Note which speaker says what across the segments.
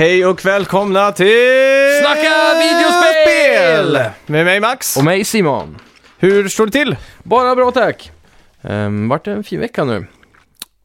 Speaker 1: Hej och välkomna till...
Speaker 2: Snacka videospel!
Speaker 1: Med mig Max.
Speaker 2: Och mig Simon.
Speaker 1: Hur står det till?
Speaker 2: Bara bra tack. Um, vart en fin vecka nu.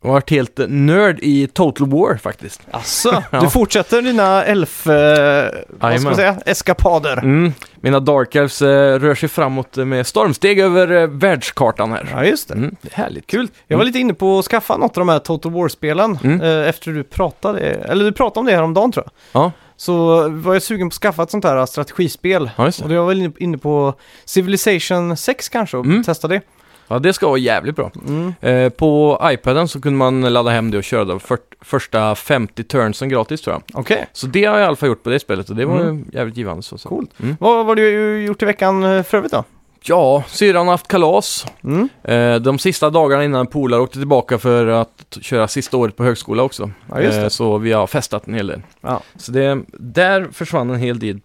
Speaker 2: Och varit helt nörd i Total War faktiskt.
Speaker 1: Asså,
Speaker 2: Ja.
Speaker 1: du fortsätter dina elf... Eh, vad ska man säga? Eskapader.
Speaker 2: Mm. Mina Dark Elves eh, rör sig framåt med stormsteg över uh, världskartan här.
Speaker 1: Ja, just det.
Speaker 2: Mm. det är härligt.
Speaker 1: Kul. Jag var lite inne på att skaffa något av de här Total War-spelen
Speaker 2: Mm.
Speaker 1: eh, efter du pratade, eller du pratade om det här om dagen tror jag.
Speaker 2: Ja,
Speaker 1: Så var jag sugen på att skaffa ett sånt här strategispel.
Speaker 2: ja just
Speaker 1: Och
Speaker 2: det.
Speaker 1: jag var inne- inne på Civilization 6 kanske och
Speaker 2: Mm.
Speaker 1: testa det.
Speaker 2: Ja, det ska vara jävligt bra.
Speaker 1: Mm.
Speaker 2: Eh, på iPaden så kunde man ladda hem det och köra de för, första 50 turnsen gratis tror jag.
Speaker 1: Okej,
Speaker 2: Så det har jag i alla fall gjort på det spelet och det var
Speaker 1: Mm.
Speaker 2: jävligt givande. Så, så.
Speaker 1: Coolt.
Speaker 2: Mm.
Speaker 1: vad vad har du gjort i veckan eh, för övrigt då?
Speaker 2: Ja, syrran har haft kalas.
Speaker 1: Mm.
Speaker 2: Eh, de sista dagarna innan polare åkte tillbaka för att köra sista året på högskola också.
Speaker 1: Ja, just det.
Speaker 2: Eh, så vi har festat en hel del.
Speaker 1: Ja.
Speaker 2: Så det, där försvann en hel del,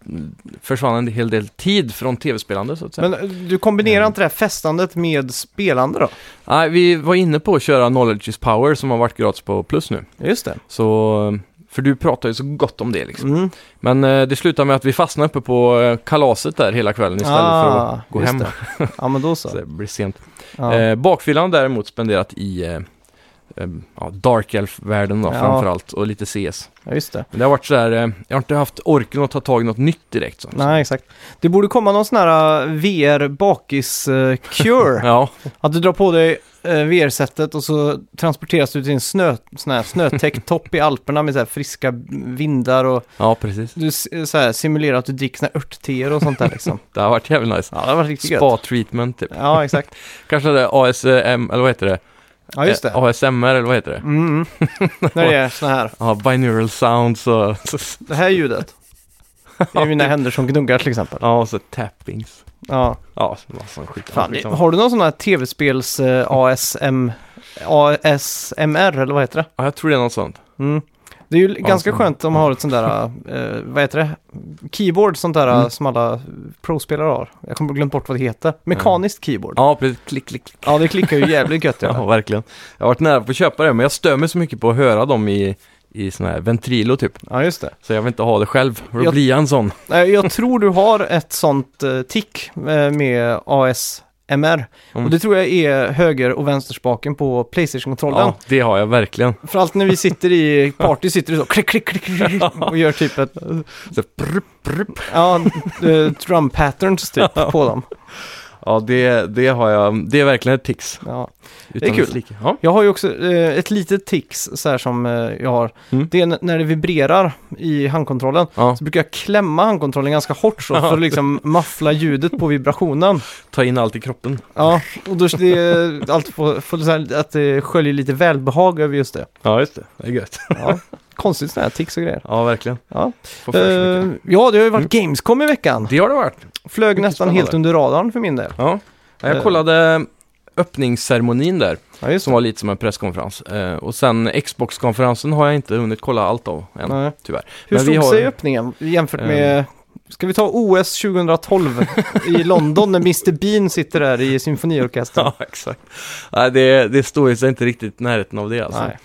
Speaker 2: försvann en hel del tid från tv-spelande så att säga.
Speaker 1: Men eh, du kombinerar inte det här festandet med spelande då?
Speaker 2: Nej, vi var inne på att köra Knowledge is Power som har varit gratis på Plus nu.
Speaker 1: Just det.
Speaker 2: Så, för du pratar ju så gott om det liksom.
Speaker 1: Mm.
Speaker 2: Men eh, det slutade med att vi fastnade uppe på eh, kalaset där hela kvällen istället för
Speaker 1: Ah,
Speaker 2: att gå
Speaker 1: just
Speaker 2: hem.
Speaker 1: det. Ja, men då
Speaker 2: Så
Speaker 1: så.
Speaker 2: det blir sent.
Speaker 1: Ja.
Speaker 2: Eh, bakfyllan däremot spenderat i eh, ja, Dark Elf-världen då,
Speaker 1: Ja.
Speaker 2: framförallt och lite CS.
Speaker 1: ja, just det.
Speaker 2: Men det har varit sådär, eh, jag har inte haft orken att ta tag i något nytt direkt. Så.
Speaker 1: Nej, exakt. Det borde komma någon sån här uh, VR bakis-cure.
Speaker 2: Ja,
Speaker 1: Att du drar på dig VR-sättet och så transporteras du till en snö, sån här snötäckt topp i Alperna med så här friska vindar och
Speaker 2: ja, precis.
Speaker 1: du så här, simulerar att du dricker såna örtteer och sånt där liksom.
Speaker 2: Det har varit jävligt nice.
Speaker 1: Ja, det har varit riktigt.
Speaker 2: Spa-treatment typ.
Speaker 1: Ja, exakt.
Speaker 2: Kanske det ASM, eller vad heter det?
Speaker 1: Ja, just
Speaker 2: Eh,
Speaker 1: det.
Speaker 2: ASMR, eller vad heter det?
Speaker 1: Mm. När det är såna här,
Speaker 2: Ja, binaural sounds och...
Speaker 1: det här ljudet. Det är mina händer som gnuggar till exempel.
Speaker 2: Ja, och så tappings.
Speaker 1: Ja.
Speaker 2: Ja, massa skit.
Speaker 1: Fan,
Speaker 2: Skitsamma.
Speaker 1: har du någon sån här tv-spels eh, ASM, ASMR eller vad heter det?
Speaker 2: Ja, jag tror det är något sånt.
Speaker 1: Mm. Det är ju ganska
Speaker 2: ASMR.
Speaker 1: skönt om man har ett sånt där, eh, vad heter det? Keyboard, sånt där
Speaker 2: Mm.
Speaker 1: som alla pro-spelare har. Jag kommer glömt bort vad det heter. Mekaniskt keyboard. Ja,
Speaker 2: Ja, precis. Klick, klick, klick.
Speaker 1: det klickar ju jävligt gött.
Speaker 2: Ja,
Speaker 1: Ja.
Speaker 2: verkligen. Jag har varit nära på att köpa det, men jag stör mig så mycket på att höra dem i, i sån här ventrilo typ.
Speaker 1: ja, just det.
Speaker 2: Så jag vill inte ha det själv, för då
Speaker 1: Jag-
Speaker 2: blir jag en sån.
Speaker 1: Jag tror du har ett sånt uh, tick eh, med ASMR.
Speaker 2: Mm.
Speaker 1: Och det tror jag är höger och vänsterspaken på Playstation-kontrollen.
Speaker 2: Ja, det har jag verkligen.
Speaker 1: För allt när vi sitter i party sitter det så klick, klick, klick, klick och gör typ ett,
Speaker 2: Så, prr, prr.
Speaker 1: ja, eh, drum patterns typ på dem.
Speaker 2: Ja, det, det har jag. Det är verkligen ett tics.
Speaker 1: Ja.
Speaker 2: Utan
Speaker 1: är kul.
Speaker 2: Ja.
Speaker 1: Jag har ju också eh, ett litet tics så här som eh, jag har.
Speaker 2: Mm.
Speaker 1: Det är när det vibrerar i handkontrollen.
Speaker 2: ja,
Speaker 1: Så brukar jag klämma handkontrollen ganska hårt så för att liksom muffla ljudet på vibrationen.
Speaker 2: ta in allt i kroppen.
Speaker 1: Ja, och då det allt får, får så här, att det sköljer lite välbehag över just det.
Speaker 2: Ja, just det. Det är gött.
Speaker 1: Ja, konstigt sådana här tics och grejer.
Speaker 2: Ja, verkligen.
Speaker 1: Ja.
Speaker 2: Får för sig
Speaker 1: Eh,
Speaker 2: mycket.
Speaker 1: ja, det har ju varit Gamescom i veckan.
Speaker 2: Det har det varit.
Speaker 1: Flög
Speaker 2: mycket
Speaker 1: nästan
Speaker 2: spännande.
Speaker 1: helt under radarn för min del.
Speaker 2: Ja. Jag
Speaker 1: Eh.
Speaker 2: kollade öppningsceremonin där,
Speaker 1: Ja, just
Speaker 2: som var lite som en presskonferens. Eh, och sen Xbox-konferensen har jag inte hunnit kolla allt av än,
Speaker 1: Nej.
Speaker 2: tyvärr.
Speaker 1: Hur
Speaker 2: Men vi
Speaker 1: stod
Speaker 2: har-
Speaker 1: sig öppningen jämfört
Speaker 2: Eh.
Speaker 1: med... Ska vi ta OS 2012 i London när Mr Bean sitter där i symfoniorkestern?
Speaker 2: Ja, exakt. Nej, det, det står ju sig inte riktigt i närheten av det alltså.
Speaker 1: Nej.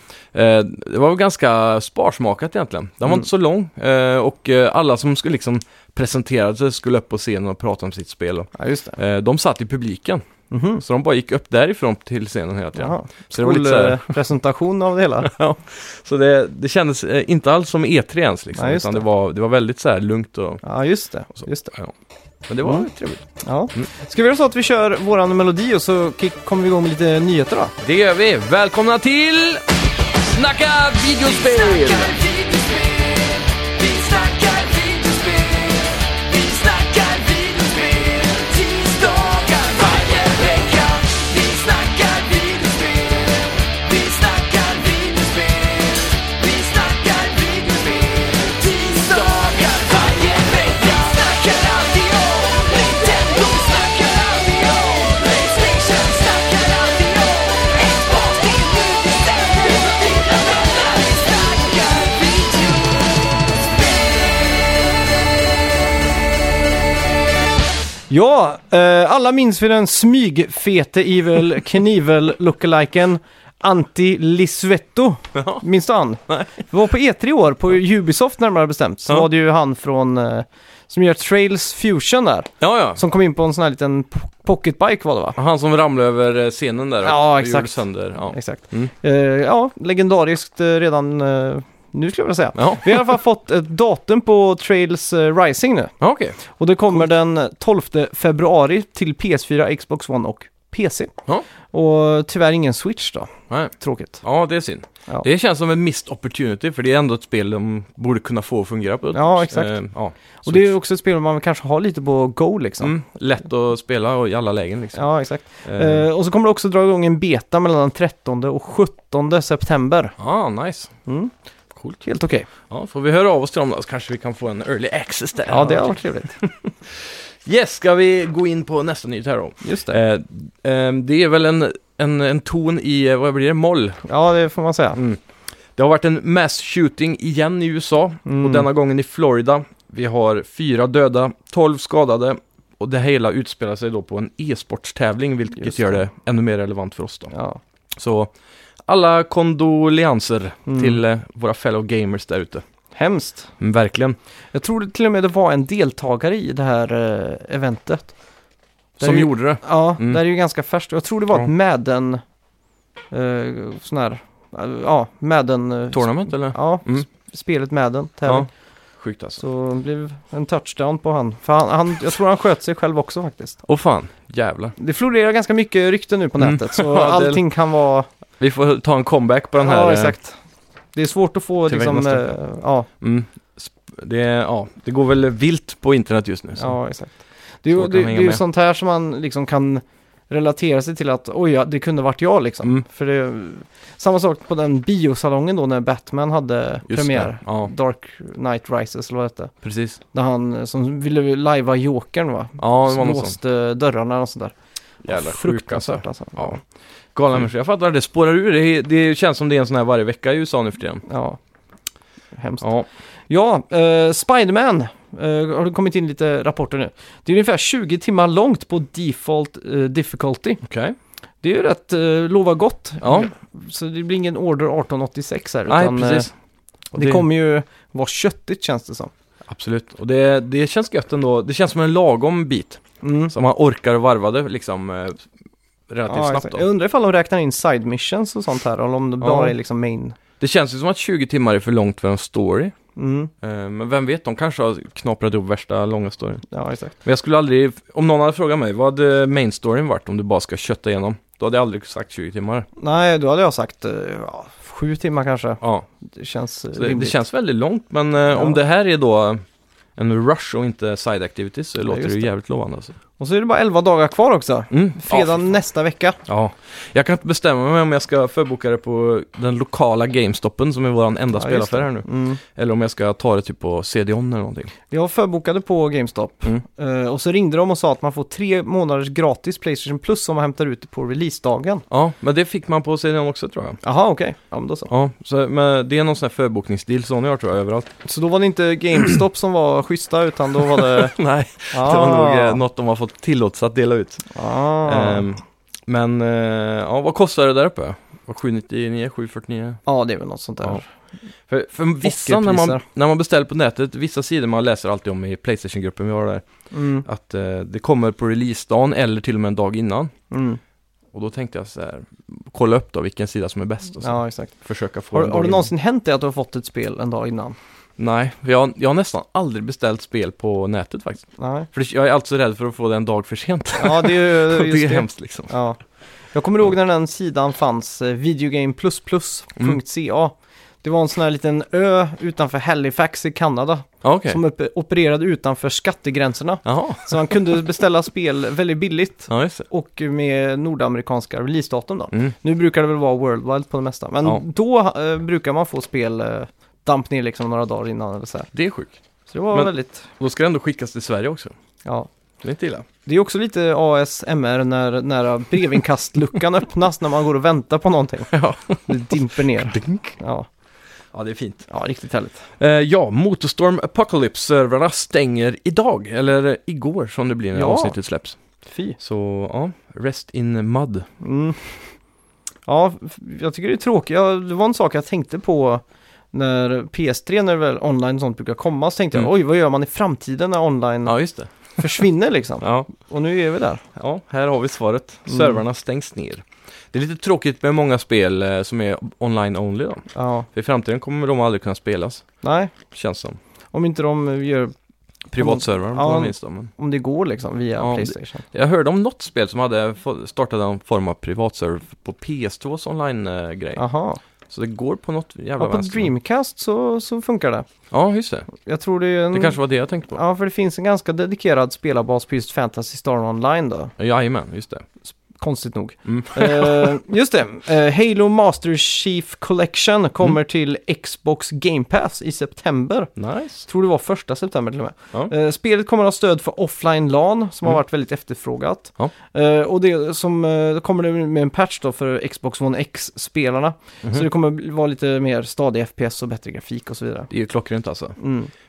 Speaker 2: Eh, det var väl ganska sparsmakat egentligen. Den var
Speaker 1: Mm.
Speaker 2: inte så lång eh, och eh, alla som skulle liksom presentera sig skulle upp på scenen och prata om sitt spel.
Speaker 1: Ja,
Speaker 2: de satt i publiken,
Speaker 1: Mhm.
Speaker 2: så de bara gick upp därifrån till scenen hela tiden.
Speaker 1: Jaha.
Speaker 2: Så det var lite så här,
Speaker 1: presentation av det hela.
Speaker 2: så det, det kändes eh, inte alls som E3 ens liksom,
Speaker 1: Nej, just
Speaker 2: utan
Speaker 1: det.
Speaker 2: det var, det var väldigt så här lugnt och,
Speaker 1: Ja, just det.
Speaker 2: och så.
Speaker 1: Just det.
Speaker 2: Ja. Men det var
Speaker 1: Mm.
Speaker 2: trevligt.
Speaker 1: Ja.
Speaker 2: Mm.
Speaker 1: Ska vi göra så att vi kör våran melodi och så kommer vi igång med lite nyheter då?
Speaker 2: Det gör vi. Välkomna till Snacka videospel!
Speaker 3: Vi snackar
Speaker 1: Ja, eh, alla minns vi den smygfete Evil Knievel lookaliken Antti Lisuetto.
Speaker 2: Ja.
Speaker 1: Minns du han?
Speaker 2: Nej.
Speaker 1: Det var på E3 i år, på Ubisoft närmare bestämt. Så
Speaker 2: Ja.
Speaker 1: var det ju han från, eh, som gör Trails Fusion där.
Speaker 2: Ja, ja.
Speaker 1: Som kom in på en sån här liten po- pocketbike var det va?
Speaker 2: Han som ramlade över eh, scenen där.
Speaker 1: Ja,
Speaker 2: och
Speaker 1: exakt.
Speaker 2: gjorde sönder. Ja.
Speaker 1: Exakt.
Speaker 2: Mm.
Speaker 1: Eh, ja, legendariskt eh, redan eh, nu skulle jag vilja säga.
Speaker 2: Ja,
Speaker 1: Vi har i alla fall fått ett datum på Trails eh, Rising nu.
Speaker 2: ja okej.
Speaker 1: Och det kommer den 12 februari till PS4, Xbox One och PC.
Speaker 2: Ja.
Speaker 1: Och tyvärr ingen Switch då.
Speaker 2: Nej.
Speaker 1: Tråkigt.
Speaker 2: Ja, det är synd.
Speaker 1: Ja.
Speaker 2: Det känns som en missed opportunity, för det är ändå ett spel de borde kunna få att fungera på.
Speaker 1: Ja, exakt.
Speaker 2: Eh, ja.
Speaker 1: Och det är också ett spel man kanske har lite på Go liksom.
Speaker 2: mm, lätt att spela och i alla lägen liksom.
Speaker 1: Ja, exakt.
Speaker 2: Eh,
Speaker 1: Eh, och så kommer det också dra igång en beta mellan den 13 och 17 september.
Speaker 2: Ja, nice.
Speaker 1: Mm.
Speaker 2: Coolt.
Speaker 1: Helt okej.
Speaker 2: Ja, får vi höra av oss till dem då, så kanske vi kan få en early access där.
Speaker 1: Ja, det har varit trevligt.
Speaker 2: Yes, ska vi gå in på nästa nyhet här då?
Speaker 1: Just det.
Speaker 2: Eh, eh, det är väl en, en, en ton i, eh, vad blir det, moll?
Speaker 1: Ja, det får man säga.
Speaker 2: Mm. Det har varit en mass shooting igen i USA
Speaker 1: Mm.
Speaker 2: och denna gången i Florida. Vi har fyra döda, 12 skadade och det hela utspelar sig då på en e-sportstävling vilket
Speaker 1: Just
Speaker 2: gör
Speaker 1: det.
Speaker 2: det ännu mer relevant för oss då.
Speaker 1: Ja.
Speaker 2: Så alla kondolenser
Speaker 1: Mm.
Speaker 2: till eh, våra fellow gamers där ute.
Speaker 1: Hemskt.
Speaker 2: Mm, verkligen.
Speaker 1: Jag tror det till och med det var en deltagare i det här eh, eventet. Där
Speaker 2: Som
Speaker 1: ju-
Speaker 2: gjorde det.
Speaker 1: Ja,
Speaker 2: Mm.
Speaker 1: det är ju ganska färskt. Jag tror det var
Speaker 2: Ja.
Speaker 1: ett Madden... Eh, sån här... eh, ja, Madden...
Speaker 2: Tournament eller?
Speaker 1: Ja,
Speaker 2: Mm.
Speaker 1: spelet Madden. tävling.
Speaker 2: Ja. Sjukt alltså.
Speaker 1: Så det blev en touchdown på han. För han, han, jag tror han sköt sig själv också faktiskt.
Speaker 2: Åh fan, jävlar.
Speaker 1: Det florerar ganska mycket rykten nu på
Speaker 2: Mm.
Speaker 1: nätet. Så allting kan vara...
Speaker 2: Vi får ta en comeback på den här.
Speaker 1: ja,
Speaker 2: eh,
Speaker 1: exakt. Det är svårt att få liksom... eh, ja,
Speaker 2: Mm. Det, ja, det går väl vilt på internet just nu. Så.
Speaker 1: ja, exakt. Det är ju det, det är ju sånt här som man liksom kan relatera sig till att oj, ja, det kunde varit jag liksom.
Speaker 2: Mm.
Speaker 1: För det, samma sak på den biosalongen då när Batman hade
Speaker 2: Just
Speaker 1: premiär.
Speaker 2: Ja,
Speaker 1: Dark Knight Rises eller vad det
Speaker 2: precis.
Speaker 1: Där han som ville lajva Jokern va?
Speaker 2: Ja, det var något sånt.
Speaker 1: Låste dörrarna och sånt där.
Speaker 2: Jävla sjukt alltså.
Speaker 1: Fruktansvärt alltså.
Speaker 2: Ja. Galna människor. Jag fattar, det spårar ur. Det, det känns som det är en sån här varje vecka i USA nu för tiden.
Speaker 1: Ja. Hemskt. Ja,
Speaker 2: Ja,
Speaker 1: eh, Spiderman. Eh, har det kommit in lite rapporter nu. Det är ungefär 20 timmar långt på default eh, difficulty.
Speaker 2: okej.
Speaker 1: Det är ju rätt uh, lova gott.
Speaker 2: Ja.
Speaker 1: Så det blir ingen Order 1886 här.
Speaker 2: Nej,
Speaker 1: utan, eh,
Speaker 2: precis. Och
Speaker 1: det, kommer ju vara köttigt känns det som.
Speaker 2: Absolut. Och det, det känns gött ändå. Det känns som en lagom bit.
Speaker 1: Mm.
Speaker 2: Så man orkar varva det liksom eh, relativt
Speaker 1: Ja,
Speaker 2: snabbt då.
Speaker 1: Jag undrar ifall de räknar in side missions och sånt här, eller om det
Speaker 2: Ja.
Speaker 1: bara är liksom main.
Speaker 2: Det känns ju som att 20 timmar är för långt för en story.
Speaker 1: Mm.
Speaker 2: Eh, men vem vet, de kanske har knaprat ihop värsta långa storyn.
Speaker 1: Ja, exakt.
Speaker 2: Men jag skulle aldrig, om någon hade frågat mig, vad hade main storyn varit om du bara ska kötta igenom? Då hade jag aldrig sagt 20 timmar.
Speaker 1: Nej, då hade jag sagt eh, ja, sju timmar kanske.
Speaker 2: Ja,
Speaker 1: Det känns eh,
Speaker 2: det, det känns väldigt långt, men eh, om det här är då en rush och inte side activities så låter det ju jävligt lovande alltså.
Speaker 1: Och så är det bara 11 dagar kvar också.
Speaker 2: Mm.
Speaker 1: Fredag
Speaker 2: Ja,
Speaker 1: nästa vecka.
Speaker 2: ja, jag kan inte bestämma mig om jag ska förboka det på den lokala GameStoppen som är vår enda
Speaker 1: Ja,
Speaker 2: spelaffär här nu.
Speaker 1: Mm.
Speaker 2: Eller om jag ska ta det typ på CD-ON eller någonting.
Speaker 1: Jag förbokade på GameStop.
Speaker 2: Mm.
Speaker 1: Eh, och så ringde de och sa att man får tre månaders gratis Playstation Plus om man hämtar ut det på releasedagen.
Speaker 2: Ja, men det fick man på CD-ON också tror jag.
Speaker 1: Jaha, okej. Ja, men då så.
Speaker 2: Ja, så, men det är någon sån här förbokningsdeal Sony har tror jag överallt.
Speaker 1: Så då var det inte GameStop som var schyssta, utan då var det...
Speaker 2: Nej,
Speaker 1: ah.
Speaker 2: det var nog eh, något de har fått tillåtelse att dela ut.
Speaker 1: Ah.
Speaker 2: Ehm, men, eh, ja, vad kostar det där uppe? Var 799, 749?
Speaker 1: Ja, det är väl något sånt där.
Speaker 2: Ja. För, för vissa, när man, när man beställer på nätet, vissa sidor man läser alltid om i Playstation-gruppen vi har där,
Speaker 1: Mm.
Speaker 2: att eh, det kommer på releasedagen eller till och med en dag innan.
Speaker 1: Mm.
Speaker 2: Och då tänkte jag så här, kolla upp då vilken sida som är bäst och så
Speaker 1: Ja, exakt.
Speaker 2: försöka få
Speaker 1: Har, har det
Speaker 2: innan.
Speaker 1: någonsin hänt det att du har fått ett spel en dag innan?
Speaker 2: Nej, jag, jag har nästan aldrig beställt spel på nätet faktiskt.
Speaker 1: Nej.
Speaker 2: För det- jag är alltså rädd för att få det en dag för sent.
Speaker 1: Ja, det är ju
Speaker 2: det
Speaker 1: just
Speaker 2: är hemskt liksom.
Speaker 1: Ja. Jag kommer ihåg när den sidan fanns, eh, videogame++.ca. Det var en sån här liten ö utanför Halifax i Kanada
Speaker 2: Ja, okej.
Speaker 1: som upp, opererade utanför skattegränserna.
Speaker 2: Jaha,
Speaker 1: Så man kunde beställa spel väldigt billigt
Speaker 2: ja just det.
Speaker 1: och med nordamerikanska releasedatum då.
Speaker 2: Mm.
Speaker 1: Nu brukar det väl vara worldwide på det mesta, men
Speaker 2: Ja.
Speaker 1: då eh, brukar man få spel eh, damp ner liksom några dagar innan eller så här.
Speaker 2: Det är sjukt.
Speaker 1: Så det var
Speaker 2: Men-
Speaker 1: väldigt,
Speaker 2: Då ska det ändå skickas till Sverige också.
Speaker 1: ja.
Speaker 2: Det är inte illa.
Speaker 1: Det är också lite ASMR när, när brevinkastluckan öppnas när man går och väntar på någonting.
Speaker 2: Ja.
Speaker 1: Det dimper ner. Ja,
Speaker 2: Ja, det är fint.
Speaker 1: ja riktigt härligt.
Speaker 2: Eh, ja, Motorstorm Apocalypse-servrarna stänger idag, eller igår som det blir när
Speaker 1: Ja.
Speaker 2: avsnittet släpps.
Speaker 1: Fy.
Speaker 2: Så ja, rest in mud.
Speaker 1: Mm. Ja, f- jag tycker det är tråkigt. Ja, det var en sak jag tänkte på när PS3, när väl online och sånt brukar komma, så tänkte jag
Speaker 2: Mm.
Speaker 1: oj, vad gör man i framtiden när online
Speaker 2: Ja, just det.
Speaker 1: försvinner liksom?
Speaker 2: Ja,
Speaker 1: Och nu är vi där.
Speaker 2: ja här har vi svaret.
Speaker 1: Mm.
Speaker 2: Servrarna stängs ner. Det är lite tråkigt med många spel eh, som är online only då.
Speaker 1: Ja,
Speaker 2: För i framtiden kommer de aldrig kunna spelas,
Speaker 1: nej,
Speaker 2: känns som.
Speaker 1: om inte de gör,
Speaker 2: Privatservrar
Speaker 1: Ja.
Speaker 2: på minst då, men
Speaker 1: om det går liksom via
Speaker 2: Ja, det-
Speaker 1: Playstation.
Speaker 2: Jag hörde om något spel som hade få- startat en form av privatserver på PS2s online-grej.
Speaker 1: Jaha.
Speaker 2: Så det går på något jävla
Speaker 1: Ja, på
Speaker 2: vänster.
Speaker 1: Dreamcast så, så funkar det.
Speaker 2: Ja, just det.
Speaker 1: Jag tror det är en...
Speaker 2: Det kanske var det jag tänkte på.
Speaker 1: Ja, för det finns en ganska dedikerad spelarbas på just Fantasy Star Online då.
Speaker 2: Jajamän, just det.
Speaker 1: Konstigt nog.
Speaker 2: Mm.
Speaker 1: Eh, just det, Eh, Halo Master Chief Collection kommer
Speaker 2: Mm.
Speaker 1: till Xbox Game Pass i september.
Speaker 2: Nice.
Speaker 1: Tror det var första september till och med.
Speaker 2: Ja.
Speaker 1: Eh, spelet kommer att ha stöd för offline LAN som har
Speaker 2: Mm.
Speaker 1: varit väldigt efterfrågat.
Speaker 2: Ja.
Speaker 1: Och det som kommer det med en patch då för Xbox One X-spelarna.
Speaker 2: Mhm.
Speaker 1: Så det kommer vara lite mer stadig FPS och bättre grafik och så vidare.
Speaker 2: Det är ju klockrent alltså.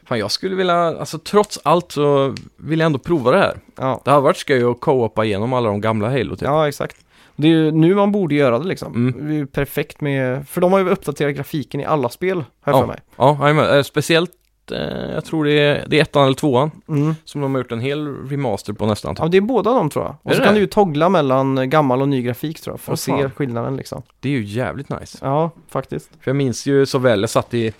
Speaker 2: Fan, jag skulle vilja, alltså trots allt så vill jag ändå prova det här.
Speaker 1: Ja.
Speaker 2: Det har varit skoj att co-opa igenom alla de gamla Halo typ.
Speaker 1: ja, exakt. Det är ju nu man borde göra det liksom.
Speaker 2: Mm.
Speaker 1: Det är ju perfekt med, för de har ju uppdaterat grafiken i alla spel, jag
Speaker 2: Ja.
Speaker 1: för mig.
Speaker 2: Ja, jajamän. Eh, speciellt, eh, jag tror det är, det är ettan eller tvåan
Speaker 1: Mm.
Speaker 2: som de har gjort en hel remaster på nästan.
Speaker 1: Ja, det är båda de tror jag.
Speaker 2: Är
Speaker 1: Och så
Speaker 2: det
Speaker 1: kan du ju toggla mellan gammal och ny grafik tror jag, för
Speaker 2: Åh,
Speaker 1: att se
Speaker 2: fan.
Speaker 1: skillnaden liksom.
Speaker 2: Det är ju jävligt nice.
Speaker 1: Ja, faktiskt.
Speaker 2: För jag minns ju så väl, jag satt i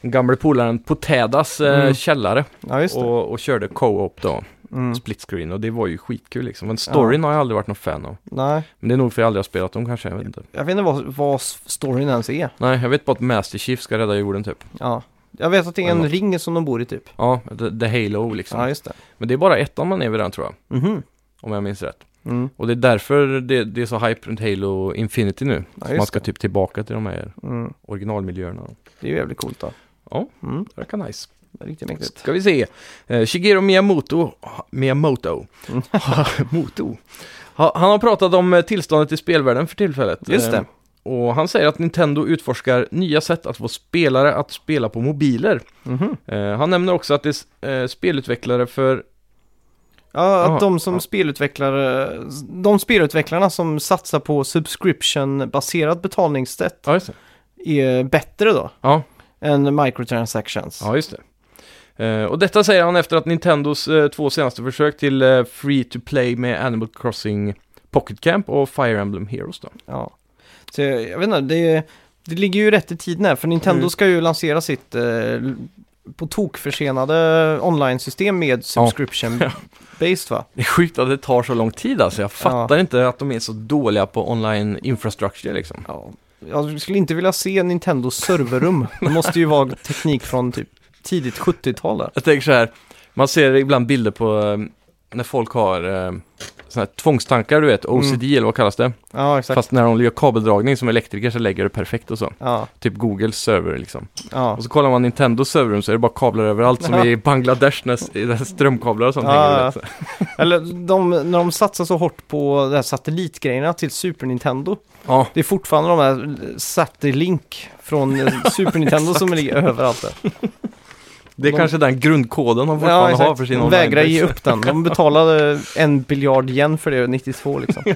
Speaker 2: den gamla polaren på Tädas eh,
Speaker 1: Mm.
Speaker 2: källare
Speaker 1: Ja, just
Speaker 2: och, och körde co-op då,
Speaker 1: Mm.
Speaker 2: split screen och det var ju skitkul liksom. Men storyn har jag aldrig varit någon fan av.
Speaker 1: Nej,
Speaker 2: Men det är nog för jag aldrig har spelat dem kanske, jag vet inte.
Speaker 1: jag vet inte vad, vad storyn ens är.
Speaker 2: Nej, jag vet bara att Master Chief ska rädda jorden typ.
Speaker 1: Ja. Jag vet att det är en ring som de bor i typ.
Speaker 2: Ja, the, the Halo liksom.
Speaker 1: Ja, just det.
Speaker 2: Men det är bara ettan man är vid den tror jag,
Speaker 1: Mhm.
Speaker 2: om jag minns rätt.
Speaker 1: Mm.
Speaker 2: Och det är därför det, det är så hype runt Halo Infinity nu.
Speaker 1: Ja,
Speaker 2: man ska
Speaker 1: det.
Speaker 2: typ tillbaka till de här
Speaker 1: Mm.
Speaker 2: originalmiljöerna.
Speaker 1: Det är ju jävligt coolt då.
Speaker 2: Ja.
Speaker 1: Mm.
Speaker 2: Det verkar nice.
Speaker 1: Riktigt mäktigt.
Speaker 2: Ska vi se. Eh, Shigeru Miyamoto, Miyamoto,
Speaker 1: Mm.
Speaker 2: Moto. Ha, han har pratat om eh, tillståndet i spelvärlden för tillfället.
Speaker 1: Just det.
Speaker 2: Eh, Och han säger att Nintendo utforskar nya sätt att få spelare att spela på mobiler.
Speaker 1: Mhm.
Speaker 2: Eh, han nämner också att det är spelutvecklare för...
Speaker 1: Ja, att de som
Speaker 2: ja.
Speaker 1: spelutvecklare, de spelutvecklarna som satsar på subscription-baserat betalningssätt
Speaker 2: Ja,
Speaker 1: är bättre då
Speaker 2: Ja,
Speaker 1: än microtransactions.
Speaker 2: ja just det. Eh, och detta säger han efter att Nintendos eh, två senaste försök till eh, Free to Play med Animal Crossing Pocket Camp och Fire Emblem Heroes då.
Speaker 1: Ja. Så jag, jag vet inte, det, det ligger ju rätt i tiden här, för Nintendo
Speaker 2: Mm.
Speaker 1: ska ju lansera sitt på tok försenade online-system med subscription-based va?
Speaker 2: Det är sjukt att det tar så lång tid alltså. Jag fattar inte att de är så dåliga på online infrastructure liksom.
Speaker 1: Ja. Jag skulle inte vilja se Nintendos serverrum. Det måste ju vara teknik från typ tidigt 70-tal där.
Speaker 2: Jag tänker så här, man ser ibland bilder på eh, när folk har eh, såna här tvångstankar, du vet, OCD eller vad kallas det?
Speaker 1: Ja, exakt.
Speaker 2: Fast när de gör kabeldragning som elektriker så lägger det perfekt och så.
Speaker 1: Ja,
Speaker 2: Typ Googles server liksom.
Speaker 1: ja.
Speaker 2: Och så kollar man Nintendos serverrum så är det bara kablar överallt som i Bangladesh när strömkablar och sånt hänger
Speaker 1: ja. Eller de, när de satsar så hårt på de här satellitgrejerna till Super Nintendo.
Speaker 2: Ja,
Speaker 1: Det är fortfarande de här Satellink från Super Nintendo som ligger överallt där.
Speaker 2: det är
Speaker 1: De-
Speaker 2: kanske den grundkoden de fortfarande har för sin
Speaker 1: De vägrar ge upp den. De betalade en biljard igen för det 92 liksom.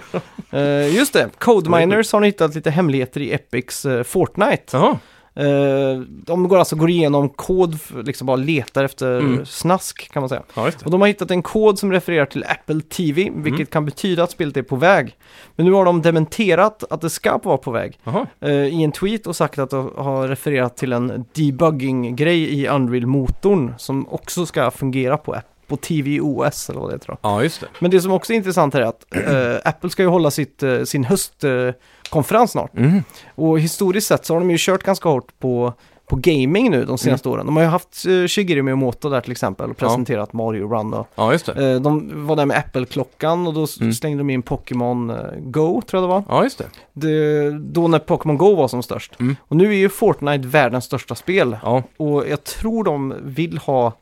Speaker 1: Eh, just det, Codeminers har ni hittat lite hemligheter i Epics eh, Fortnite.
Speaker 2: Jaha,
Speaker 1: Eh, de går alltså går igenom kod, liksom bara letar efter
Speaker 2: Mm.
Speaker 1: snask kan man säga.
Speaker 2: ja.
Speaker 1: Och de har hittat en kod som refererar till Apple TV, vilket
Speaker 2: Mm.
Speaker 1: kan betyda att spelet är på väg. Men nu har de dementerat att det ska vara på väg eh, i en tweet och sagt att de har refererat till en debugging-grej i Unreal-motorn som också ska fungera på, app- på TVOS eller vad det heter.
Speaker 2: ja just det.
Speaker 1: Men det som också är intressant här är att eh, Apple ska ju hålla sitt, eh, sin höstkonferens snart.
Speaker 2: Mm.
Speaker 1: Och historiskt sett så har de ju kört ganska hårt på, på gaming nu de senaste åren. De har ju haft uh, Shigeru Miyamoto där till exempel och
Speaker 2: Ja.
Speaker 1: presenterat Mario Run och
Speaker 2: Ja, just det.
Speaker 1: Eh, De var där med Apple-klockan och då
Speaker 2: Mm.
Speaker 1: slängde de in Pokémon eh, Go, tror jag det var.
Speaker 2: Ja, just det.
Speaker 1: Det, då när Pokémon Go var som störst.
Speaker 2: Mm.
Speaker 1: Och nu är ju Fortnite världens största spel.
Speaker 2: Ja,
Speaker 1: Och jag tror de vill ha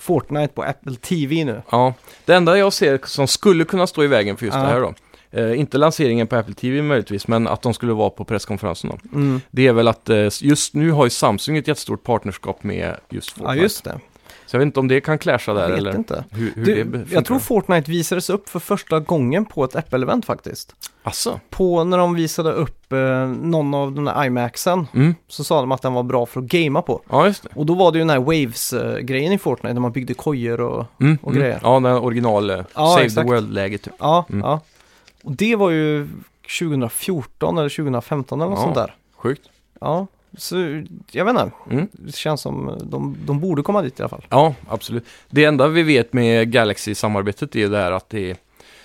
Speaker 1: Fortnite på Apple TV nu.
Speaker 2: ja. Det enda jag ser som skulle kunna stå i vägen för just
Speaker 1: Ja.
Speaker 2: det här då, eh, inte lanseringen på Apple TV möjligtvis, men att de skulle vara på presskonferensen då.
Speaker 1: Mm.
Speaker 2: Det är väl att eh, just nu har ju Samsung ett jättestort partnerskap med just
Speaker 1: Ja,
Speaker 2: Fortnite.
Speaker 1: just det.
Speaker 2: Så jag vet inte om det kan clasha där
Speaker 1: Jag vet
Speaker 2: eller
Speaker 1: inte.
Speaker 2: hur, hur
Speaker 1: Du,
Speaker 2: det funkar.
Speaker 1: jag tror Fortnite visades upp för första gången på ett Apple-event faktiskt.
Speaker 2: Asså?
Speaker 1: På när de visade upp eh, någon av de där iMaxen
Speaker 2: Mm.
Speaker 1: så sa de att den var bra för att gamea på.
Speaker 2: Ja, just det.
Speaker 1: Och då var det ju den här Waves-grejen i Fortnite när man byggde kojor och...
Speaker 2: Mm.
Speaker 1: Och
Speaker 2: mm.
Speaker 1: grejer.
Speaker 2: Ja, den original eh,
Speaker 1: Ja,
Speaker 2: Save
Speaker 1: exakt.
Speaker 2: the World-läget typ.
Speaker 1: Ja,
Speaker 2: Mm.
Speaker 1: ja. Och det var ju 2014 eller 2015 eller något
Speaker 2: Ja.
Speaker 1: sånt där.
Speaker 2: Sjukt.
Speaker 1: Ja, så jag vet inte.
Speaker 2: Mm.
Speaker 1: Det känns som de, de borde komma dit i alla fall.
Speaker 2: Ja, absolut. Det enda vi vet med Galaxy-samarbetet är det här att det är,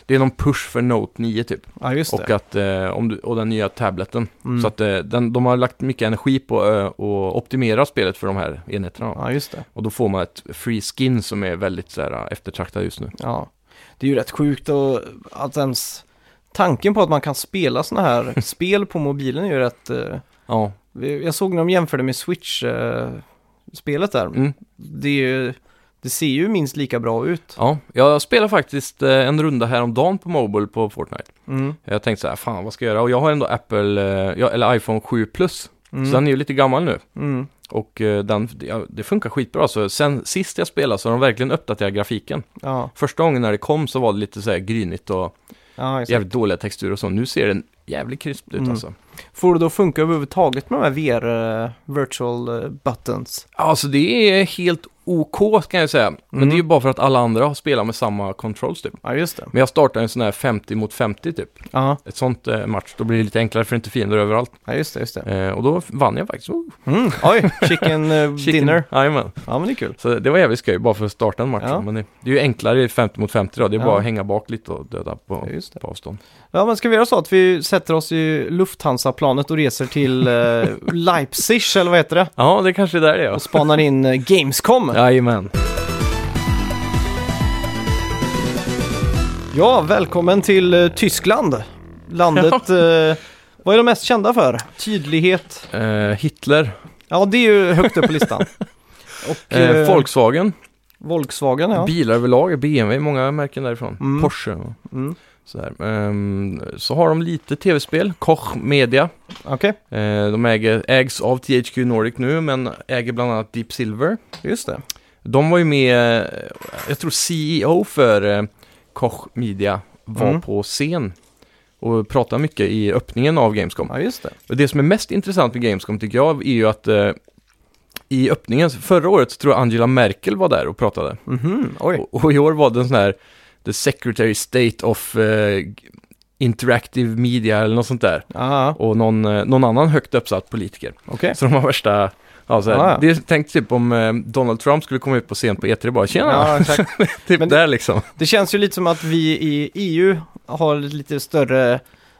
Speaker 2: det är någon push för Note 9 typ.
Speaker 1: Ja, just
Speaker 2: Och,
Speaker 1: det.
Speaker 2: att, eh, om du, och den nya tableten.
Speaker 1: Mm.
Speaker 2: Så att eh, den, de har lagt mycket energi på eh, att optimera spelet för de här enheterna.
Speaker 1: Ja, just det.
Speaker 2: Och då får man ett free skin som är väldigt så här, eftertraktad just nu.
Speaker 1: Ja. Det är ju rätt sjukt och att ens tanken på att man kan spela sådana här spel på mobilen är ju rätt... eh,
Speaker 2: Ja,
Speaker 1: jag såg när de jämförde med Switch-spelet där.
Speaker 2: mm.
Speaker 1: Det, ju, det ser ju minst lika bra ut.
Speaker 2: ja. jag spelar faktiskt eh, en runda häromdagen på Mobile på Fortnite.
Speaker 1: Mm.
Speaker 2: Jag tänkte så här, fan vad ska jag göra? Och jag har ändå Apple, eh, eller iPhone 7 Plus.
Speaker 1: Mm.
Speaker 2: Så den är ju lite gammal nu.
Speaker 1: Mm.
Speaker 2: Och eh, den, det, funkar skitbra. Så sen sist jag spelade så har de verkligen uppdaterat grafiken.
Speaker 1: Ja,
Speaker 2: Första gången när det kom så var det lite så här grynigt och
Speaker 1: ja
Speaker 2: jävligt dåliga texturer och så. Nu ser den jävligt krisp ut
Speaker 1: Mm.
Speaker 2: alltså.
Speaker 1: Får det då funka överhuvudtaget med de här VR eh, virtual eh, buttons?
Speaker 2: Alltså det är helt OK kan jag säga. Men
Speaker 1: Mm.
Speaker 2: det är ju bara för att alla andra har spelat med samma controls typ.
Speaker 1: Ja, just det.
Speaker 2: Men jag startar en sån här 50 mot 50 typ.
Speaker 1: Ja,
Speaker 2: Ett sånt eh, match. Då blir det lite enklare för det är inte fiender överallt.
Speaker 1: ja just det, just det.
Speaker 2: Eh, och då vann jag faktiskt. Oh,
Speaker 1: Mm. Oj, chicken, eh,
Speaker 2: chicken-
Speaker 1: dinner.
Speaker 2: Jajamän.
Speaker 1: Ja, men det är kul.
Speaker 2: Så det var jävligt skoj bara för att starta en match.
Speaker 1: Ja.
Speaker 2: Men det, det är ju enklare i 50 mot 50 då. Det är
Speaker 1: Ja.
Speaker 2: bara att hänga bak lite och döda på,
Speaker 1: Ja, just det.
Speaker 2: på avstånd.
Speaker 1: Ja, men ska vi göra så att vi sätter oss i Lufthansa-planet och reser till eh, Leipzig, eller vad heter det?
Speaker 2: Ja, det kanske är där det är.
Speaker 1: Och spanar in eh, Gamescom. Ja.
Speaker 2: Jajamän.
Speaker 1: välkommen till eh, Tyskland. Landet, eh, vad är de mest kända för? Tydlighet.
Speaker 2: Eh, Hitler.
Speaker 1: Ja, det är ju högt upp på listan. Och
Speaker 2: Eh,
Speaker 1: eh,
Speaker 2: Volkswagen.
Speaker 1: Volkswagen, ja.
Speaker 2: Bilar överlag. BMW, många märken därifrån.
Speaker 1: Mm.
Speaker 2: Porsche.
Speaker 1: Mm.
Speaker 2: Sådär. Ehm, så har de lite tv-spel. Koch Media.
Speaker 1: Okej,
Speaker 2: Eh, de äger, ägs av THQ Nordic nu, men äger bland annat Deep Silver.
Speaker 1: just det.
Speaker 2: De var ju med, eh, jag tror CEO för eh, Koch Media var
Speaker 1: Mm.
Speaker 2: på scen och pratade mycket i öppningen av Gamescom.
Speaker 1: Ja, just det.
Speaker 2: Och det som är mest intressant med Gamescom tycker jag är ju att i öppningen, förra året så tror jag Angela Merkel var där och pratade.
Speaker 1: Mhm, oj.
Speaker 2: Och, och i år var det en sån här The Secretary State of eh, Interactive Media eller något sånt där.
Speaker 1: Ja,
Speaker 2: Och någon, eh, någon annan högt uppsatt politiker.
Speaker 1: okej.
Speaker 2: Så de har värsta... Ja, så här,
Speaker 1: Ah.
Speaker 2: Det är tänkt typ om eh, Donald Trump skulle komma ut på scen på E3 bara tjena,
Speaker 1: Ja,
Speaker 2: typ
Speaker 1: men-
Speaker 2: där liksom.
Speaker 1: Det känns ju lite som att vi i EU har lite större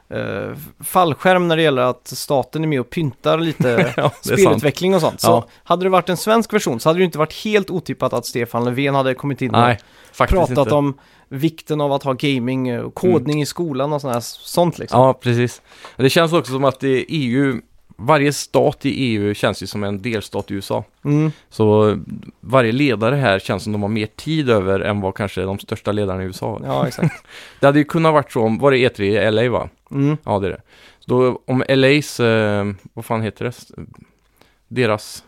Speaker 1: eh, fallskärm när det gäller att staten är med och pyntar lite
Speaker 2: ja, sant.
Speaker 1: spelutveckling och sånt. Så
Speaker 2: Ja.
Speaker 1: hade det varit en svensk version så hade det inte varit helt otippat att Stefan Löfven hade kommit in och
Speaker 2: Nej,
Speaker 1: pratat
Speaker 2: inte.
Speaker 1: om vikten av att ha gaming och kodning i skolan och sånt, sånt liksom.
Speaker 2: Ja, precis. Det känns också som att EU, varje stat i EU känns ju som en delstat i USA.
Speaker 1: Mm,
Speaker 2: Så varje ledare här känns som de har mer tid över än vad kanske de största ledarna i USA
Speaker 1: ja, exakt.
Speaker 2: Det hade ju kunnat varit så om, var det E3 i LA va?
Speaker 1: Mm,
Speaker 2: Ja, det är det. Då, om LAs, eh, vad fan heter det? Deras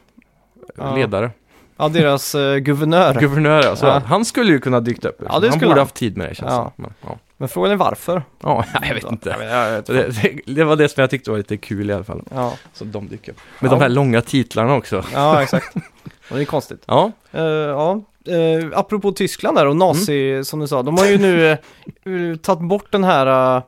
Speaker 1: Ja.
Speaker 2: ledare.
Speaker 1: Ja, deras eh, guvernör.
Speaker 2: Guvernör alltså.
Speaker 1: Ja.
Speaker 2: Han skulle ju kunna dykt upp.
Speaker 1: Ja, det
Speaker 2: han
Speaker 1: skulle
Speaker 2: borde
Speaker 1: han.
Speaker 2: haft tid med det känns
Speaker 1: Ja.
Speaker 2: det. Men, ja.
Speaker 1: Men frågan är varför.
Speaker 2: ja, jag vet inte.
Speaker 1: Jag vet, jag vet.
Speaker 2: Så Det, det, det var det som jag tyckte var lite kul i alla fall.
Speaker 1: Ja,
Speaker 2: Så de dyker upp. Med
Speaker 1: Ja.
Speaker 2: de här långa titlarna också.
Speaker 1: ja, exakt. Och det är konstigt.
Speaker 2: Ja,
Speaker 1: Uh, ja, uh, apropå Tyskland där och nazi, som du sa, de har ju nu uh, tagit bort den här uh,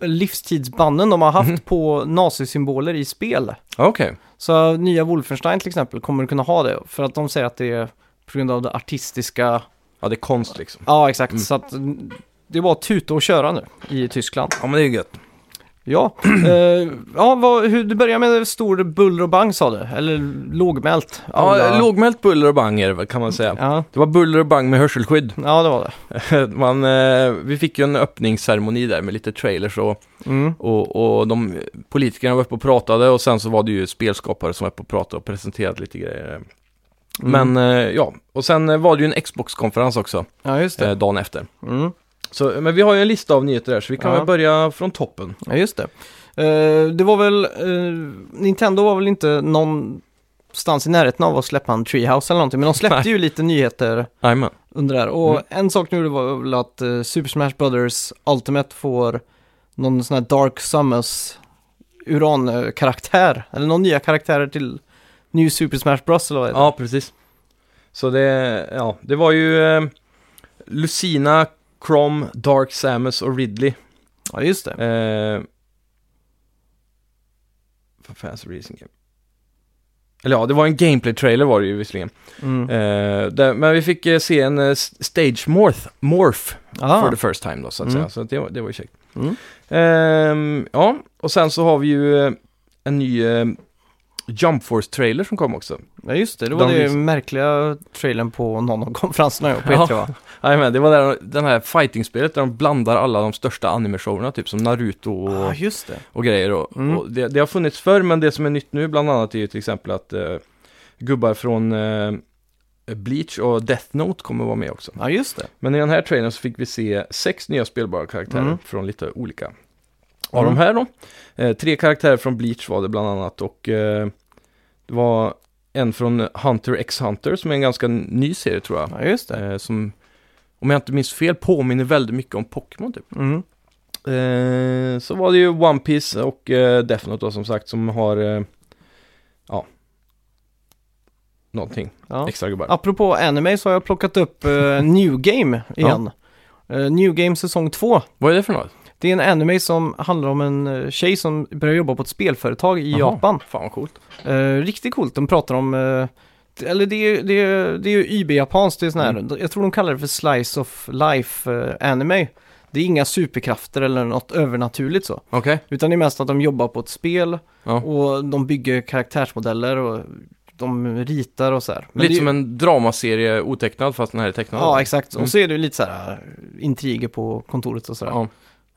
Speaker 1: livstidsbannen de har haft
Speaker 2: Mhm.
Speaker 1: på nazisymboler i spel.
Speaker 2: okej.
Speaker 1: Så uh, nya Wolfenstein till exempel kommer kunna ha det, för att de säger att det är på grund av det artistiska.
Speaker 2: Ja, det är konst liksom.
Speaker 1: Ja, exakt.
Speaker 2: Mm.
Speaker 1: Så att mm, det är bara att tuta och köra nu i Tyskland.
Speaker 2: Ja, men det är ju gött.
Speaker 1: Ja, uh, ja vad, hur, du börjar med stor buller och bang sa du, eller lågmält.
Speaker 2: Ja,
Speaker 1: Alla-
Speaker 2: lågmält buller och bang är det väl, kan man säga.
Speaker 1: Ja,
Speaker 2: Det var buller och bang med hörselskydd.
Speaker 1: ja, det var det.
Speaker 2: Man, eh, vi fick ju en öppningsceremoni där med lite trailers och,
Speaker 1: Mm.
Speaker 2: och, och de politikerna var uppe och pratade och sen så var det ju spelskapare som var uppe och pratade och presenterade lite grejer.
Speaker 1: Mm.
Speaker 2: Men eh, ja, och sen eh, var det ju en Xbox-konferens också
Speaker 1: Ja, just det.
Speaker 2: eh, dagen efter.
Speaker 1: Mm.
Speaker 2: Så, men vi har ju en lista av nyheter där så vi kan
Speaker 1: Ja.
Speaker 2: väl börja från toppen.
Speaker 1: Ja, just det. Eh, det var väl, eh, Nintendo var väl inte någon någonstans i närheten av att släppa en Treehouse eller någonting. Men de släppte
Speaker 2: Nej.
Speaker 1: ju lite nyheter
Speaker 2: Jajamän.
Speaker 1: under det här. Och
Speaker 2: Mm.
Speaker 1: en sak nu var väl att eh, Super Smash Brothers Ultimate får någon sån här Dark Summers uran-karaktär. Eller någon nya karaktärer till New Super Smash Bros. Eller vad det?
Speaker 2: Ja, precis. Så det, ja, det var ju eh, Lucina, Crom, Dark Samus och Ridley.
Speaker 1: ja, just det.
Speaker 2: Eh, för Fans Racing Game. Eller ja, det var en gameplay-trailer var det ju visserligen.
Speaker 1: Mm.
Speaker 2: Eh, där, men vi fick eh, se en eh, stage morph, morph for the first time då, så att
Speaker 1: Mm.
Speaker 2: säga. Så att det, var- det var ju käckt.
Speaker 1: Mm.
Speaker 2: Ehm, ja, och sen så har vi ju eh, en ny eh, Jump Force-trailer som kom också.
Speaker 1: Ja, just det. Det var
Speaker 2: De
Speaker 1: det märkliga trailern på någon av konferenserna jag på
Speaker 2: Ja.
Speaker 1: E3 va?
Speaker 2: Jajamän, det var där, den här fighting-spelet där de blandar alla de största anime-showerna, typ som Naruto och,
Speaker 1: Ja, just det.
Speaker 2: och grejer. Och,
Speaker 1: Mm.
Speaker 2: och det, det har funnits förr, men det som är nytt nu bland annat är ju till exempel att eh, gubbar från eh, Bleach och Death Note kommer vara med också.
Speaker 1: Ja, just det.
Speaker 2: Men i den här trailern så fick vi se sex nya spelbara karaktärer
Speaker 1: Mm.
Speaker 2: från lite olika av
Speaker 1: Mm.
Speaker 2: de här då. Eh, tre karaktärer från Bleach var det bland annat och eh, det var en från Hunter x Hunter som är en ganska ny serie tror jag.
Speaker 1: Ja, just det.
Speaker 2: Eh, som, om jag inte minns fel, påminner väldigt mycket om Pokémon typ.
Speaker 1: Mm.
Speaker 2: Eh, så var det ju One Piece och eh, Death Note då, som sagt som har, eh, ja, någonting
Speaker 1: Ja.
Speaker 2: extra gubbar.
Speaker 1: Apropå anime så har jag plockat upp eh, New Game igen. Eh, New Game säsong 2.
Speaker 2: Vad är det för något?
Speaker 1: Det är en anime som handlar om en eh, tjej som börjar jobba på ett spelföretag i
Speaker 2: Jaha.
Speaker 1: Japan.
Speaker 2: Fan vad coolt.
Speaker 1: Eh, riktigt coolt. De pratar om, eh, eller det är, det är, det är ju YB-japanskt, det är sån här,
Speaker 2: Mm.
Speaker 1: jag tror de kallar det för slice of life eh, anime. Det är inga superkrafter eller något övernaturligt så.
Speaker 2: Okej.
Speaker 1: Utan det är mest att de jobbar på ett spel
Speaker 2: Ja.
Speaker 1: och de bygger karaktärsmodeller och de ritar och så här. Men
Speaker 2: Lite
Speaker 1: det
Speaker 2: som en dramaserie otecknad fast den här är tecknad.
Speaker 1: Ja, exakt.
Speaker 2: Mm.
Speaker 1: Och så är det lite så här eh, intriger på kontoret och sådär.
Speaker 2: Ja.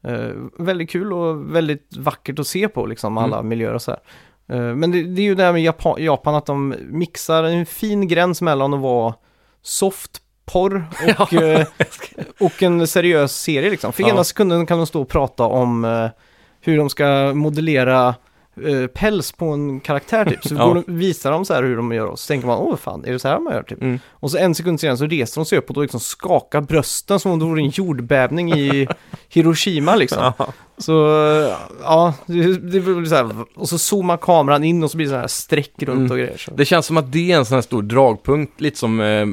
Speaker 1: Eh, väldigt kul och väldigt vackert att se på liksom
Speaker 2: Mm.
Speaker 1: alla miljöer och så här. Eh, men det, det är ju det här med Japan, Japan att de mixar en fin gräns mellan att vara soft porr och, eh, och en seriös serie liksom. För
Speaker 2: Ja.
Speaker 1: ena sekunden kan de stå och prata om eh, hur de ska modellera eh, päls på en karaktär typ. Så
Speaker 2: Ja.
Speaker 1: går de, visar de så här hur de gör och så tänker man, åh fan, är det så här man gör typ?
Speaker 2: Mm.
Speaker 1: Och så en sekund senare så reser de sig upp och då liksom skakar brösten som om det vore en jordbävning i Hiroshima liksom.
Speaker 2: Ja.
Speaker 1: Så ja, det, det blir så här, och så zoomar kameran in och så blir det så här streck runt
Speaker 2: Mm.
Speaker 1: och grejer. Så.
Speaker 2: Det känns som att det är en sån här stor dragpunkt, lite som eh,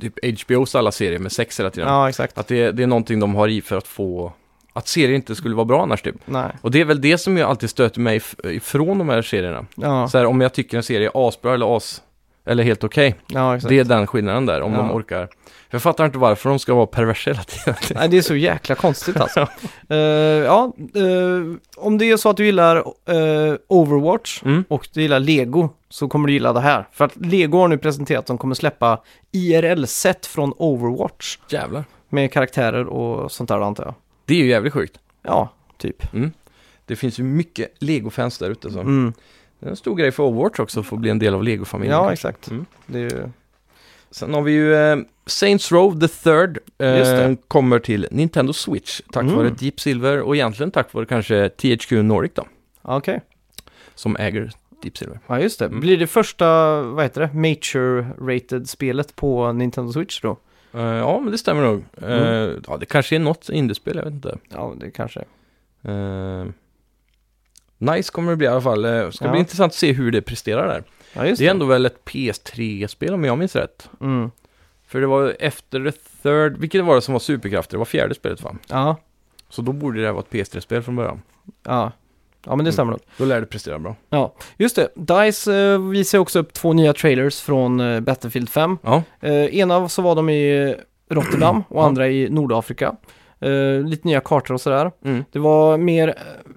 Speaker 2: typ HBOs alla serier med sex hela tiden.
Speaker 1: Ja, exakt.
Speaker 2: Att det, det är någonting de har i för att få, att serier inte skulle vara bra annars typ.
Speaker 1: Nej.
Speaker 2: Och det är väl det som jag alltid stöter mig if- ifrån de här serierna.
Speaker 1: Ja,
Speaker 2: Så här, om jag tycker en serie är asbra eller as, eller helt okej.
Speaker 1: ja exakt.
Speaker 2: Det är den skillnaden där, om
Speaker 1: Ja.
Speaker 2: de orkar. Jag fattar inte varför de ska vara perversa hela tiden.
Speaker 1: Nej, det är så jäkla konstigt alltså. Eh, ja, eh, om det är så att du gillar eh, Overwatch
Speaker 2: Mm.
Speaker 1: och du gillar Lego så kommer du gilla det här. För att Lego har nu presenterat att de kommer släppa IRL-set från Overwatch
Speaker 2: Jävlar.
Speaker 1: med karaktärer och sånt där antar jag.
Speaker 2: Det är ju jävligt sjukt.
Speaker 1: Ja, typ.
Speaker 2: Det finns ju mycket Lego-fans där ute. Så.
Speaker 1: Mm.
Speaker 2: Det är en stor grej för Overwatch också, att få bli en del av Lego-familjen.
Speaker 1: Ja,
Speaker 2: kanske.
Speaker 1: exakt.
Speaker 2: Mm.
Speaker 1: Det är ju...
Speaker 2: Sen har vi ju eh, Saints Row the Third. Eh, kommer till Nintendo Switch tack
Speaker 1: Mm.
Speaker 2: vare Deep Silver och egentligen tack vare kanske THQ Nordic då,
Speaker 1: Okej.
Speaker 2: som äger Deep Silver.
Speaker 1: Ja, just det.
Speaker 2: Mm.
Speaker 1: Blir det första, vad heter det, Mature-rated-spelet på Nintendo Switch då?
Speaker 2: Eh, ja, men det stämmer nog. Eh,
Speaker 1: Mm.
Speaker 2: Ja, det kanske är något indiespel, jag vet inte.
Speaker 1: Ja, det kanske.
Speaker 2: Eh, nice kommer det bli i alla fall. Eh, ska
Speaker 1: Ja.
Speaker 2: bli intressant att se hur det presterar där.
Speaker 1: Ja, just
Speaker 2: Det är ändå väl ett PS3-spel om jag minns rätt.
Speaker 1: Mm.
Speaker 2: För det var efter the third, vilket var det som var superkrafter? Det var fjärde spelet va?
Speaker 1: Ja,
Speaker 2: Så då borde det här vara ett PS3-spel från början.
Speaker 1: ja. Ja, men det stämmer nog.
Speaker 2: Då lär det prestera bra.
Speaker 1: Ja, just det. DICE eh, visar också upp två nya trailers från eh, Battlefield 5.
Speaker 2: Ja,
Speaker 1: Eh, ena så var de i Rotterdam och andra i Nordafrika. Eh, lite nya kartor och sådär.
Speaker 2: mm.
Speaker 1: Det var mer eh,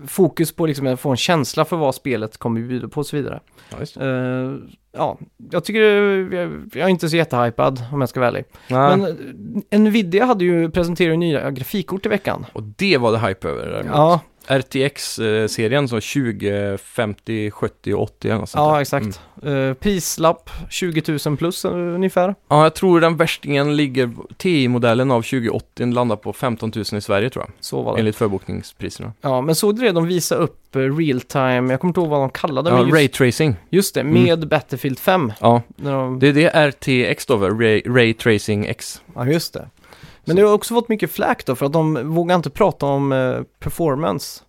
Speaker 1: fokus på liksom att få en känsla för vad spelet kommer bjuda på och så vidare.
Speaker 2: ja just det.
Speaker 1: Eh, ja, jag tycker, jag, jag är inte så jättehypad om jag ska vara ärlig.
Speaker 2: Nej.
Speaker 1: Men eh, Nvidia hade ju presenterat nya grafikkort i veckan.
Speaker 2: Och det var det hype över. däremot.
Speaker 1: Ja,
Speaker 2: RTX-serien, så 20, 50, 70 och 80 eller något sånt
Speaker 1: Ja,
Speaker 2: där.
Speaker 1: exakt.
Speaker 2: Mm.
Speaker 1: Eh, prislapp 20 000 plus eh, ungefär.
Speaker 2: Ja, jag tror den värstingen ligger, TI-modellen av 2080 landar på 15 000 i Sverige tror jag.
Speaker 1: Så var det.
Speaker 2: Enligt förbokningspriserna.
Speaker 1: Ja, men såg du det? De visade upp eh, real time, jag kommer inte ihåg vad de kallade det,
Speaker 2: Ja,
Speaker 1: just,
Speaker 2: Raytracing.
Speaker 1: just det,
Speaker 2: Mm.
Speaker 1: med Battlefield 5.
Speaker 2: Ja,
Speaker 1: de,
Speaker 2: det är det RTX då, väl? Ray, Raytracing X.
Speaker 1: Ja, just det. Men
Speaker 2: Så.
Speaker 1: det har också fått mycket flack då, för att de vågar inte prata om eh, performance.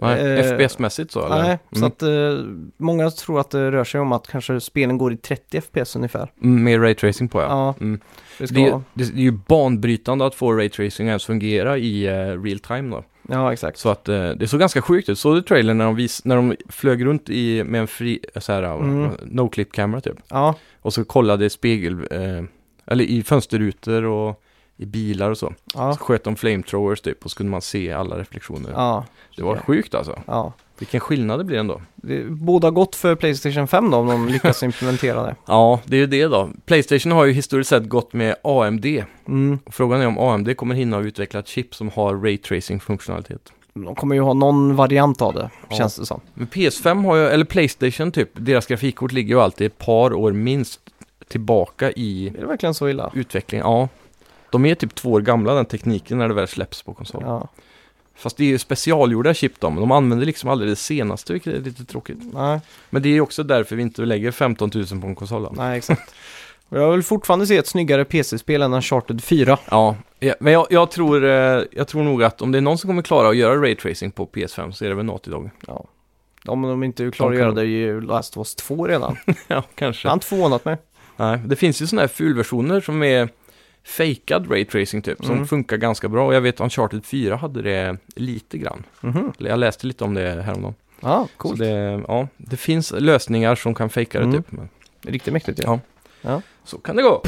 Speaker 2: Nej,
Speaker 1: Eh,
Speaker 2: FPS-mässigt så eller?
Speaker 1: Nej, så
Speaker 2: Mm.
Speaker 1: att eh, många tror att det rör sig om att kanske spelen går i 30 FPS ungefär.
Speaker 2: Mm, Med Raytracing på ja.
Speaker 1: Ja,
Speaker 2: Mm.
Speaker 1: det
Speaker 2: Det, det, är ju banbrytande att få Raytracing ens fungera i uh, real time då.
Speaker 1: Ja, exakt.
Speaker 2: Så att eh, det såg ganska sjukt ut. Såg du trailern när de, vis, när de flög runt i, med en fri, så här,
Speaker 1: Mm.
Speaker 2: no-clip-kamera typ?
Speaker 1: Ja,
Speaker 2: Och så kollade spegel, eh, eller i fönsterrutor och i bilar och så.
Speaker 1: ja,
Speaker 2: Så sköt de flamethrowers typ och så kunde man se alla reflektioner.
Speaker 1: ja.
Speaker 2: Det var sjukt alltså.
Speaker 1: ja.
Speaker 2: Vilken skillnad det blir ändå.
Speaker 1: Det båda gott för Playstation 5 då, om de lyckas implementera det.
Speaker 2: Ja, det är ju det då. Playstation har ju historiskt sett gått med AMD.
Speaker 1: Mm.
Speaker 2: Frågan är om AMD kommer hinna utveckla ett chip som har raytracing-funktionalitet.
Speaker 1: De kommer ju ha någon variant av det,
Speaker 2: Ja.
Speaker 1: känns det som.
Speaker 2: Men PS5 har ju, eller Playstation typ, deras grafikkort ligger ju alltid ett par år minst tillbaka i
Speaker 1: Är det verkligen så illa?
Speaker 2: utvecklingen. Ja, de är typ två år gamla den tekniken när det väl släpps på konsol.
Speaker 1: Ja,
Speaker 2: Fast det är ju specialgjorda chip då, men de använder liksom aldrig det senaste, vilket är lite tråkigt.
Speaker 1: nej,
Speaker 2: Men det är ju också därför vi inte lägger 15 000 på en konsol. då.
Speaker 1: nej exakt. Och jag vill fortfarande se ett snyggare PC-spel än Uncharted 4.
Speaker 2: Ja, ja, men jag, jag, tror, eh, jag tror nog att om det är någon som kommer klara att göra raytracing på PS5 så är det väl Naughty Dog.
Speaker 1: Ja. Om de inte är klara
Speaker 2: De
Speaker 1: att göra det i Last of Us 2 redan.
Speaker 2: ja,
Speaker 1: Det
Speaker 2: kanske.
Speaker 1: har inte förvånat mig.
Speaker 2: Nej, det finns ju sådana här fulversioner som är fejkad raytracing typ, som
Speaker 1: Mm.
Speaker 2: funkar ganska bra. Och jag vet att Uncharted 4 hade det lite grann. Eller Jag läste lite om det häromdagen.
Speaker 1: Ja,
Speaker 2: Så
Speaker 1: coolt.
Speaker 2: det, ja, det finns lösningar som kan fejka det
Speaker 1: Mm.
Speaker 2: typ. Men,
Speaker 1: Riktigt mäktigt ju.
Speaker 2: Ja.
Speaker 1: Ja.
Speaker 2: så kan det gå.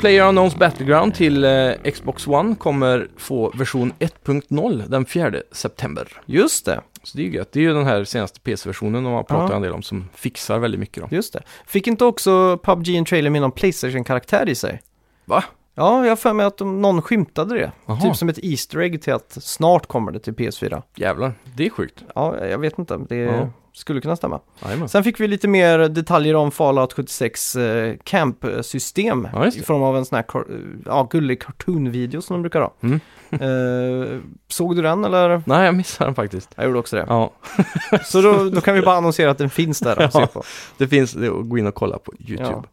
Speaker 2: PlayerUnknown's Battleground till eh, Xbox One kommer få version 1.0 den 4 september.
Speaker 1: Just det,
Speaker 2: Så det är ju gött. Det är ju den här senaste PC-versionen de har pratat en del om som fixar väldigt mycket då.
Speaker 1: just det. Fick inte också PubG en trailer med någon Playstation-karaktär i sig?
Speaker 2: Va?
Speaker 1: Ja, jag har för mig att de, någon skymtade det.
Speaker 2: Jaha.
Speaker 1: Typ som ett Easter egg till att snart kommer det till PS4.
Speaker 2: Jävlar, det är sjukt.
Speaker 1: Ja, jag vet inte. Det
Speaker 2: Ja.
Speaker 1: Skulle kunna stämma.
Speaker 2: Jajamän.
Speaker 1: Sen fick vi lite mer detaljer om Fallout 76 eh, camp-system
Speaker 2: Ja, just
Speaker 1: i
Speaker 2: det.
Speaker 1: form av en sån här kar- ja, gullig cartoon-video som de brukar ha.
Speaker 2: Mm.
Speaker 1: Eh, såg du den eller?
Speaker 2: Nej, jag missade den faktiskt.
Speaker 1: Jag gjorde också det.
Speaker 2: Ja,
Speaker 1: Så då, då kan vi bara annonsera att den finns där att se
Speaker 2: Ja.
Speaker 1: på.
Speaker 2: det finns det att gå in och kolla på YouTube.
Speaker 1: Ja.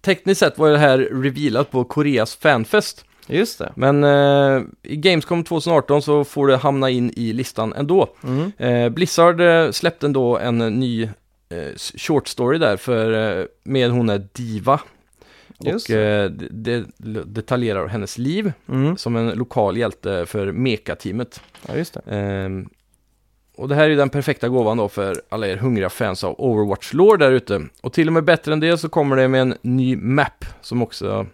Speaker 2: Tekniskt sett var det här revealat på Koreas fanfest.
Speaker 1: Just det.
Speaker 2: Men eh, i Gamescom 2018 så får det hamna in i listan ändå.
Speaker 1: Mm.
Speaker 2: Eh, Blizzard eh, släppte ändå en ny eh, short story där för, eh, med hon är Diva.
Speaker 1: Just
Speaker 2: och eh, det, det detaljerar hennes liv
Speaker 1: Mm.
Speaker 2: som en lokal hjälte för Meka-teamet.
Speaker 1: Ja, just det.
Speaker 2: Ehm, och det här är den perfekta gåvan då för alla er hungriga fans av Overwatch-lore där ute. Och till och med bättre än det så kommer det med en ny map som också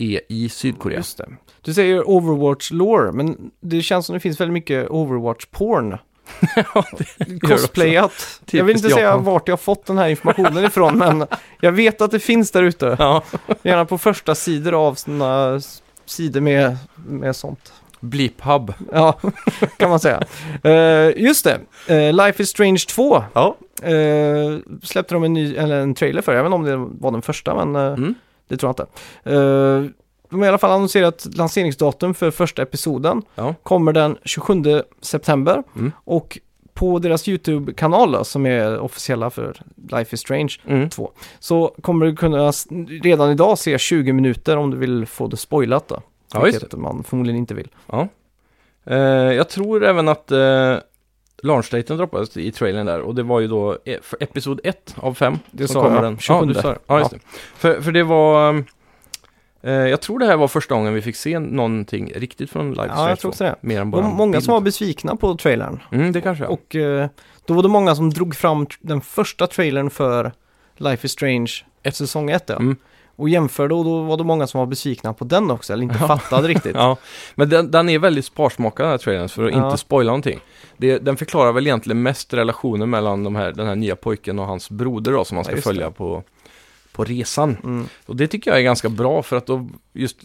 Speaker 2: är i Sydkorea.
Speaker 1: Just det. Du säger Overwatch-lore, men det känns som det finns väldigt mycket Overwatch-porn. Cosplayat. Jag vill inte
Speaker 2: Typiskt
Speaker 1: säga
Speaker 2: Japan.
Speaker 1: vart jag har fått den här informationen ifrån, men jag vet att det finns där ute.
Speaker 2: Ja,
Speaker 1: Gärna på första sidor av sådana sidor med, med sånt.
Speaker 2: Bleep Hub.
Speaker 1: Ja, kan man säga. Eh, just det, Eh, Life is Strange 2
Speaker 2: Ja.
Speaker 1: eh, släppte de en, ny, eller en trailer för. Jag vet inte om det var den första, men
Speaker 2: Mm.
Speaker 1: Det tror jag inte. Eh, de har i alla fall annonserat lanseringsdatum för första episoden.
Speaker 2: Ja.
Speaker 1: Kommer den 27 september.
Speaker 2: Mm.
Speaker 1: Och på deras YouTube-kanal som är officiella för Life is Strange
Speaker 2: Mm.
Speaker 1: 2, så kommer du kunna redan idag se 20 minuter om du vill få det spoilat då.
Speaker 2: Ja,
Speaker 1: Vilket man förmodligen inte vill.
Speaker 2: Ja. Eh, jag tror även att uh, launchdaten droppades i trailern där och det var ju då e- för episod 1 av 5.
Speaker 1: Det
Speaker 2: som
Speaker 1: sa
Speaker 2: kommer
Speaker 1: jag.
Speaker 2: den.
Speaker 1: 27.
Speaker 2: Ja, du sa det. Ja, just det. För, för det var... eh, jag tror det här var första gången vi fick se någonting riktigt från Live
Speaker 1: Ja, jag tror
Speaker 2: 2.
Speaker 1: också det.
Speaker 2: Mer än bara
Speaker 1: många
Speaker 2: bild.
Speaker 1: som var besvikna på trailern.
Speaker 2: Mm, det kanske.
Speaker 1: Och eh, då var det många som drog fram den första trailern för Life is Strange säsong 1. Ja.
Speaker 2: Mm.
Speaker 1: Och jämförde och då var det många som var besvikna på den också, eller inte fattade riktigt.
Speaker 2: Ja, men den, den är väldigt sparsmakad den här trailern för att
Speaker 1: Ja.
Speaker 2: inte spoila någonting. Det, den förklarar väl egentligen mest relationen mellan de här, den här nya pojken och hans broder då, som man
Speaker 1: Ja,
Speaker 2: ska
Speaker 1: just
Speaker 2: följa på, på resan.
Speaker 1: Mm.
Speaker 2: Och det tycker jag är ganska bra för att då just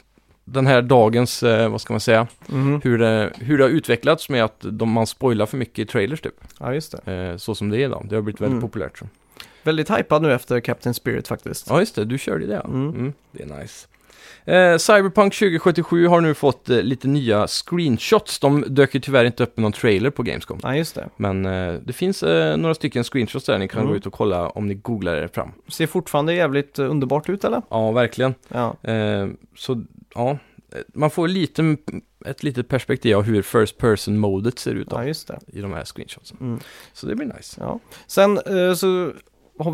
Speaker 2: den här dagens, eh, vad ska man säga,
Speaker 1: Mhm.
Speaker 2: hur det, hur det har utvecklats med att de, man spoilar för mycket i trailers typ.
Speaker 1: Ja, just det.
Speaker 2: Eh, så som det är idag. Det har blivit väldigt
Speaker 1: Mm.
Speaker 2: populärt. Så.
Speaker 1: Väldigt hypad nu efter Captain Spirit faktiskt.
Speaker 2: Ja, just det. Du körde det ja.
Speaker 1: Mm.
Speaker 2: Mm, det är nice. Eh, Cyberpunk 2077 har nu fått eh, lite nya screenshots. De dök ju tyvärr inte upp med någon trailer på Gamescom.
Speaker 1: Ja, just det.
Speaker 2: Men eh, det finns eh, några stycken screenshots där ni kan
Speaker 1: Mm.
Speaker 2: gå ut och kolla om ni googlar er fram.
Speaker 1: Ser fortfarande jävligt eh, underbart ut eller?
Speaker 2: Ja, verkligen.
Speaker 1: Ja.
Speaker 2: Eh, så ja, man får lite, ett litet perspektiv av hur First Person-modet ser ut då,
Speaker 1: ja, just det.
Speaker 2: i de här screenshotsen.
Speaker 1: Mm.
Speaker 2: Så det blir nice.
Speaker 1: Ja. Sen så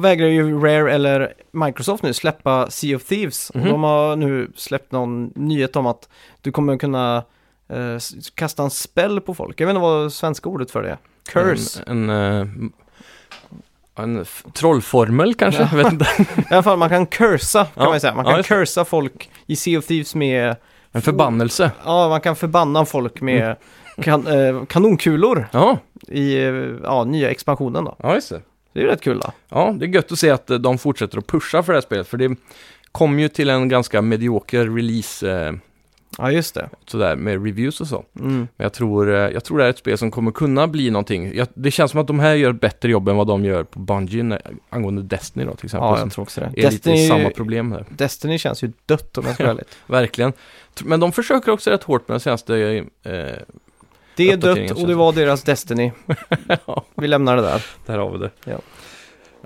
Speaker 1: vägrar ju Rare eller Microsoft nu släppa Sea of Thieves.
Speaker 2: Mhm.
Speaker 1: Och de har nu släppt någon nyhet om att du kommer kunna eh, kasta en spell på folk. Jag vet inte vad svenska ordet för det är. Curse.
Speaker 2: En, en, eh, en trollformel kanske?
Speaker 1: Ja.
Speaker 2: Jag vet inte.
Speaker 1: I alla fall man kan cursa kan
Speaker 2: Ja.
Speaker 1: man säga. Man
Speaker 2: Ja,
Speaker 1: kan
Speaker 2: det.
Speaker 1: cursa folk i Sea of Thieves med,
Speaker 2: En förbannelse.
Speaker 1: ja man kan förbanna folk med
Speaker 2: Mm.
Speaker 1: kan, eh, kanonkulor
Speaker 2: Ja,
Speaker 1: i eh, ja, nya expansionen då.
Speaker 2: ja just det.
Speaker 1: Det är ju rätt kul då.
Speaker 2: Ja, det är gött att se att eh, de fortsätter att pusha för det här spelet. För det kom ju till en ganska medioker release eh,
Speaker 1: Ja just det.
Speaker 2: sådär med reviews och så.
Speaker 1: Mm.
Speaker 2: Men jag tror, eh, jag tror det är ett spel som kommer kunna bli någonting. Jag, det känns som att de här gör ett bättre jobb än vad de gör på Bungie angående Destiny då till exempel.
Speaker 1: Ja jag tror också det.
Speaker 2: är lite samma problem där.
Speaker 1: Destiny känns ju dött om jag ska vara ärlig.
Speaker 2: Verkligen. Men de försöker också rätt hårt med den senaste... Eh,
Speaker 1: Det är dött och det var deras Destiny.
Speaker 2: ja,
Speaker 1: Vi lämnar det där.
Speaker 2: där har vi det.
Speaker 1: Ja.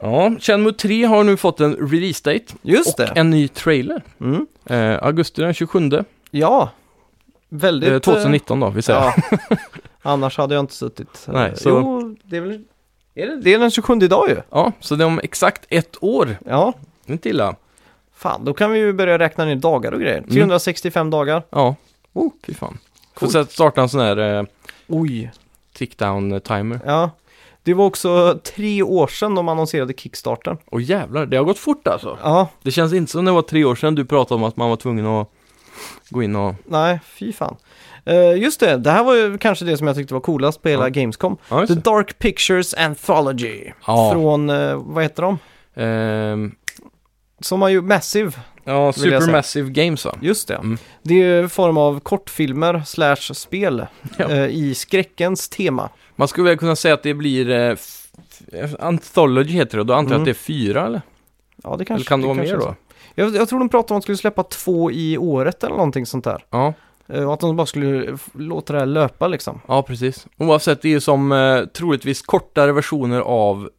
Speaker 2: Ja, Shenmue 3 har nu fått en release date
Speaker 1: Just
Speaker 2: och
Speaker 1: det.
Speaker 2: en ny trailer.
Speaker 1: Mm.
Speaker 2: Eh, augusti den 27,
Speaker 1: Ja. Väldigt...
Speaker 2: eh, 2019 då, vi säger.
Speaker 1: Ja. Annars hade jag inte suttit.
Speaker 2: Nej, så-
Speaker 1: Jo, det är väl... Är det, det är den 27 idag ju.
Speaker 2: Ja, så det är om exakt ett år.
Speaker 1: Ja.
Speaker 2: Inte illa.
Speaker 1: Fan, då kan vi ju börja räkna ner dagar och grejer. 365 dagar.
Speaker 2: Ja, oh, fy fan. Får
Speaker 1: Coolt.
Speaker 2: sätta- starta en sån här eh,
Speaker 1: Oj.
Speaker 2: tick-down-timer.
Speaker 1: Ja. Det var också tre år sedan de annonserade Kickstarten.
Speaker 2: Och jävlar, det har gått fort alltså.
Speaker 1: Ja,
Speaker 2: Det känns inte som det var tre år sedan du pratade om att man var tvungen att gå in och...
Speaker 1: nej, fy fan. Eh, just det, det här var ju kanske det som jag tyckte var coolast på hela
Speaker 2: Ja.
Speaker 1: Gamescom.
Speaker 2: Ja, just
Speaker 1: The
Speaker 2: det.
Speaker 1: Dark Pictures Anthology.
Speaker 2: Ja.
Speaker 1: Från, eh, vad heter de?
Speaker 2: Ehm,
Speaker 1: Som har ju Massive.
Speaker 2: Ja. Supermassive Games va?
Speaker 1: Just det.
Speaker 2: Mm.
Speaker 1: Det är en form av kortfilmer slash spel
Speaker 2: Ja.
Speaker 1: eh, i skräckens tema.
Speaker 2: Man skulle väl kunna säga att det blir... Eh, Anthology heter det, och då antar jag
Speaker 1: Mm.
Speaker 2: att det är fyra eller?
Speaker 1: Ja, det kanske,
Speaker 2: eller kan det vara
Speaker 1: kanske
Speaker 2: mer då?
Speaker 1: Jag, jag tror de pratade om att de skulle släppa två i året eller någonting sånt där.
Speaker 2: Ja,
Speaker 1: Eh, Och att de bara skulle låta det här löpa liksom.
Speaker 2: ja precis. Oavsett, det är ju som eh, troligtvis kortare versioner av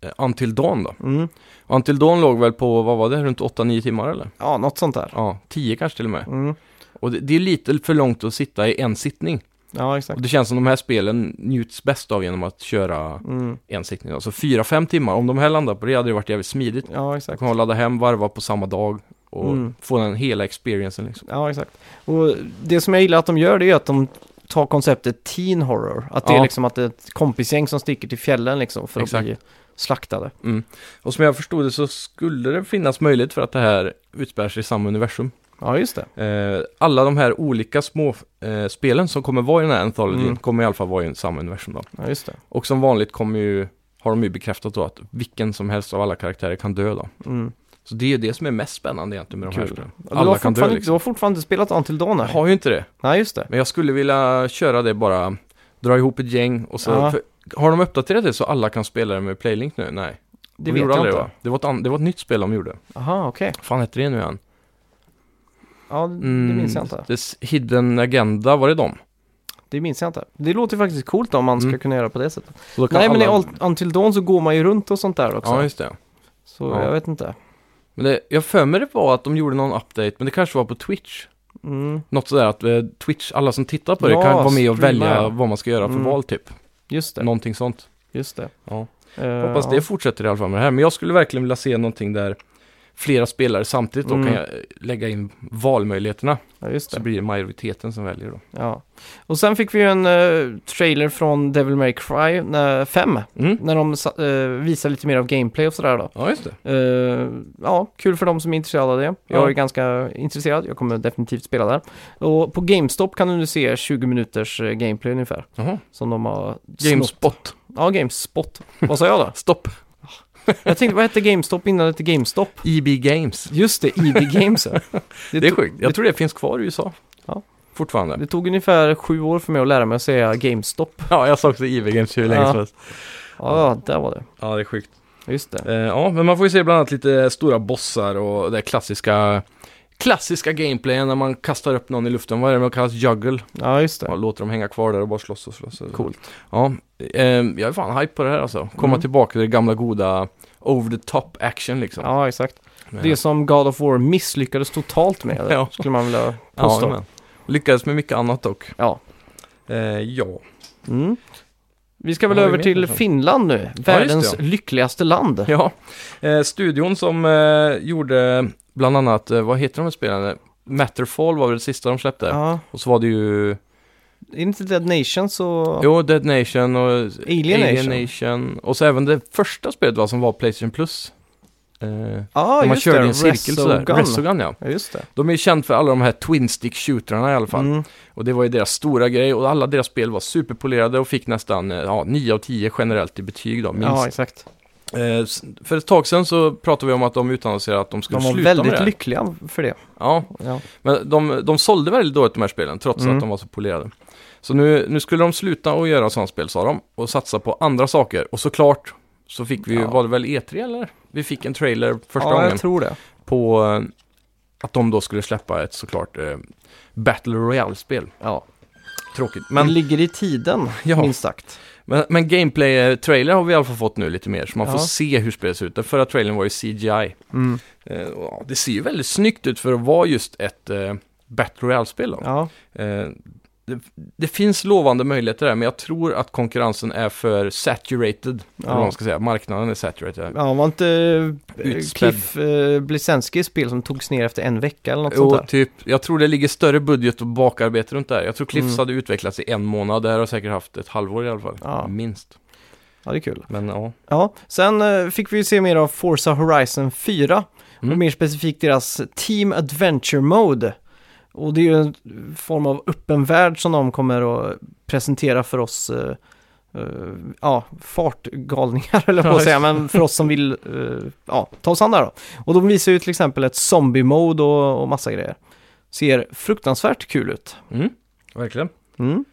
Speaker 2: eh, Until Dawn då.
Speaker 1: Mm.
Speaker 2: Until Dawn låg väl på, vad var det, runt 8-9 timmar eller?
Speaker 1: Ja, något sånt där.
Speaker 2: Ja, 10 kanske till och med.
Speaker 1: Mm.
Speaker 2: Och det, det är lite för långt att sitta i en sittning.
Speaker 1: Ja, exakt.
Speaker 2: Och det känns som de här spelen njuts bäst av genom att köra
Speaker 1: Mm.
Speaker 2: en sittning. Alltså 4-5 timmar, om de här landar på det hade det varit jävligt smidigt.
Speaker 1: Ja, exakt.
Speaker 2: kan ladda hem, varva på samma dag och
Speaker 1: Mm.
Speaker 2: få den hela experiencen liksom.
Speaker 1: Ja, exakt. Och det som jag gillar att de gör det är att de tar konceptet teen horror. Att det är
Speaker 2: Ja.
Speaker 1: liksom att det är ett kompisgäng som sticker till fjällen liksom för
Speaker 2: Exakt.
Speaker 1: att bli slaktade.
Speaker 2: Mm. Och som jag förstod det så skulle det finnas möjlighet för att det här utspelar sig i samma universum.
Speaker 1: Ja, just det.
Speaker 2: Eh, alla de här olika små eh, spelen som kommer vara i den här anthologin
Speaker 1: Mm.
Speaker 2: kommer i alla fall vara i samma universum då.
Speaker 1: Ja, just det.
Speaker 2: Och som vanligt kommer ju, har de ju bekräftat då att vilken som helst av alla karaktärer kan dö då.
Speaker 1: Mm.
Speaker 2: Så det är ju det som är mest spännande egentligen med de här
Speaker 1: Kul.
Speaker 2: spelen.
Speaker 1: Ja, du,
Speaker 2: Alla
Speaker 1: har
Speaker 2: kan dö
Speaker 1: fortfarande, du
Speaker 2: liksom.
Speaker 1: har fortfarande inte spelat Until Dawn
Speaker 2: Jag
Speaker 1: här?
Speaker 2: har ju inte det.
Speaker 1: Nej, just det.
Speaker 2: Men jag skulle vilja köra det bara, dra ihop ett gäng och så...
Speaker 1: Ja.
Speaker 2: För, har de uppdaterat det så alla kan spela det med Playlink nu? Nej.
Speaker 1: Det
Speaker 2: De
Speaker 1: vet jag inte.
Speaker 2: Det, det, var ett an- det var ett nytt spel de gjorde.
Speaker 1: Aha, okej.
Speaker 2: Vad fan hette det nu igen?
Speaker 1: Ja, det
Speaker 2: Mm,
Speaker 1: minns jag inte.
Speaker 2: Hidden Agenda, var det dem?
Speaker 1: Det minns jag inte. Det låter faktiskt coolt om man ska
Speaker 2: Mm.
Speaker 1: kunna göra på det sättet. Nej, men i
Speaker 2: alla-
Speaker 1: Until Dawn så går man ju runt och sånt där också.
Speaker 2: Ja, just det.
Speaker 1: så
Speaker 2: ja.
Speaker 1: jag vet inte.
Speaker 2: Men det, jag för mig det var att de gjorde någon update, men det kanske var på Twitch.
Speaker 1: Mm,
Speaker 2: Något sådär att eh, Twitch, alla som tittar på det
Speaker 1: Ja,
Speaker 2: kan vara med och välja
Speaker 1: ja.
Speaker 2: vad man ska göra för
Speaker 1: Mm.
Speaker 2: val typ.
Speaker 1: Just det.
Speaker 2: Någonting sånt.
Speaker 1: Just det.
Speaker 2: Ja.
Speaker 1: Eh,
Speaker 2: Hoppas det fortsätter i alla fall med det här. Men jag skulle verkligen vilja se någonting där flera spelare samtidigt då
Speaker 1: Mm.
Speaker 2: kan jag lägga in valmöjligheterna.
Speaker 1: Ja,
Speaker 2: Så
Speaker 1: det.
Speaker 2: blir det majoriteten som väljer då.
Speaker 1: Ja. Och sen fick vi ju en eh, trailer från Devil May Cry 5.
Speaker 2: Mm.
Speaker 1: När de eh, visar lite mer av gameplay och sådär då.
Speaker 2: Ja, just det.
Speaker 1: Eh, ja, kul för de som är intresserade av det. Jag
Speaker 2: Ja.
Speaker 1: är ganska intresserad. Jag kommer definitivt spela där. Och på GameStop kan du nu se 20 minuters gameplay ungefär.
Speaker 2: Jaha.
Speaker 1: Som de har snott.
Speaker 2: Gamespot.
Speaker 1: Ja, GameSpot. Vad sa jag då?
Speaker 2: Stopp.
Speaker 1: Jag tänkte, vad hette GameStop innan det hette GameStop?
Speaker 2: EB Games.
Speaker 1: Just det, EB Games ja.
Speaker 2: Det är sjukt. Jag tror det finns kvar i USA.
Speaker 1: Ja.
Speaker 2: Fortfarande.
Speaker 1: Det tog ungefär sju år för mig att lära mig att säga GameStop.
Speaker 2: Ja, jag sa också EB Games hur länge
Speaker 1: Ja.
Speaker 2: som helst.
Speaker 1: Ja, där var det.
Speaker 2: Ja, det är sjukt.
Speaker 1: Just det.
Speaker 2: Eh, ja, men man får ju se bland annat lite stora bossar och det klassiska klassiska gameplayen när man kastar upp någon i luften. Vad är det man kallas? Juggle.
Speaker 1: Ja, just det.
Speaker 2: Ja, låter dem hänga kvar där och bara slåss och slåss.
Speaker 1: Coolt.
Speaker 2: Ja, eh, jag är fan hype på det här alltså. Komma
Speaker 1: Mm.
Speaker 2: tillbaka till det gamla goda over the top action liksom.
Speaker 1: Ja, exakt.
Speaker 2: Men-
Speaker 1: Det som God of War misslyckades totalt med,
Speaker 2: Ja.
Speaker 1: skulle man vilja
Speaker 2: ja,
Speaker 1: påstå.
Speaker 2: men. Lyckades med mycket annat dock.
Speaker 1: Ja.
Speaker 2: Eh, ja.
Speaker 1: Mm. Vi ska väl över till? Finland nu. Världens
Speaker 2: det,
Speaker 1: lyckligaste land.
Speaker 2: Ja, eh, studion som eh, gjorde bland annat, eh, vad heter de här spelen? Matterfall var väl det sista de släppte.
Speaker 1: Ja.
Speaker 2: Och så var det ju,
Speaker 1: Är det inte Dead Nation så...
Speaker 2: jo, Dead Nation och
Speaker 1: Alien Nation.
Speaker 2: Nation. Och så även det första spelet var som var Playstation Plus. Eh,
Speaker 1: Ja,
Speaker 2: där man körde
Speaker 1: det.
Speaker 2: i en cirkel sådär.
Speaker 1: Resogun.
Speaker 2: Resogun ja.
Speaker 1: Ja, just det.
Speaker 2: De är känt för alla de här Twin Stick shootrarna i alla fall.
Speaker 1: Mm.
Speaker 2: Och det var ju deras stora grej och alla deras spel var superpolerade och fick nästan eh, ja, 9 av 10 generellt i betyg då, minst.
Speaker 1: Ja, exakt.
Speaker 2: Eh, för ett tag sedan så pratade vi om att de utannonserade att de skulle
Speaker 1: De var
Speaker 2: sluta med
Speaker 1: väldigt
Speaker 2: det.
Speaker 1: lyckliga för det.
Speaker 2: Ja,
Speaker 1: Ja.
Speaker 2: men de, de sålde väldigt dåligt de här spelen trots
Speaker 1: Mm.
Speaker 2: att de var så polerade. Så nu, nu skulle de sluta och göra sådana spel sa de och satsa på andra saker. Och såklart så fick vi
Speaker 1: Ja.
Speaker 2: var det väl E3 eller? Vi fick en trailer första
Speaker 1: ja,
Speaker 2: gången
Speaker 1: jag tror det.
Speaker 2: på eh, att de då skulle släppa ett såklart eh, Battle Royale-spel.
Speaker 1: Ja.
Speaker 2: Tråkigt.
Speaker 1: Men
Speaker 2: Men,
Speaker 1: ligger i tiden,
Speaker 2: Ja.
Speaker 1: minst sagt.
Speaker 2: Men, men gameplay-trailer har vi i alla fall fått nu lite mer, så man får
Speaker 1: Ja.
Speaker 2: se hur spelet ser ut. Den förra trailern var ju CGI.
Speaker 1: Mm.
Speaker 2: Eh, och ja, det ser ju väldigt snyggt ut för att vara just ett eh, Battle Royale-spel. då.
Speaker 1: Ja.
Speaker 2: Eh, det, det finns lovande möjligheter där, men jag tror att konkurrensen är för saturated. Vad man ska säga. Marknaden är saturated.
Speaker 1: ja, var inte eh,
Speaker 2: Utspädd.
Speaker 1: Cliff eh, spel som togs ner efter en vecka eller något sånt
Speaker 2: Jo,
Speaker 1: där?
Speaker 2: typ. Jag tror det ligger större budget och bakarbete runt där. Jag tror Cliffs
Speaker 1: Mm.
Speaker 2: hade utvecklats i en månad. Det här har säkert haft ett halvår i alla fall.
Speaker 1: Ja.
Speaker 2: Minst.
Speaker 1: Ja, det är kul.
Speaker 2: Men ja.
Speaker 1: Ja, sen eh, fick vi ju se mer av Forza Horizon 4.
Speaker 2: Mm.
Speaker 1: Och mer specifikt deras Team Adventure Mode. Och det är ju en form av öppen värld som de kommer att presentera för oss, eh, eh, ja, fartgalningar eller på att säga, men för oss som vill, eh, ja, ta oss an där då. Och de visar ju till exempel ett zombie-mode och, och massa grejer. Ser fruktansvärt kul ut.
Speaker 2: Mm. Verkligen.
Speaker 1: Mm.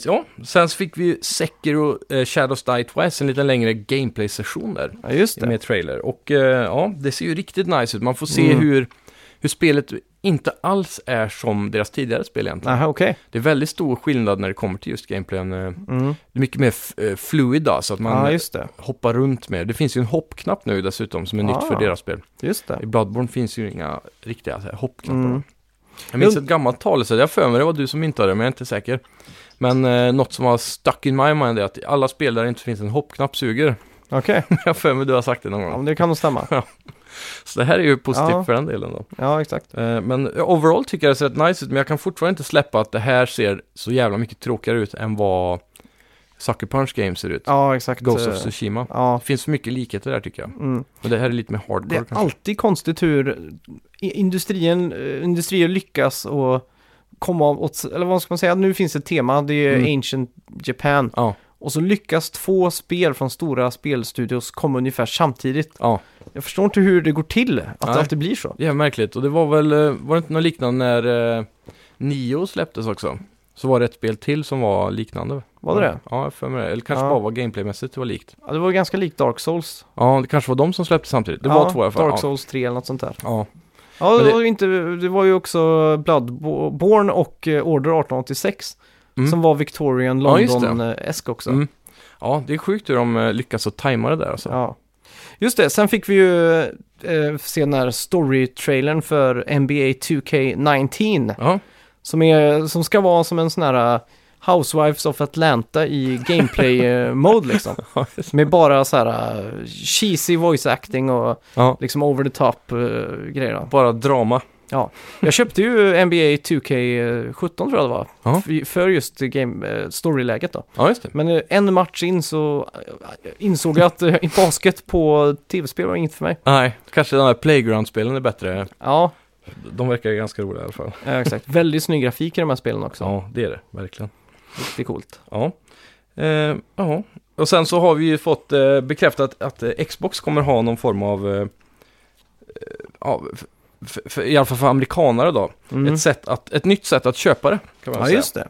Speaker 2: Så ja, sen så fick vi ju Sekiro eh, Shadows Die Twice, en lite längre gameplay-session där.
Speaker 1: Ja, just det.
Speaker 2: Med trailer. Och ja, det ser ju riktigt nice ut. Man får se
Speaker 1: Mm.
Speaker 2: hur, hur spelet inte alls är som deras tidigare spel egentligen.
Speaker 1: Aha, okej.
Speaker 2: Det är väldigt stor skillnad när det kommer till just gameplayen. eh,
Speaker 1: Mm.
Speaker 2: Det är mycket mer eh, fluid då, så att man
Speaker 1: Ja, det.
Speaker 2: hoppar runt mer. Det finns ju en hoppknapp nu dessutom som är nytt för
Speaker 1: Ah.
Speaker 2: deras spel.
Speaker 1: Just det.
Speaker 2: I Bloodborne finns ju inga riktiga här, hoppknappar.
Speaker 1: Mm.
Speaker 2: Jag minns ett gammalt talesätt, jag för mig det var du som myntade det, men jag är inte säker. Men eh, något som har stuck in my mind är att alla spel där det inte finns en hoppknapp suger.
Speaker 1: Okej,
Speaker 2: jag har för mig du har sagt det någon
Speaker 1: ja,
Speaker 2: gång.
Speaker 1: men det kan nog stämma.
Speaker 2: Så det här är ju positivt
Speaker 1: Ja.
Speaker 2: för den delen då.
Speaker 1: Ja, exakt.
Speaker 2: Eh, Men overall tycker jag det ser rätt nice ut, men jag kan fortfarande inte släppa att det här ser så jävla mycket tråkigare ut än vad Sucker Punch Games ser ut.
Speaker 1: Ja, exakt.
Speaker 2: Ghost
Speaker 1: Eh,
Speaker 2: of Tsushima.
Speaker 1: Ja,
Speaker 2: Det finns för mycket likheter där tycker jag.
Speaker 1: mm.
Speaker 2: Men det här är lite mer
Speaker 1: Det
Speaker 2: hardcore
Speaker 1: är
Speaker 2: kanske.
Speaker 1: alltid konstigt hur i- industrien, eh, industrier lyckas och komma åt, eller vad ska man säga, nu finns ett tema, det är
Speaker 2: Mm.
Speaker 1: Ancient Japan.
Speaker 2: Ja,
Speaker 1: Och så lyckas två spel från stora spelstudios komma ungefär samtidigt.
Speaker 2: ja.
Speaker 1: Jag förstår inte hur det går till, att
Speaker 2: Nej.
Speaker 1: det alltid blir så.
Speaker 2: Det är märkligt. Och det var väl, eh, var det inte något liknande när eh, Nio släpptes också? Så var det ett spel till som var liknande.
Speaker 1: Var det det?
Speaker 2: Ja, för mig. Eller kanske
Speaker 1: Ja.
Speaker 2: bara var gameplaymässigt det var likt.
Speaker 1: Ja, det var ganska likt Dark Souls.
Speaker 2: Ja, det kanske var de som släppte samtidigt. Det
Speaker 1: ja,
Speaker 2: var två i alla fall.
Speaker 1: Dark
Speaker 2: ja.
Speaker 1: Souls 3 eller något sånt där.
Speaker 2: Ja.
Speaker 1: Ja, det,
Speaker 2: det-
Speaker 1: var inte, det var ju också Bloodborne och eh, Order 1886
Speaker 2: Mm.
Speaker 1: som var Victorian
Speaker 2: Ja.
Speaker 1: London-esk också.
Speaker 2: Mm. ja, det är sjukt hur de eh, lyckas att tajma det där alltså.
Speaker 1: Ja. Just det, sen fick vi ju eh, se den här story-trailern för NBA 2K19
Speaker 2: Ja,
Speaker 1: som, är, som ska vara som en sån här eh, Housewives of Atlanta i gameplay-mode liksom. Med bara så här eh, cheesy voice acting och
Speaker 2: ja.
Speaker 1: liksom over the top eh, grejer. Då.
Speaker 2: bara drama.
Speaker 1: Jag köpte ju NBA 2K17 tror jag det var,
Speaker 2: Ja.
Speaker 1: för- just game, eh, storyläget då.
Speaker 2: Ja, just det.
Speaker 1: Men eh, en match in så eh, insåg jag att eh, basket på tv-spel var inget för mig.
Speaker 2: Nej, kanske de här Playground-spelen är bättre.
Speaker 1: Ja,
Speaker 2: De verkar ganska roliga i alla fall.
Speaker 1: Ja, exakt. Väldigt snygg grafik i de här spelen också.
Speaker 2: Ja, det är det. Verkligen.
Speaker 1: Riktigt coolt.
Speaker 2: Ja. Eh, ja. Och sen så har vi ju fått eh, bekräftat att eh, Xbox kommer ha någon form av, eh, eh, ja, f- f- f- i alla fall för amerikanare då,
Speaker 1: Mm.
Speaker 2: ett, sätt att, ett nytt sätt att köpa det. Kan man
Speaker 1: Ja,
Speaker 2: säga.
Speaker 1: just det.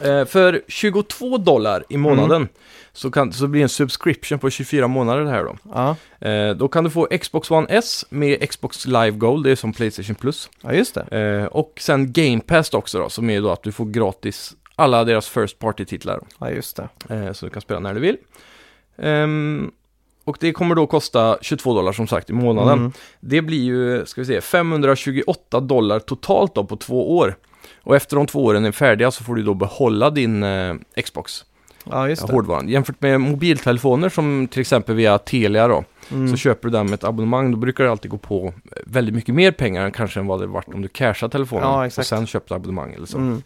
Speaker 2: Eh, för 22 dollar i månaden
Speaker 1: Mm.
Speaker 2: så, kan, så blir det en subscription på 24 månader här då.
Speaker 1: Ja,
Speaker 2: Eh, då kan du få Xbox One S med Xbox Live Gold, det är som Playstation Plus.
Speaker 1: ja just det.
Speaker 2: Eh, och sen Game Pass också då, som är då att du får gratis alla deras First Party-titlar.
Speaker 1: Ja, just det.
Speaker 2: Eh, så du kan spela när du vill. Ehm, och det kommer då kosta 22 dollar som sagt i månaden.
Speaker 1: Mm.
Speaker 2: Det blir ju, ska vi se, 528 dollar totalt då på två år. Och efter de två åren är färdiga så får du då behålla din eh, Xbox,
Speaker 1: Ja, just det.
Speaker 2: hårdvaran. Jämfört med mobiltelefoner som till exempel via Telia då,
Speaker 1: Mm.
Speaker 2: så köper du den med ett abonnemang, då brukar det alltid gå på väldigt mycket mer pengar än kanske än vad det varit om du cashar telefonen
Speaker 1: Ja,
Speaker 2: och sen köpte abonnemang eller så.
Speaker 1: Mm.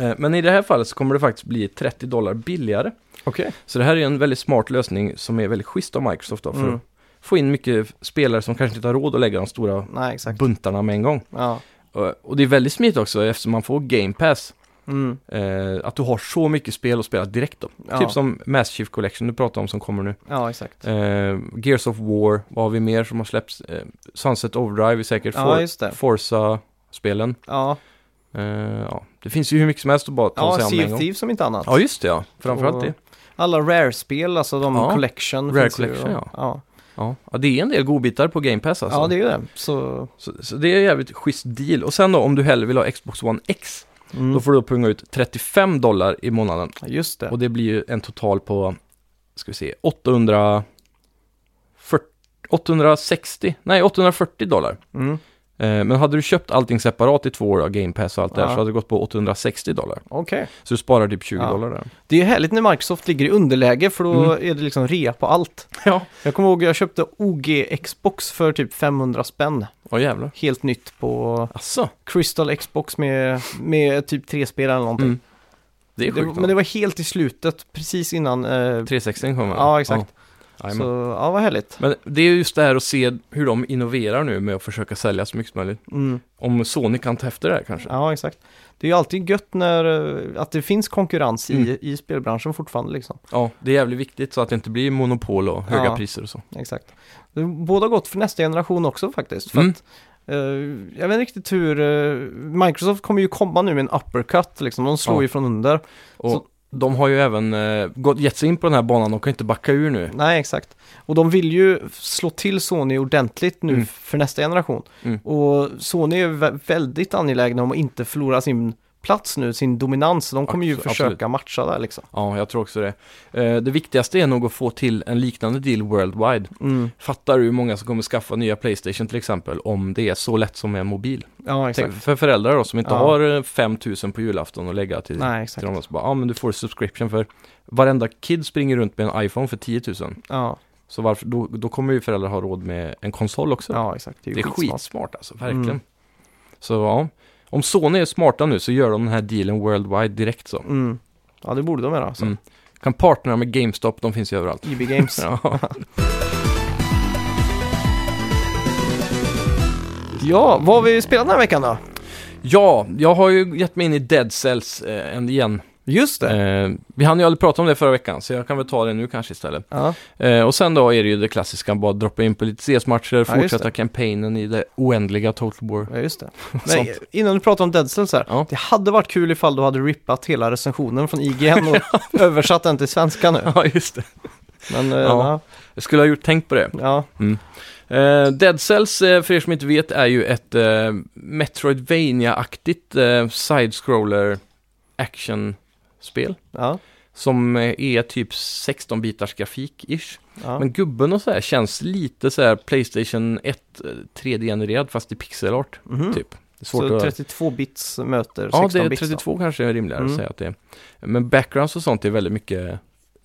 Speaker 2: Eh, Men i det här fallet så kommer det faktiskt bli 30 dollar billigare.
Speaker 1: Okej.
Speaker 2: Så det här är en väldigt smart lösning som är väldigt schysst av Microsoft då, för
Speaker 1: Mm.
Speaker 2: att få in mycket spelare som kanske inte har råd att lägga de stora
Speaker 1: Nej,
Speaker 2: buntarna med en gång.
Speaker 1: Ja.
Speaker 2: Och, det är väldigt smidigt också eftersom man får Game Pass.
Speaker 1: Mm.
Speaker 2: Eh, att du har så mycket spel att spela direkt då.
Speaker 1: Ja.
Speaker 2: Typ som Mass Chief Collection du pratar om som kommer nu.
Speaker 1: ja, exakt.
Speaker 2: Eh, Gears of War, vad har vi mer som har släppts? Eh, Sunset Overdrive är säkert.
Speaker 1: Ja,
Speaker 2: For-. Forza-spelen.
Speaker 1: Ja,
Speaker 2: Eh, ja. Det finns ju hur mycket som helst att bara ta
Speaker 1: ja
Speaker 2: sig an med en gång.
Speaker 1: Thieves som inte annat.
Speaker 2: Ja, just det ja. Framförallt
Speaker 1: Och
Speaker 2: det.
Speaker 1: Alla Rare-spel, alltså de
Speaker 2: Ja,
Speaker 1: Collection.
Speaker 2: Rare
Speaker 1: finns ju,
Speaker 2: Collection,
Speaker 1: och-
Speaker 2: ja.
Speaker 1: ja.
Speaker 2: Ja. det är en del godbitar på Game Pass alltså.
Speaker 1: Ja, det är ju det. Så,
Speaker 2: så, så det är en jävligt schysst deal. Och sen då, om du hellre vill ha Xbox One X,
Speaker 1: mm.
Speaker 2: då får du punga ut 35 dollar i månaden.
Speaker 1: Just det.
Speaker 2: Och det blir ju en total på, ska vi se, 800... 860, nej 840 dollar.
Speaker 1: Mm.
Speaker 2: Eh, men hade du köpt allting separat i två år Game Pass och allt det där
Speaker 1: Ja.
Speaker 2: så hade det gått på 860 dollar.
Speaker 1: Okej.
Speaker 2: Så du sparar typ 20
Speaker 1: Ja.
Speaker 2: dollar där.
Speaker 1: Det är ju härligt när Microsoft ligger i underläge för då
Speaker 2: Mm.
Speaker 1: är det liksom rea på allt.
Speaker 2: Ja.
Speaker 1: Jag kommer ihåg jag köpte OG Xbox för typ 500 spänn.
Speaker 2: Åh jävlar.
Speaker 1: Helt nytt på
Speaker 2: Asså?
Speaker 1: Crystal Xbox med, med typ tre spel eller någonting.
Speaker 2: Mm. Det är
Speaker 1: Det,
Speaker 2: sjukt.
Speaker 1: men det var helt i slutet, precis innan. Eh,
Speaker 2: 360 kommer.
Speaker 1: ja, exakt.
Speaker 2: Ja.
Speaker 1: så
Speaker 2: Jajamän.
Speaker 1: ja, vad härligt.
Speaker 2: Men det är just det här att se hur de innoverar nu med att försöka sälja så mycket som möjligt.
Speaker 1: Mm.
Speaker 2: Om Sony kan ta efter det här kanske.
Speaker 1: Ja, exakt. Det är ju alltid gött när, eh, att det finns konkurrens i,
Speaker 2: Mm.
Speaker 1: i spelbranschen fortfarande liksom.
Speaker 2: Ja, det är jävligt viktigt så att det inte blir monopol och höga
Speaker 1: Ja.
Speaker 2: priser och så.
Speaker 1: Exakt. Det båda gott för nästa generation också faktiskt. För
Speaker 2: Mm.
Speaker 1: att, eh, jag vet inte riktigt hur, eh, Microsoft kommer ju komma nu med en uppercut liksom, de slår
Speaker 2: Ja.
Speaker 1: ju från under.
Speaker 2: Och
Speaker 1: Så-
Speaker 2: de har ju även eh, gått, gett sig in på den här banan, de kan inte backa ur nu.
Speaker 1: Nej, exakt. Och de vill ju slå till Sony ordentligt nu
Speaker 2: Mm.
Speaker 1: för nästa generation.
Speaker 2: Mm.
Speaker 1: Och Sony är vä- väldigt angelägna om att inte förlora sin plats nu, sin dominans. De kommer ju
Speaker 2: Abs-
Speaker 1: försöka
Speaker 2: absolut.
Speaker 1: matcha där liksom.
Speaker 2: Ja, jag tror också det. Eh, det viktigaste är nog att få till en liknande deal worldwide.
Speaker 1: Mm.
Speaker 2: Fattar du hur många som kommer skaffa nya Playstation till exempel om det är så lätt som en mobil?
Speaker 1: Ja, exakt.
Speaker 2: Tänk, för föräldrar då som inte
Speaker 1: Ja.
Speaker 2: har eh, 5000 på julafton att lägga till,
Speaker 1: Nej,
Speaker 2: till
Speaker 1: exakt.
Speaker 2: dem. Så bara, ja men du får subscription för varenda kid springer runt med en iPhone för 10 000.
Speaker 1: Ja,
Speaker 2: Så varför, då, då kommer ju föräldrar ha råd med en konsol också.
Speaker 1: ja, exakt. Det är,
Speaker 2: det är
Speaker 1: skitsmart
Speaker 2: alltså, verkligen.
Speaker 1: Mm.
Speaker 2: Så ja, om Sony är smarta nu så gör de den här dealen worldwide direkt så.
Speaker 1: Mm. Ja, det borde de göra. Alltså.
Speaker 2: Mm. Kan partnera med GameStop, de finns ju överallt.
Speaker 1: EB Games.
Speaker 2: Ja.
Speaker 1: ja, vad har vi spelat den här veckan då?
Speaker 2: ja, jag har ju gett mig in i Dead Cells eh, en igen.
Speaker 1: Just det.
Speaker 2: Eh, vi hann ju aldrig prata om det förra veckan, så jag kan väl ta det nu kanske istället.
Speaker 1: Ja,
Speaker 2: Eh, och sen då är det ju det klassiska, bara droppa in på lite CS-matcher,
Speaker 1: just
Speaker 2: fortsätta kampanjen i det oändliga Total War.
Speaker 1: ja just det. Nej, innan du pratar om Dead Cells här.
Speaker 2: Ja.
Speaker 1: Det hade varit kul ifall du hade rippat hela recensionen från IGN och översatt den till svenska nu.
Speaker 2: Ja, just det.
Speaker 1: Men eh,
Speaker 2: Ja.
Speaker 1: ja.
Speaker 2: Jag skulle ha gjort tänkt på det.
Speaker 1: ja.
Speaker 2: Eh, Dead Cells, eh, för er som inte vet, är ju ett eh, Metroidvania-aktigt eh, side-scroller action-spel.
Speaker 1: ja.
Speaker 2: Som eh, är typ 16-bitars grafik-ish.
Speaker 1: ja.
Speaker 2: Men gubben och så här känns lite så här Playstation 1 eh, 3D-genererad fast i pixelart,
Speaker 1: Mhm.
Speaker 2: typ.
Speaker 1: Så
Speaker 2: att...
Speaker 1: 32 bits möter
Speaker 2: Ja,
Speaker 1: 16
Speaker 2: det är
Speaker 1: bits. då.
Speaker 2: 32 kanske är rimligare
Speaker 1: Mm.
Speaker 2: att säga att det är. Men backgrounds och sånt är väldigt mycket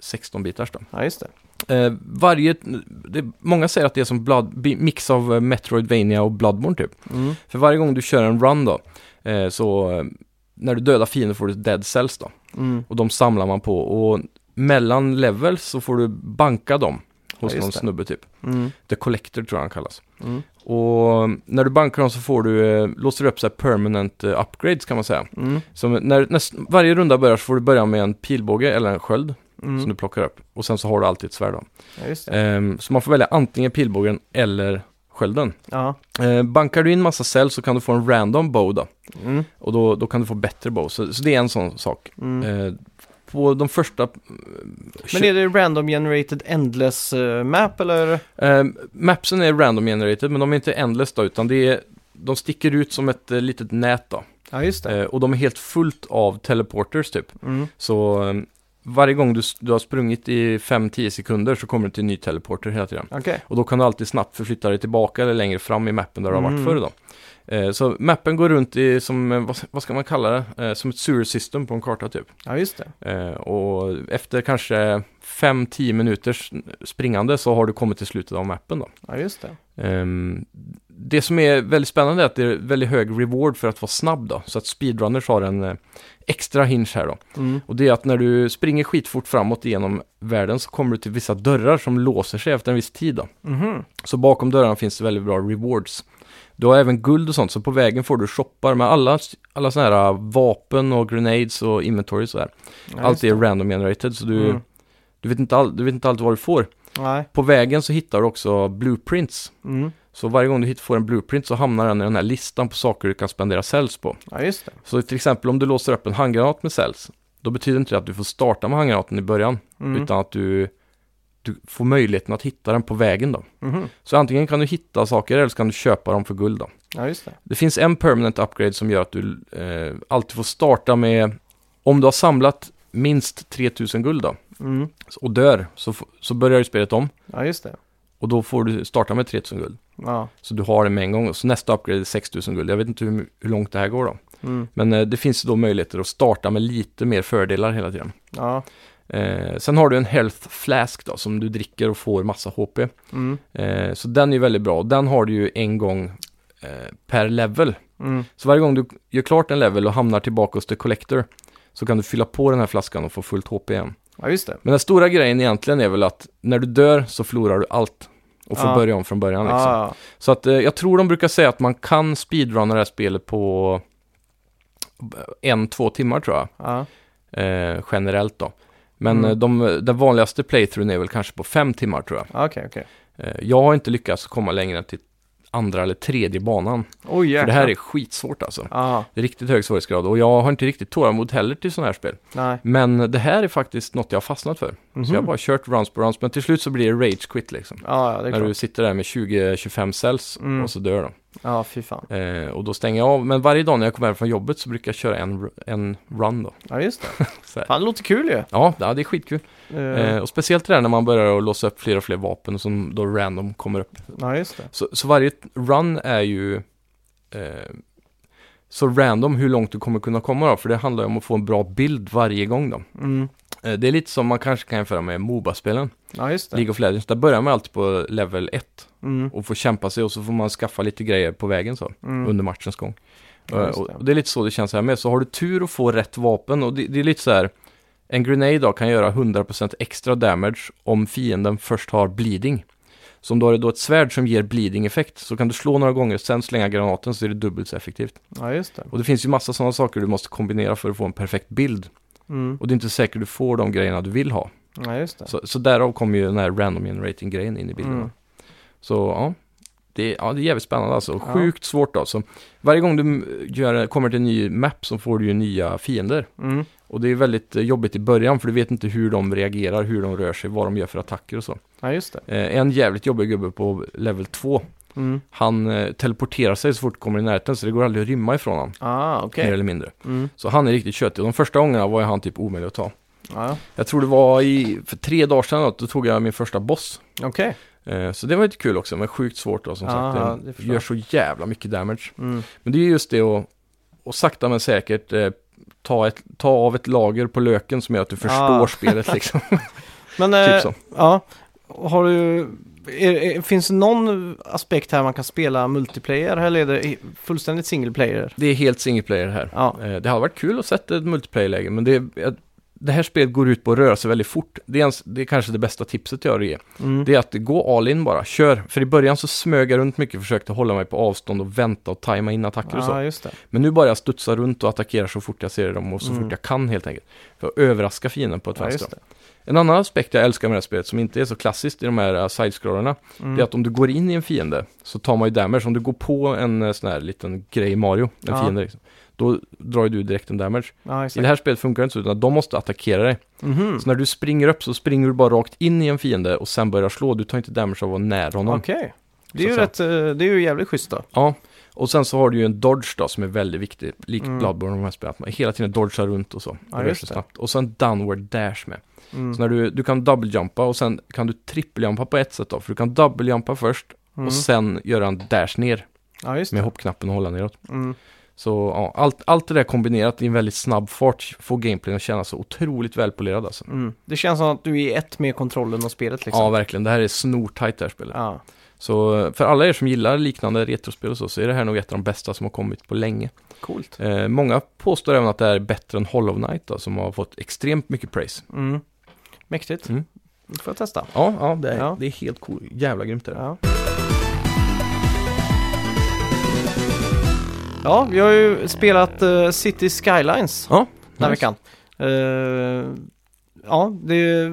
Speaker 2: 16-bitars då.
Speaker 1: Ja, just det.
Speaker 2: Eh, varje, det, många säger att det är som blood, mix av eh, Metroidvania och Bloodborne typ.
Speaker 1: Mm.
Speaker 2: För varje gång du kör en run då, eh, så eh, när du dödar fiender får du dead cells då.
Speaker 1: Mm.
Speaker 2: Och de samlar man på och mellan levels så får du banka dem hos
Speaker 1: Ja,
Speaker 2: någon
Speaker 1: det.
Speaker 2: snubbe typ.
Speaker 1: Mm.
Speaker 2: The Collector tror jag han kallas.
Speaker 1: Mm.
Speaker 2: Och när du bankar dem så får du, eh, låser du upp så här permanent eh, upgrades kan man säga.
Speaker 1: Mm.
Speaker 2: Så när, näst, varje runda börjar så får du börja med en pilbåge eller en sköld.
Speaker 1: Mm.
Speaker 2: som du plockar upp. Och sen så har du alltid ett svärd då.
Speaker 1: Ja.
Speaker 2: Ehm, så man får välja antingen pilbågen eller skölden.
Speaker 1: Ja.
Speaker 2: Eh, bankar du in massa cell så kan du få en random bow då.
Speaker 1: Mm.
Speaker 2: Och då, då kan du få bättre bow. Så, så det är en sån sak.
Speaker 1: Mm.
Speaker 2: Eh, på de första...
Speaker 1: Men är det random generated endless eh, map eller?
Speaker 2: Eh, mapsen är random generated, men de är inte endless då, utan det är, de sticker ut som ett eh, litet nät då.
Speaker 1: Ja, just det.
Speaker 2: Eh, och de är helt fullt av teleporters typ.
Speaker 1: Mm.
Speaker 2: Så eh, varje gång du, du har sprungit i 5-10 sekunder så kommer du till en ny teleporter hela tiden.
Speaker 1: Okej.
Speaker 2: Och då kan du alltid snabbt förflytta dig tillbaka eller längre fram i mappen där du har varit
Speaker 1: Mm.
Speaker 2: förr då. Eh, så mappen går runt i som, eh, vad, vad ska man kalla det? Eh, som ett sewer system på en karta typ.
Speaker 1: Ja, just det.
Speaker 2: Eh, och efter kanske 5-10 minuters springande så har du kommit till slutet av mappen då.
Speaker 1: Ja, just det.
Speaker 2: Det som är väldigt spännande är att det är väldigt hög reward för att vara snabb då. Så att speedrunners har en eh, extra hinge här då.
Speaker 1: Mm.
Speaker 2: Och det är att när du springer skitfort framåt genom världen så kommer du till vissa dörrar som låser sig efter en viss tid då.
Speaker 1: Mhm.
Speaker 2: Så bakom dörrarna finns det väldigt bra rewards. Du har även guld och sånt, så på vägen får du shoppar med alla, alla sådana här vapen och grenades och inventories och så här.
Speaker 1: Ja,
Speaker 2: Allt är random generated, så du,
Speaker 1: Mm.
Speaker 2: du, vet inte all, du vet inte alltid vad du får.
Speaker 1: Nej.
Speaker 2: På vägen så hittar du också blueprints.
Speaker 1: Mm.
Speaker 2: Så varje gång du får en blueprint så hamnar den i den här listan på saker du kan spendera cells på.
Speaker 1: Ja, just det.
Speaker 2: Så till exempel om du låser upp en handgranat med cells, då betyder inte det att du får starta med handgranaten i början,
Speaker 1: Mm.
Speaker 2: utan att du, du får möjligheten att hitta den på vägen då.
Speaker 1: Mhm.
Speaker 2: Så antingen kan du hitta saker eller så kan du köpa dem för guld då.
Speaker 1: Ja, just det.
Speaker 2: Det finns en permanent upgrade som gör att du eh, alltid får starta med, om du har samlat minst 3000 guld då,
Speaker 1: Mm.
Speaker 2: och dör, så, så börjar ju spelet om.
Speaker 1: Ja, just det.
Speaker 2: Och då får du starta med 3000 guld.
Speaker 1: Ja.
Speaker 2: Så du har det med en gång. Så nästa upgrade är 6000 guld. Jag vet inte hur, hur långt det här går då.
Speaker 1: Mm.
Speaker 2: Men eh, det finns då möjligheter att starta med lite mer fördelar hela tiden.
Speaker 1: Ja.
Speaker 2: Eh, sen har du en health flask då, som du dricker och får massa HP.
Speaker 1: Mm.
Speaker 2: Eh, så den är ju väldigt bra. Den har du ju en gång eh, per level.
Speaker 1: Mm.
Speaker 2: Så varje gång du gör klart en level och hamnar tillbaka hos The Collector så kan du fylla på den här flaskan och få fullt HP igen.
Speaker 1: Ja, just det.
Speaker 2: Men den stora grejen egentligen är väl att när du dör så förlorar du allt och får
Speaker 1: Ja.
Speaker 2: börja om från början. Liksom.
Speaker 1: Ja,
Speaker 2: Så att eh, jag tror de brukar säga att man kan speedrunna det här spelet på en, två timmar tror jag.
Speaker 1: ja.
Speaker 2: Eh, generellt då. Men
Speaker 1: Mm.
Speaker 2: eh, de, den vanligaste playthroughen är väl kanske på fem timmar tror jag.
Speaker 1: Ja, Okej, okej.
Speaker 2: Eh, jag har inte lyckats komma längre än till andra eller tredje banan.
Speaker 1: Oj,
Speaker 2: För
Speaker 1: jäklar.
Speaker 2: det här är skitsvårt alltså.
Speaker 1: Ja,
Speaker 2: Det är riktigt hög svårighetsgrad och jag har inte riktigt tålamod heller till sådana här spel.
Speaker 1: nej.
Speaker 2: Men det här är faktiskt något jag har fastnat för.
Speaker 1: Mhm.
Speaker 2: Så jag har bara kört runs på runs, men till slut så blir det rage quit liksom.
Speaker 1: Ja, ja,
Speaker 2: När du
Speaker 1: klart.
Speaker 2: sitter där med 20-25 cells
Speaker 1: Mm.
Speaker 2: och så dör de.
Speaker 1: Ja, fy fan.
Speaker 2: Eh, och då stänger jag av. Men varje dag när jag kommer hem från jobbet så brukar jag köra en, en run då.
Speaker 1: Ja, just det. Fan, det låter kul ju.
Speaker 2: Ja, det är skitkul.
Speaker 1: Eh,
Speaker 2: Eh, och speciellt det där när man börjar att låsa upp fler och fler vapen som då random kommer upp.
Speaker 1: Ja, just det.
Speaker 2: Så, så varje run är ju eh, så random hur långt du kommer kunna komma då. För det handlar ju om att få en bra bild varje gång då.
Speaker 1: Mm.
Speaker 2: Eh, det är lite som man kanske kan jämföra med Moba-spelen.
Speaker 1: Ja, just det.
Speaker 2: League of Legends. Där börjar man alltid på level 1
Speaker 1: Mm.
Speaker 2: och får kämpa sig och så får man skaffa lite grejer på vägen så.
Speaker 1: Mm.
Speaker 2: under matchens gång.
Speaker 1: Ja,
Speaker 2: Eh,
Speaker 1: det.
Speaker 2: och det är lite så det känns här med. Så har du tur och får rätt vapen och det, det är lite så här. En grenade då kan göra 100% extra damage om fienden först har bleeding. Så om du har då ett svärd som ger bleeding-effekt så kan du slå några gånger, sen slänga granaten så är det dubbelt så effektivt.
Speaker 1: Ja, just det.
Speaker 2: Och det finns ju massa sådana saker du måste kombinera för att få en perfekt bild.
Speaker 1: Mm.
Speaker 2: Och det är inte säkert du får de grejerna du vill ha.
Speaker 1: Ja, just det.
Speaker 2: Så, så därav kommer ju den här random generating-grejen in i bilden.
Speaker 1: Mm.
Speaker 2: Så ja det, ja, det är jävligt spännande alltså.
Speaker 1: Ja.
Speaker 2: Sjukt svårt då. Så varje gång du gör, kommer till en ny map så får du ju nya fiender.
Speaker 1: Mm.
Speaker 2: Och det är väldigt jobbigt i början för du vet inte hur de reagerar, hur de rör sig, vad de gör för attacker och så.
Speaker 1: Ja, just det.
Speaker 2: Eh, en jävligt jobbig gubbe på level 2,
Speaker 1: Mm.
Speaker 2: han eh, teleporterar sig så fort du kommer i närheten så det går aldrig att rymma ifrån honom.
Speaker 1: Ah, okej.
Speaker 2: Mer eller mindre.
Speaker 1: Mm.
Speaker 2: Så han är riktigt köttig och de första gångerna var han typ omöjlig att ta.
Speaker 1: Ja,
Speaker 2: Jag tror det var i, för tre dagar sedan då, tog jag min första boss.
Speaker 1: okej.
Speaker 2: Eh, så det var lite kul också, men sjukt svårt då som
Speaker 1: Ja,
Speaker 2: sagt. Det
Speaker 1: det
Speaker 2: gör så jävla mycket damage.
Speaker 1: Mm.
Speaker 2: Men det är just det att, och sakta men säkert ta, ett, ta av ett lager på löken som gör att du förstår
Speaker 1: Ah.
Speaker 2: spelet liksom.
Speaker 1: Men,
Speaker 2: typ
Speaker 1: eh,
Speaker 2: så.
Speaker 1: ja. Har du... Är, är, finns det någon aspekt här man kan spela multiplayer eller är det fullständigt single player?
Speaker 2: Det är helt single player här.
Speaker 1: Ja,
Speaker 2: Eh, det har varit kul att sätta ett multiplayer-läge, men det, är- det här spelet går ut på att röra sig väldigt fort. Det är, ens, det är kanske det bästa tipset jag ger.
Speaker 1: mm.
Speaker 2: Det är att gå all in bara, kör. För i början så smög jag runt mycket, försökte hålla mig på avstånd och vänta och tajma in attacker och så. Men nu bara jag studsa runt och attackera så fort jag ser dem och så
Speaker 1: Mm.
Speaker 2: fort jag kan helt enkelt. För att överraska fienden på ett
Speaker 1: Ja,
Speaker 2: vänster. En annan aspekt jag älskar med det här spelet som inte är så klassiskt i de här uh, side-scrollerna,
Speaker 1: Mm.
Speaker 2: det är att om du går in i en fiende så tar man ju damage. Om du går på en uh, sån här liten grej i Mario, en
Speaker 1: Ja.
Speaker 2: fiende liksom, då drar ju du direkt en damage.
Speaker 1: Ja,
Speaker 2: I det här spelet funkar det inte så, utan de måste attackera dig.
Speaker 1: Mhm.
Speaker 2: Så när du springer upp så springer du bara rakt in i en fiende och sen börjar slå. Du tar inte damage av att vara nära honom.
Speaker 1: Okej. Det är ju rätt, eh, det är ju jävligt schysst då.
Speaker 2: Ja, och sen så har du ju en dodge då som är väldigt viktig. Likt
Speaker 1: Mm.
Speaker 2: Bloodborne och de här spelen. Att man hela tiden dodgar runt och så.
Speaker 1: Ja, just
Speaker 2: snabbt. Och sen downward dash med.
Speaker 1: Mm.
Speaker 2: Så när du, du kan double-jumpa och sen kan du trippel-jumpa på ett sätt då. För du kan double-jumpa först
Speaker 1: Mm.
Speaker 2: och sen göra en dash ner
Speaker 1: Ja,
Speaker 2: med hoppknappen och hålla neråt.
Speaker 1: Mm.
Speaker 2: Så ja, allt, allt det där kombinerat i en väldigt snabb fart får gameplayen att kännas så otroligt välpolerad alltså.
Speaker 1: Mm. Det känns som att du är ett med kontrollen och spelet liksom.
Speaker 2: Ja, verkligen. Det här är snortajt det här spelet.
Speaker 1: Ja.
Speaker 2: Så för alla er som gillar liknande retrospel och så, så är det här nog ett av de bästa som har kommit på länge.
Speaker 1: Coolt.
Speaker 2: Eh, många påstår även att det här är bättre än Hollow Knight då, som har fått extremt mycket praise.
Speaker 1: Mm. Mäktigt.
Speaker 2: Mm.
Speaker 1: Det får jag testa.
Speaker 2: Ja, ja, det, är,
Speaker 1: Ja.
Speaker 2: det är helt cool. Jävla grymt det där.
Speaker 1: Ja. Ja, vi har ju spelat eh, City Skylines
Speaker 2: Ja,
Speaker 1: den här
Speaker 2: nice.
Speaker 1: veckan. Eh, ja, det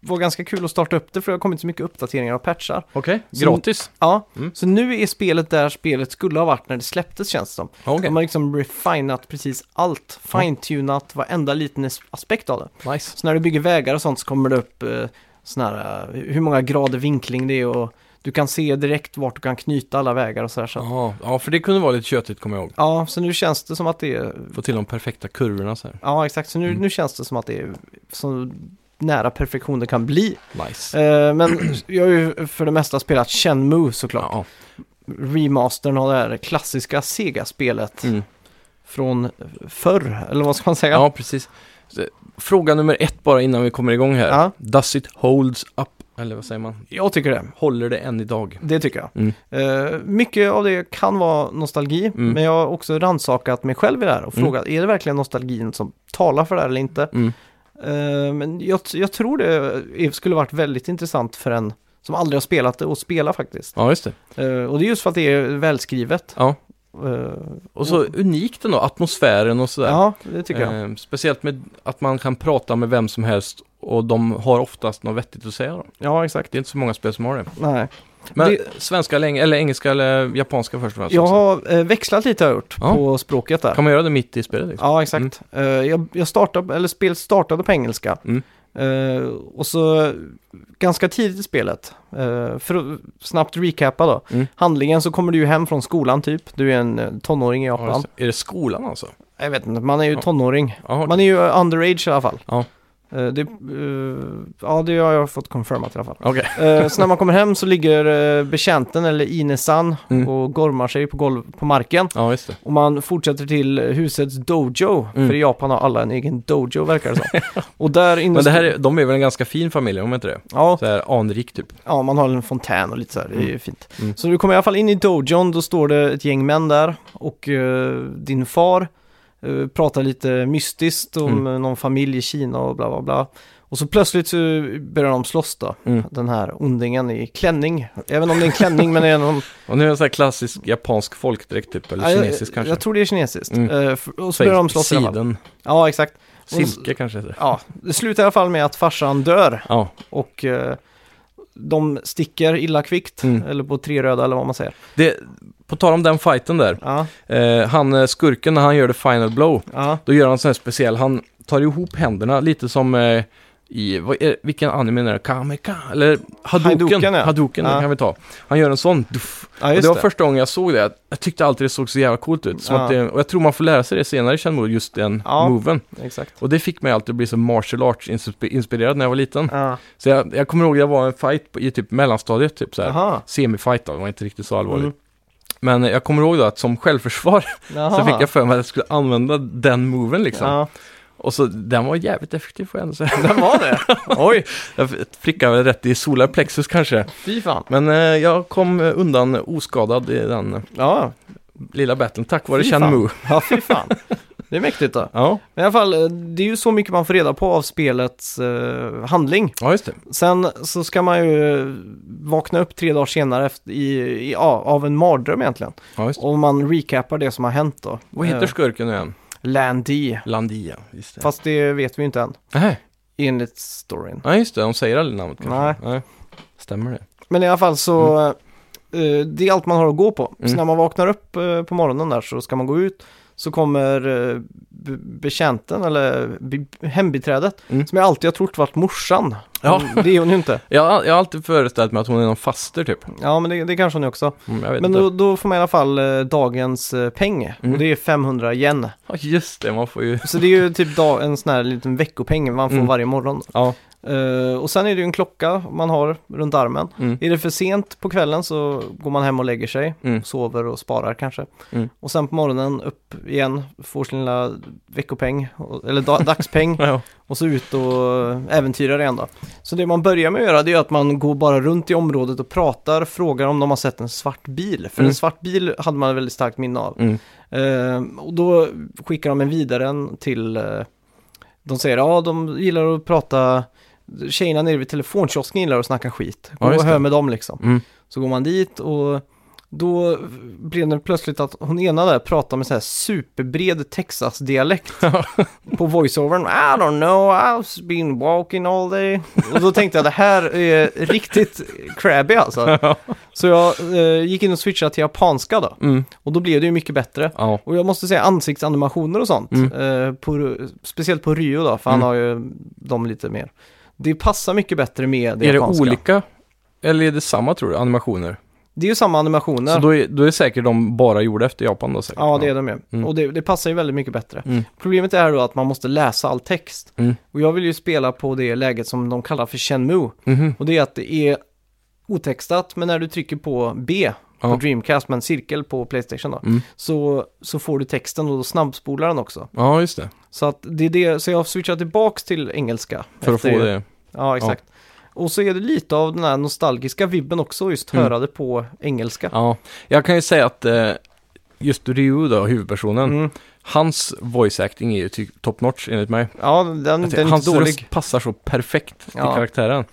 Speaker 1: var ganska kul att starta upp det för det har kommit så mycket uppdateringar och patchar.
Speaker 2: Okej,
Speaker 1: Så-
Speaker 2: gratis.
Speaker 1: Ja,
Speaker 2: Mm.
Speaker 1: så nu är spelet där spelet skulle ha varit när det släpptes känns det som.
Speaker 2: Okej,
Speaker 1: De har liksom refinat precis allt, fine-tunat varenda liten as- aspekt av det.
Speaker 2: nice.
Speaker 1: Så när du bygger vägar och sånt så kommer det upp eh, såna här, eh, hur många grader vinkling det är och du kan se direkt vart du kan knyta alla vägar och sådär. Så.
Speaker 2: Ja, ja, för det kunde vara lite tjötigt kommer jag ihåg.
Speaker 1: Ja, så nu känns det som att det är,
Speaker 2: Få till de perfekta kurvorna så här.
Speaker 1: ja exakt, så nu,
Speaker 2: Mm.
Speaker 1: nu känns det som att det är så nära perfektion det kan bli.
Speaker 2: Nice.
Speaker 1: Eh, men jag har ju för det mesta spelat Shenmue såklart.
Speaker 2: Ja,
Speaker 1: Remastern av det här klassiska Sega-spelet
Speaker 2: mm.
Speaker 1: från förr, eller vad ska man säga?
Speaker 2: ja, precis. Så, Fråga nummer ett bara innan vi kommer igång här.
Speaker 1: Ja.
Speaker 2: Does it holds up? Eller vad säger man?
Speaker 1: Jag tycker det.
Speaker 2: Håller det än idag?
Speaker 1: Det tycker jag.
Speaker 2: Mm.
Speaker 1: Eh, mycket av det kan vara nostalgi,
Speaker 2: Mm.
Speaker 1: men jag har också rannsakat mig själv i det här och
Speaker 2: Mm.
Speaker 1: frågat, är det verkligen nostalgin som talar för det här eller inte?
Speaker 2: Mm.
Speaker 1: Eh, men jag, jag tror det skulle varit väldigt intressant för en som aldrig har spelat det och spela faktiskt.
Speaker 2: Ja, just det.
Speaker 1: Eh, och det är just för att det är välskrivet.
Speaker 2: Ja.
Speaker 1: Eh,
Speaker 2: Och så unikt ändå, atmosfären och sådär.
Speaker 1: ja, det tycker jag.
Speaker 2: Eh, speciellt med att man kan prata med vem som helst och de har oftast något vettigt att säga. Då.
Speaker 1: Ja, exakt.
Speaker 2: Det är inte så många spel som har det.
Speaker 1: Nej.
Speaker 2: Men
Speaker 1: Det-
Speaker 2: svenska eller, eng- eller engelska eller japanska först och främst?
Speaker 1: Jag
Speaker 2: också.
Speaker 1: har eh, växlat lite har jag gjort
Speaker 2: Ja.
Speaker 1: på språket där.
Speaker 2: Kan man göra det mitt i spelet? Liksom?
Speaker 1: Ja, exakt. Eh, jag, jag startade, eller spelet startade på engelska.
Speaker 2: Mm.
Speaker 1: Eh, och så ganska tidigt i spelet, eh, för att snabbt recappa då.
Speaker 2: Mm.
Speaker 1: Handlingen så kommer du ju hem från skolan typ. Du är en tonåring i
Speaker 2: Ja,
Speaker 1: Japan.
Speaker 2: det. är det skolan alltså?
Speaker 1: jag vet inte, man är ju
Speaker 2: Ja.
Speaker 1: tonåring.
Speaker 2: Ja,
Speaker 1: Man är ju underage i alla fall.
Speaker 2: Ja.
Speaker 1: Eh, det, eh, ja, det har jag fått confirmat i alla fall.
Speaker 2: Okej.
Speaker 1: Eh, så när man kommer hem så ligger uh, betjänten eller Inesan
Speaker 2: Mm.
Speaker 1: och gormar sig på, golv, på marken.
Speaker 2: Ja, just det.
Speaker 1: Och man fortsätter till husets dojo,
Speaker 2: Mm.
Speaker 1: för i Japan har alla en egen dojo verkar det som. och där inne...
Speaker 2: Men det här är, de är väl en ganska fin familj, om inte det?
Speaker 1: Ja,
Speaker 2: Så här anrik typ.
Speaker 1: ja, man har en fontän och lite så här, det är ju fint.
Speaker 2: Mm.
Speaker 1: Så du kommer i alla fall in i dojon, då står det ett gäng män där och eh, din far pratar lite mystiskt om
Speaker 2: Mm.
Speaker 1: eh, någon familj i Kina och bla bla bla. Och så plötsligt så börjar de slåss då,
Speaker 2: Mm.
Speaker 1: den här ondingen i klänning. Även om det är en klänning men det är någon...
Speaker 2: Och nu är det en sån här klassisk japansk folkdräkt typ, eller
Speaker 1: Ja, jag-
Speaker 2: kinesisk kanske.
Speaker 1: Jag tror det är kinesiskt.
Speaker 2: Mm.
Speaker 1: Eh, f- och så börjar de slåss i alla fall.
Speaker 2: Siden,
Speaker 1: Ja, exakt.
Speaker 2: silke kanske heter.
Speaker 1: Ja, det slutar i alla fall med att farsan dör
Speaker 2: Ja,
Speaker 1: och eh, de sticker illa kvickt,
Speaker 2: Mm.
Speaker 1: eller på tre röda eller vad man säger.
Speaker 2: det, på tal om den fighten där.
Speaker 1: Ja,
Speaker 2: Eh, han eh, skurken när han gör the final blow,
Speaker 1: ja,
Speaker 2: då gör han sån här speciell, han tar ihop händerna lite som eh, i, vad är, vilken anime är det? Kameka? Eller Hadouken?
Speaker 1: Hadouken, ja.
Speaker 2: Hadouken
Speaker 1: Ja.
Speaker 2: kan vi ta. Han gör en sån, duff.
Speaker 1: ja
Speaker 2: och det var
Speaker 1: det.
Speaker 2: första gången jag såg det. Jag tyckte alltid det såg så jävla coolt ut. Som
Speaker 1: Ja.
Speaker 2: att det, och jag tror man får lära sig det senare i Shenmue, just den
Speaker 1: Ja.
Speaker 2: moven.
Speaker 1: Exakt.
Speaker 2: Och det fick mig alltid att bli så martial arts insp- inspirerad när jag var liten. Så jag, jag kommer ihåg jag var en fight i typ mellanstadiet, typ så här. Semifight då, det var inte riktigt så allvarligt.
Speaker 1: Mm.
Speaker 2: Men jag kommer ihåg då att som självförsvar så fick jag för mig att jag skulle använda den moven liksom. Och så den var jävligt effektiv får jag ändå säga.
Speaker 1: den var det. Oj,
Speaker 2: Jag prickade väl rätt i solar plexus kanske.
Speaker 1: fy fan.
Speaker 2: Men eh, jag kom undan oskadad i den eh,
Speaker 1: Ja,
Speaker 2: lilla battlen tack vare
Speaker 1: Fy fan.
Speaker 2: Shenmue.
Speaker 1: ja fy fan. Det är mäktigt då.
Speaker 2: Ja,
Speaker 1: Men i alla fall, eh, det är ju så mycket man får reda på av spelets eh, handling.
Speaker 2: ja just det.
Speaker 1: Sen så ska man ju eh, vakna upp tre dagar senare efter, i, i, ja, av en mardröm egentligen.
Speaker 2: Ja, just det.
Speaker 1: Och man recapar det som har hänt då.
Speaker 2: Vad heter
Speaker 1: Eh,
Speaker 2: skurken nu igen?
Speaker 1: Landy.
Speaker 2: Landia, just det.
Speaker 1: Fast det vet vi ju inte än.
Speaker 2: Nej,
Speaker 1: enligt storyn.
Speaker 2: Ja, just det. De säger aldrig namnet kanske.
Speaker 1: Nej.
Speaker 2: Stämmer det?
Speaker 1: Men i alla fall så, eh, det är allt man har att gå på. Så
Speaker 2: Mm.
Speaker 1: när man vaknar upp eh, på morgonen där så ska man gå ut, så kommer uh, betjänten eller hembiträdet,
Speaker 2: Mm.
Speaker 1: som jag alltid har trott varit morsan.
Speaker 2: Ja.
Speaker 1: Men Det är hon ju inte.
Speaker 2: Jag, jag har alltid föreställt mig att hon är någon faster typ.
Speaker 1: Ja, men det, det kanske hon är också.
Speaker 2: Mm,
Speaker 1: Men då, då får man i alla fall eh, dagens eh, peng,
Speaker 2: Mm.
Speaker 1: och det är 500 yen.
Speaker 2: Ja, just det. Man får ju...
Speaker 1: Så det är ju typ dag, en sån här liten veckopeng man får
Speaker 2: Mm.
Speaker 1: varje morgon.
Speaker 2: Ja.
Speaker 1: Eh, och sen är det ju en klocka man har runt armen.
Speaker 2: Mm.
Speaker 1: Är det för sent på kvällen så går man hem och lägger sig,
Speaker 2: Mm.
Speaker 1: sover och sparar kanske.
Speaker 2: Mm.
Speaker 1: Och sen på morgonen upp igen, får sin lilla veckopeng, eller da, dagspeng,
Speaker 2: Ja.
Speaker 1: och så ut och äventyrar igen då. Så det man börjar med att göra det är att man går bara runt i området och pratar, frågar om de har sett en svart bil. För
Speaker 2: Mm.
Speaker 1: en svart bil hade man väldigt starkt minne av.
Speaker 2: Mm.
Speaker 1: Eh, och då skickar de en vidare till, eh, de säger ja de gillar att prata, tjejerna nere vid telefonkiosken gillar att snacka skit. Gå
Speaker 2: Ja,
Speaker 1: och hör med dem liksom.
Speaker 2: Mm.
Speaker 1: Så går man dit och då blev det plötsligt att hon ena där pratade med så här superbred Texas-dialekt på voiceovern. I don't know, I've been walking all day. Och då tänkte jag det här är riktigt crabby alltså. Så jag eh, gick in och switchade till japanska då.
Speaker 2: Mm.
Speaker 1: Och då blev det ju mycket bättre.
Speaker 2: Ja.
Speaker 1: Och jag måste säga ansiktsanimationer och sånt.
Speaker 2: Mm.
Speaker 1: Eh, på, speciellt på Ryo då, för
Speaker 2: Mm.
Speaker 1: han har ju dem lite mer. Det passar mycket bättre med det
Speaker 2: är det
Speaker 1: japanska.
Speaker 2: olika? Eller är det samma tror du, animationer?
Speaker 1: Det är ju samma animationer.
Speaker 2: Så då är, då är säkert de bara gjorda efter Japan då säkert?
Speaker 1: Ja, det är de ju.
Speaker 2: Mm.
Speaker 1: Och det, det passar ju väldigt mycket bättre.
Speaker 2: Mm.
Speaker 1: Problemet är då att man måste läsa all text.
Speaker 2: Mm.
Speaker 1: Och jag vill ju spela på det läget som de kallar för Shenmue.
Speaker 2: Mhm.
Speaker 1: Och det är att det är otextat, men när du trycker på B på
Speaker 2: Ja.
Speaker 1: Dreamcast med en cirkel på Playstation då,
Speaker 2: Mm.
Speaker 1: så, så får du texten och då snabbspolar den också.
Speaker 2: Ja, just det.
Speaker 1: Så att det är det, så jag har switchat tillbaks till engelska.
Speaker 2: För att få det.
Speaker 1: Ja, exakt. Och så är det lite av den här nostalgiska vibben också, just
Speaker 2: Mm.
Speaker 1: höra det på engelska.
Speaker 2: Ja, jag kan ju säga att eh, just Ryu då, huvudpersonen,
Speaker 1: Mm.
Speaker 2: hans voice acting är ju ty- top notch enligt mig.
Speaker 1: Ja, den, den är
Speaker 2: Hans
Speaker 1: inte dålig.
Speaker 2: röst passar så perfekt till
Speaker 1: Ja.
Speaker 2: karaktären.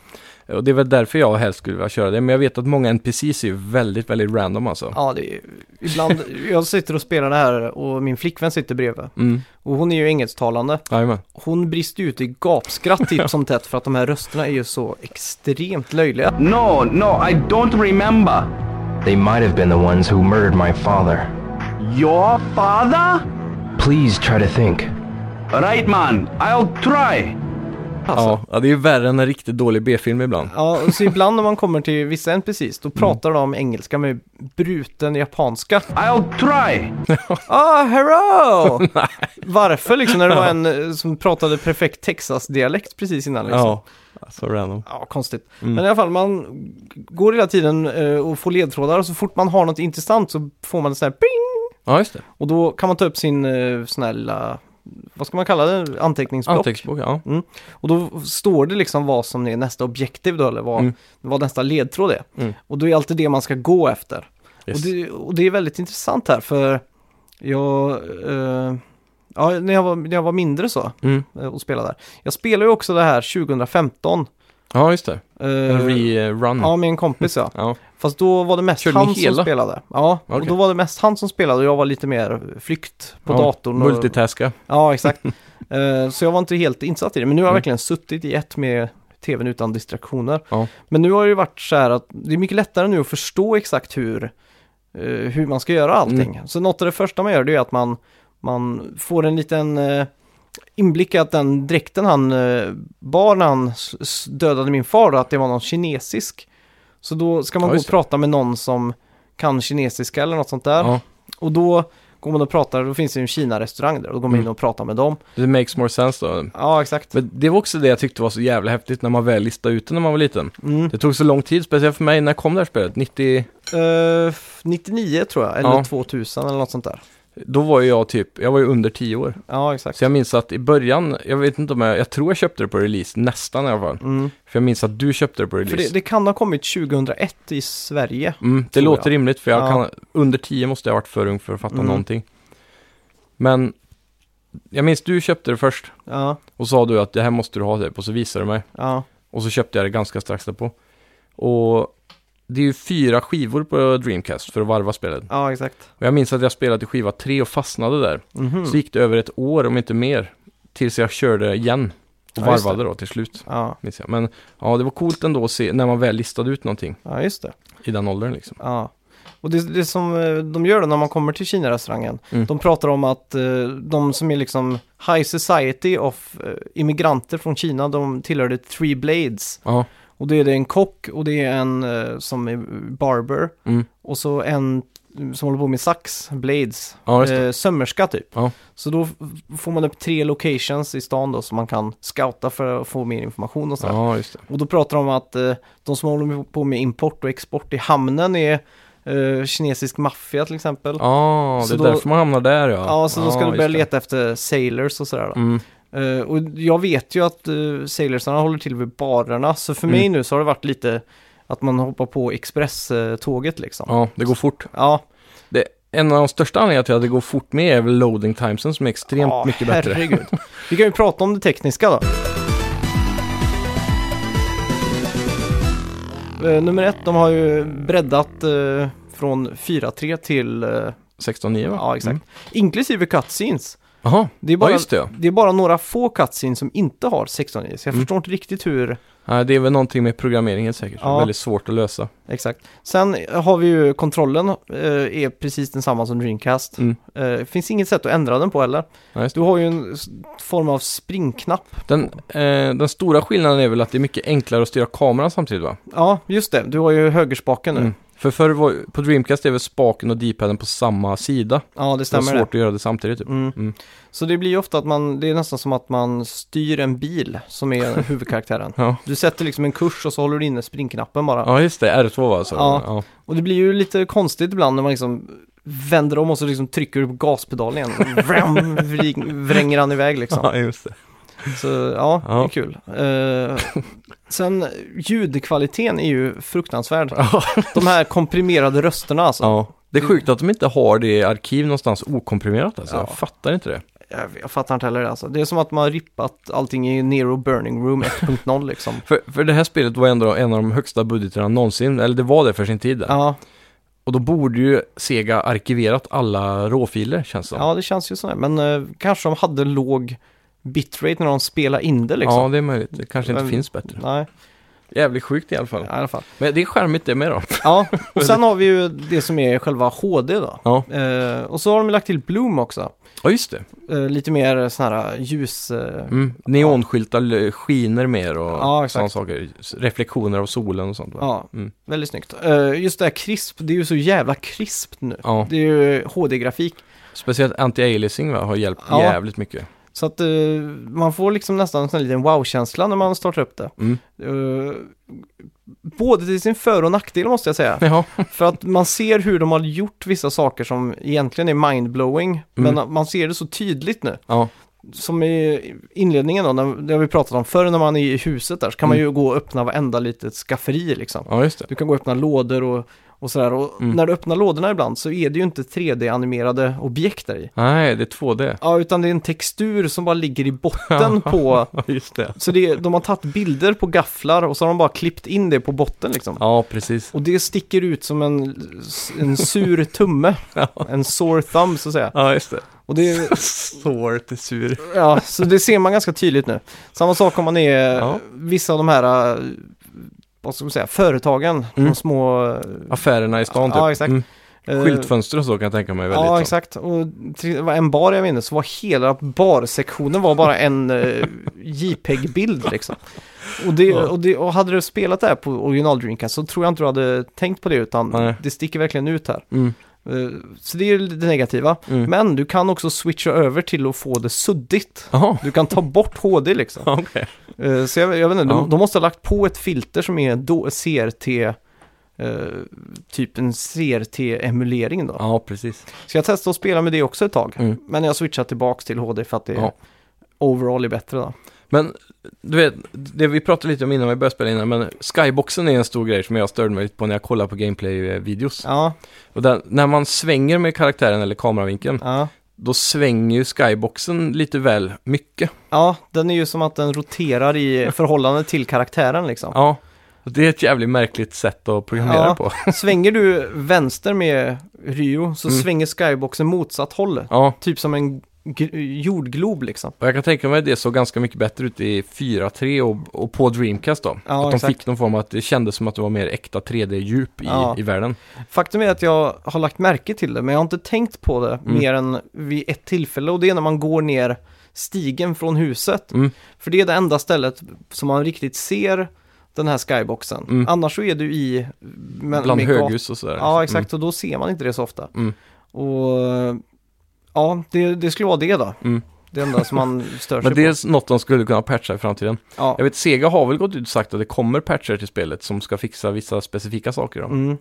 Speaker 2: Och det är väl därför jag helst skulle vilja köra det. Men jag vet att många NPCs är ju väldigt, väldigt random alltså.
Speaker 1: Ja, det är, ibland, jag sitter och spelar det här och min flickvän sitter bredvid.
Speaker 2: Mm,
Speaker 1: Och hon är ju engelsktalande.
Speaker 2: jajamän.
Speaker 1: Hon brister ut i gapskratt titt som tätt för att de här rösterna är ju så extremt löjliga.
Speaker 4: No, no, I don't remember.
Speaker 5: They might have been the ones who murdered my father.
Speaker 4: Your father?
Speaker 5: Please try to think.
Speaker 4: Right, man. I'll try.
Speaker 1: Alltså.
Speaker 2: Ja, det är ju värre än en riktigt dålig B-film ibland.
Speaker 1: Ja, så ibland när man kommer till vissa NPCs, då pratar de engelska med bruten japanska.
Speaker 4: I'll try.
Speaker 1: Ah, hello! Varför liksom, när det var en eh, som pratade perfekt Texas-dialekt precis innan liksom.
Speaker 2: Ja, så random.
Speaker 1: Ja, konstigt.
Speaker 2: Mm.
Speaker 1: Men i alla fall, man går hela tiden eh, och får ledtrådar och så fort man har något intressant så får man en sån här ping!
Speaker 2: Ja, just det.
Speaker 1: Och då kan man ta upp sin uh, sån här lilla, vad ska man kalla det, anteckningsblock.
Speaker 2: Anteckningsbok, ja.
Speaker 1: och då står det liksom vad som är nästa objektiv då, eller vad,
Speaker 2: Mm.
Speaker 1: vad nästa ledtråd är.
Speaker 2: Mm.
Speaker 1: Och då är alltid det man ska gå efter.
Speaker 2: Yes.
Speaker 1: Och, det, och det är väldigt intressant här, för jag, eh, ja, när jag, var, när jag var mindre så,
Speaker 2: Mm.
Speaker 1: eh, och spelade där. Jag spelade ju också det här 2015.
Speaker 2: Ja, just det.
Speaker 1: eh,
Speaker 2: En rerun.
Speaker 1: Ja, med en kompis ja.
Speaker 2: Ja.
Speaker 1: Fast då var det mest
Speaker 2: Körde ni
Speaker 1: han som
Speaker 2: hela?
Speaker 1: spelade. Ja, och
Speaker 2: Okej.
Speaker 1: då var det mest han som spelade och jag var lite mer flykt på
Speaker 2: Ja,
Speaker 1: datorn. Och,
Speaker 2: Multitaska.
Speaker 1: ja, exakt. Eh, så jag var inte helt insatt i det. Men nu har jag
Speaker 2: Mm.
Speaker 1: verkligen suttit i ett med tvn utan distraktioner.
Speaker 2: Ja.
Speaker 1: Men nu har det ju varit så här att det är mycket lättare nu att förstå exakt hur, eh, hur man ska göra allting.
Speaker 2: Mm.
Speaker 1: Så något av det första man gör det är att man, man får en liten eh, inblick att den dräkten han eh, bar när han dödade min far, då, att det var någon kinesisk. Så då ska man
Speaker 2: Ja,
Speaker 1: gå och prata med någon som kan kinesiska eller något sånt där.
Speaker 2: Ja.
Speaker 1: Och då går man och pratar, då finns det ju en Kina-restaurang där, och då går man in
Speaker 2: Mm.
Speaker 1: och pratar med dem.
Speaker 2: Det makes more sense då.
Speaker 1: Ja, exakt.
Speaker 2: Men det var också det jag tyckte var så jävla häftigt när man väl listade ut det när man var liten.
Speaker 1: Mm.
Speaker 2: Det tog så lång tid, speciellt för mig. När kom det här spelet? 90...
Speaker 1: Eh, 99 tror jag, eller
Speaker 2: Ja.
Speaker 1: 2000 eller något sånt där.
Speaker 2: Då var ju jag typ, jag var ju under 10 år.
Speaker 1: Ja, exakt.
Speaker 2: Så jag minns att i början, jag vet inte om jag, jag tror jag köpte det på release, nästan i alla fall.
Speaker 1: Mm.
Speaker 2: För jag minns att du köpte det på
Speaker 1: För
Speaker 2: release.
Speaker 1: det, det kan ha kommit 2001 i Sverige.
Speaker 2: Mm, det låter
Speaker 1: jag.
Speaker 2: rimligt för jag
Speaker 1: Ja.
Speaker 2: kan, under 10 måste jag ha varit för ung för att fatta
Speaker 1: Mm.
Speaker 2: någonting. Men jag minns du köpte det först
Speaker 1: Ja,
Speaker 2: och sa du att det här måste du ha typ och så visade du mig.
Speaker 1: ja,
Speaker 2: Och så köpte jag det ganska strax därpå. Och det är ju fyra skivor på Dreamcast för att varva spelet.
Speaker 1: ja, exakt.
Speaker 2: Och jag minns att jag spelade till skiva 3 och fastnade där.
Speaker 1: Mhm.
Speaker 2: Så gick det över ett år, om inte mer, tills jag körde igen.
Speaker 1: Ja, just
Speaker 2: varvade då till slut.
Speaker 1: Ja.
Speaker 2: Men ja, det var coolt ändå att se när man väl listade ut någonting
Speaker 1: ja just det.
Speaker 2: i den åldern liksom.
Speaker 1: Ja. Och det, det som eh, de gör då när man kommer till Kina-restaurangen,
Speaker 2: Mm.
Speaker 1: de pratar om att eh, de som är liksom high society of eh, immigranter från Kina, de tillhör the Three Blades.
Speaker 2: Ja,
Speaker 1: Och det är det en kock och det är en eh, som är barber
Speaker 2: mm.
Speaker 1: och så en som håller på med sax, blades,
Speaker 2: ja just det.
Speaker 1: eh, sömmerska typ.
Speaker 2: Ja.
Speaker 1: Så då f- får man upp tre locations i stan då som man kan scouta för att få mer information och sådär.
Speaker 2: Ja, just det.
Speaker 1: Och då pratar de om att eh, de som håller på med import och export i hamnen är eh, kinesisk maffia till exempel. Ja,
Speaker 2: Ja, det
Speaker 1: Så
Speaker 2: är
Speaker 1: då-
Speaker 2: därför man hamnar där ja.
Speaker 1: så då ska du
Speaker 2: just
Speaker 1: börja
Speaker 2: det.
Speaker 1: leta efter sailors och sådär. Då.
Speaker 2: Mm.
Speaker 1: Eh, och jag vet ju att uh, sailorsarna håller till vid barerna, så för
Speaker 2: Mm.
Speaker 1: mig nu så har det varit lite att man hoppar på expresståget liksom.
Speaker 2: Ja, det går fort.
Speaker 1: Ja,
Speaker 2: Det, en av de största anledningarna till att det går fort med är väl loading timesen som är extremt
Speaker 1: ja,
Speaker 2: mycket bättre.
Speaker 1: herregud. Vi kan ju prata om det tekniska då. Eh, nummer ett, de har ju breddat eh, från 4.3 till, eh,
Speaker 2: 16.9 va?
Speaker 1: ja exakt,
Speaker 2: Mm.
Speaker 1: inklusive cutscenes.
Speaker 2: Jaha,
Speaker 1: Det är, bara,
Speaker 2: ja just det. ja.
Speaker 1: det är bara några få cutscenes som inte har 16.9, så jag
Speaker 2: Mm.
Speaker 1: förstår inte riktigt hur,
Speaker 2: Nej, det är väl någonting med programmeringen säkert.
Speaker 1: Ja.
Speaker 2: Väldigt svårt att lösa.
Speaker 1: exakt. Sen har vi ju kontrollen, eh, är precis densamma som Dreamcast.
Speaker 2: Mm.
Speaker 1: Eh, finns inget sätt att ändra den på heller.
Speaker 2: Ja, just det.
Speaker 1: Du har ju en s- form av springknapp.
Speaker 2: Den, eh, den stora skillnaden är väl att det är mycket enklare att styra kameran samtidigt va?
Speaker 1: Ja, just det. Du har ju högerspaken nu.
Speaker 2: Mm. För förr var, på Dreamcast är väl spaken och D-paden på samma sida.
Speaker 1: Ja, det
Speaker 2: Det är
Speaker 1: stämmer.
Speaker 2: svårt
Speaker 1: det.
Speaker 2: att göra det samtidigt typ.
Speaker 1: Mm.
Speaker 2: Mm.
Speaker 1: Så det blir ju ofta att man, det är nästan som att man styr en bil som är huvudkaraktären.
Speaker 2: Ja.
Speaker 1: Du sätter liksom en kurs och så håller du inne springknappen bara.
Speaker 2: ja, just det. R2 va? Så.
Speaker 1: Ja.
Speaker 2: ja.
Speaker 1: Och det blir ju lite konstigt ibland när man liksom vänder om och så liksom trycker du på gaspedalen igen. Vring- vränger han iväg liksom.
Speaker 2: Ja, just det.
Speaker 1: Så ja, det är
Speaker 2: Ja.
Speaker 1: kul. Eh, sen ljudkvaliteten är ju fruktansvärd.
Speaker 2: Ja.
Speaker 1: De här komprimerade rösterna alltså.
Speaker 2: ja. Det är sjukt att de inte har det i arkiv någonstans okomprimerat alltså.
Speaker 1: Ja.
Speaker 2: Jag fattar inte det.
Speaker 1: Jag, jag fattar inte heller det alltså. Det är som att man har rippat allting i Nero Burning Room 1.0 liksom.
Speaker 2: För, för det här spelet var ändå en av de högsta budgeterna någonsin, eller det var det för sin tid. där.
Speaker 1: Ja,
Speaker 2: Och då borde ju Sega arkiverat alla råfiler känns det som.
Speaker 1: ja det känns ju så här. Men eh, kanske de hade låg bitrate när de spelade in det liksom.
Speaker 2: Ja, det är möjligt. Det kanske inte
Speaker 1: Men-
Speaker 2: finns bättre.
Speaker 1: Nej,
Speaker 2: Jävligt sjukt i alla fall.
Speaker 1: i alla fall.
Speaker 2: Men det är charmigt det med då.
Speaker 1: Ja, och sen har vi ju det som är själva HD då.
Speaker 2: Ja,
Speaker 1: Eh, och så har de lagt till Bloom också.
Speaker 2: ja just det.
Speaker 1: Eh, lite mer sån här ljus... Eh,
Speaker 2: Mm. Neonskyltar skiner mer och
Speaker 1: Ja,
Speaker 2: sådana saker. Reflektioner av solen och sånt va?
Speaker 1: Ja,
Speaker 2: Mm.
Speaker 1: väldigt snyggt. Eh, just det här krisp, det är ju så jävla krispt nu.
Speaker 2: Ja.
Speaker 1: Det är ju HD-grafik.
Speaker 2: Speciellt anti-aliasing har hjälpt
Speaker 1: Ja.
Speaker 2: jävligt mycket.
Speaker 1: Så att eh, man får liksom nästan en sån liten wow-känsla när man startar upp det.
Speaker 2: Mm.
Speaker 1: Eh, både till sin för och nackdel måste jag säga.
Speaker 2: Ja,
Speaker 1: För att man ser hur de har gjort vissa saker som egentligen är mindblowing.
Speaker 2: Mm.
Speaker 1: Men man ser det så tydligt nu.
Speaker 2: ja,
Speaker 1: Som i inledningen då, när, det har vi pratat om förr när man är i huset där, så kan man
Speaker 2: Mm.
Speaker 1: ju gå och öppna varenda litet skafferi liksom.
Speaker 2: ja just det.
Speaker 1: Du kan gå och öppna lådor och, och sådär. Och
Speaker 2: Mm.
Speaker 1: när du öppnar lådorna ibland så är det ju inte 3D-animerade objekt där i.
Speaker 2: Nej, det är 2D.
Speaker 1: Ja, utan det är en textur som bara ligger i botten på...
Speaker 2: Just det.
Speaker 1: Så det, är- de har tagit bilder på gafflar och så har de bara klippt in det på botten liksom.
Speaker 2: Ja, precis.
Speaker 1: Och det sticker ut som en, en sur tumme. En sore thumb så att säga.
Speaker 2: Ja, just det.
Speaker 1: Och det,
Speaker 2: är sur.
Speaker 1: ja, så det ser man ganska tydligt nu. Samma sak om man är
Speaker 2: Ja.
Speaker 1: vissa av de här, vad ska man säga, företagen.
Speaker 2: Mm.
Speaker 1: De små... eh,
Speaker 2: Affärerna i stan typ.
Speaker 1: Ja, exakt.
Speaker 2: Mm.
Speaker 1: eh,
Speaker 2: Skyltfönster och så kan jag tänka mig väldigt.
Speaker 1: Ja,
Speaker 2: så.
Speaker 1: exakt. Och till- det var en bar jag minns så var hela barsektionen var bara en eh, JPEG-bild liksom. Och, det,
Speaker 2: Ja.
Speaker 1: och, det, och hade du spelat det här på original Dreamcast så tror jag inte du hade tänkt på det utan
Speaker 2: Nej.
Speaker 1: det sticker verkligen ut här.
Speaker 2: Mm.
Speaker 1: Eh, Så det är det negativa.
Speaker 2: Mm.
Speaker 1: Men du kan också switcha över till att få det suddigt.
Speaker 2: Jaha,
Speaker 1: Du kan ta bort HD liksom.
Speaker 2: okej.
Speaker 1: Eh, Så jag, jag vet inte,
Speaker 2: Ja.
Speaker 1: de, de måste ha lagt på ett filter som är då CRT, eh, typ en CRT-emulering då.
Speaker 2: Ja, precis.
Speaker 1: Så jag testade att spela med det också ett tag.
Speaker 2: Mm.
Speaker 1: Men jag switchade tillbaks till HD för att det
Speaker 2: Ja.
Speaker 1: overall är bättre då.
Speaker 2: Men du vet, det vi pratade lite om innan vi började spela innan, men skyboxen är en stor grej som jag störde mig lite på när jag kollar på gameplay-videos.
Speaker 1: Ja,
Speaker 2: Och där, när man svänger med karaktären eller kameravinkeln,
Speaker 1: ja.
Speaker 2: då svänger ju skyboxen lite väl mycket.
Speaker 1: Ja, den är ju som att den roterar i förhållande till karaktären liksom.
Speaker 2: Ja, det är ett jävligt märkligt sätt att programmera
Speaker 1: Ja.
Speaker 2: på.
Speaker 1: Svänger du vänster med Ryo så
Speaker 2: Mm.
Speaker 1: svänger skyboxen motsatt håll.
Speaker 2: Ja,
Speaker 1: Typ som en jordglob liksom.
Speaker 2: Och jag kan tänka mig att det såg ganska mycket bättre ut i 4.3 och, och på Dreamcast då.
Speaker 1: Ja,
Speaker 2: att de
Speaker 1: exakt.
Speaker 2: fick någon form av att det kändes som att det var mer äkta 3D-djup i,
Speaker 1: Ja.
Speaker 2: i världen.
Speaker 1: Faktum är att jag har lagt märke till det, men jag har inte tänkt på det
Speaker 2: Mm.
Speaker 1: mer än vid ett tillfälle och det är när man går ner stigen från huset.
Speaker 2: Mm.
Speaker 1: För det är det enda stället som man riktigt ser den här skyboxen.
Speaker 2: Mm.
Speaker 1: Annars så är du i...
Speaker 2: Bland höghus och sådär.
Speaker 1: Ja, exakt. Och då ser man inte det så ofta.
Speaker 2: Mm.
Speaker 1: Och ja, det, det skulle vara det då.
Speaker 2: Mm.
Speaker 1: Det enda som man stör
Speaker 2: Men
Speaker 1: sig
Speaker 2: det
Speaker 1: på.
Speaker 2: är något de skulle kunna patcha i framtiden.
Speaker 1: Ja.
Speaker 2: Jag vet, Sega har väl gått ut och sagt att det kommer patcher till spelet som ska fixa vissa specifika saker. Då.
Speaker 1: Mm,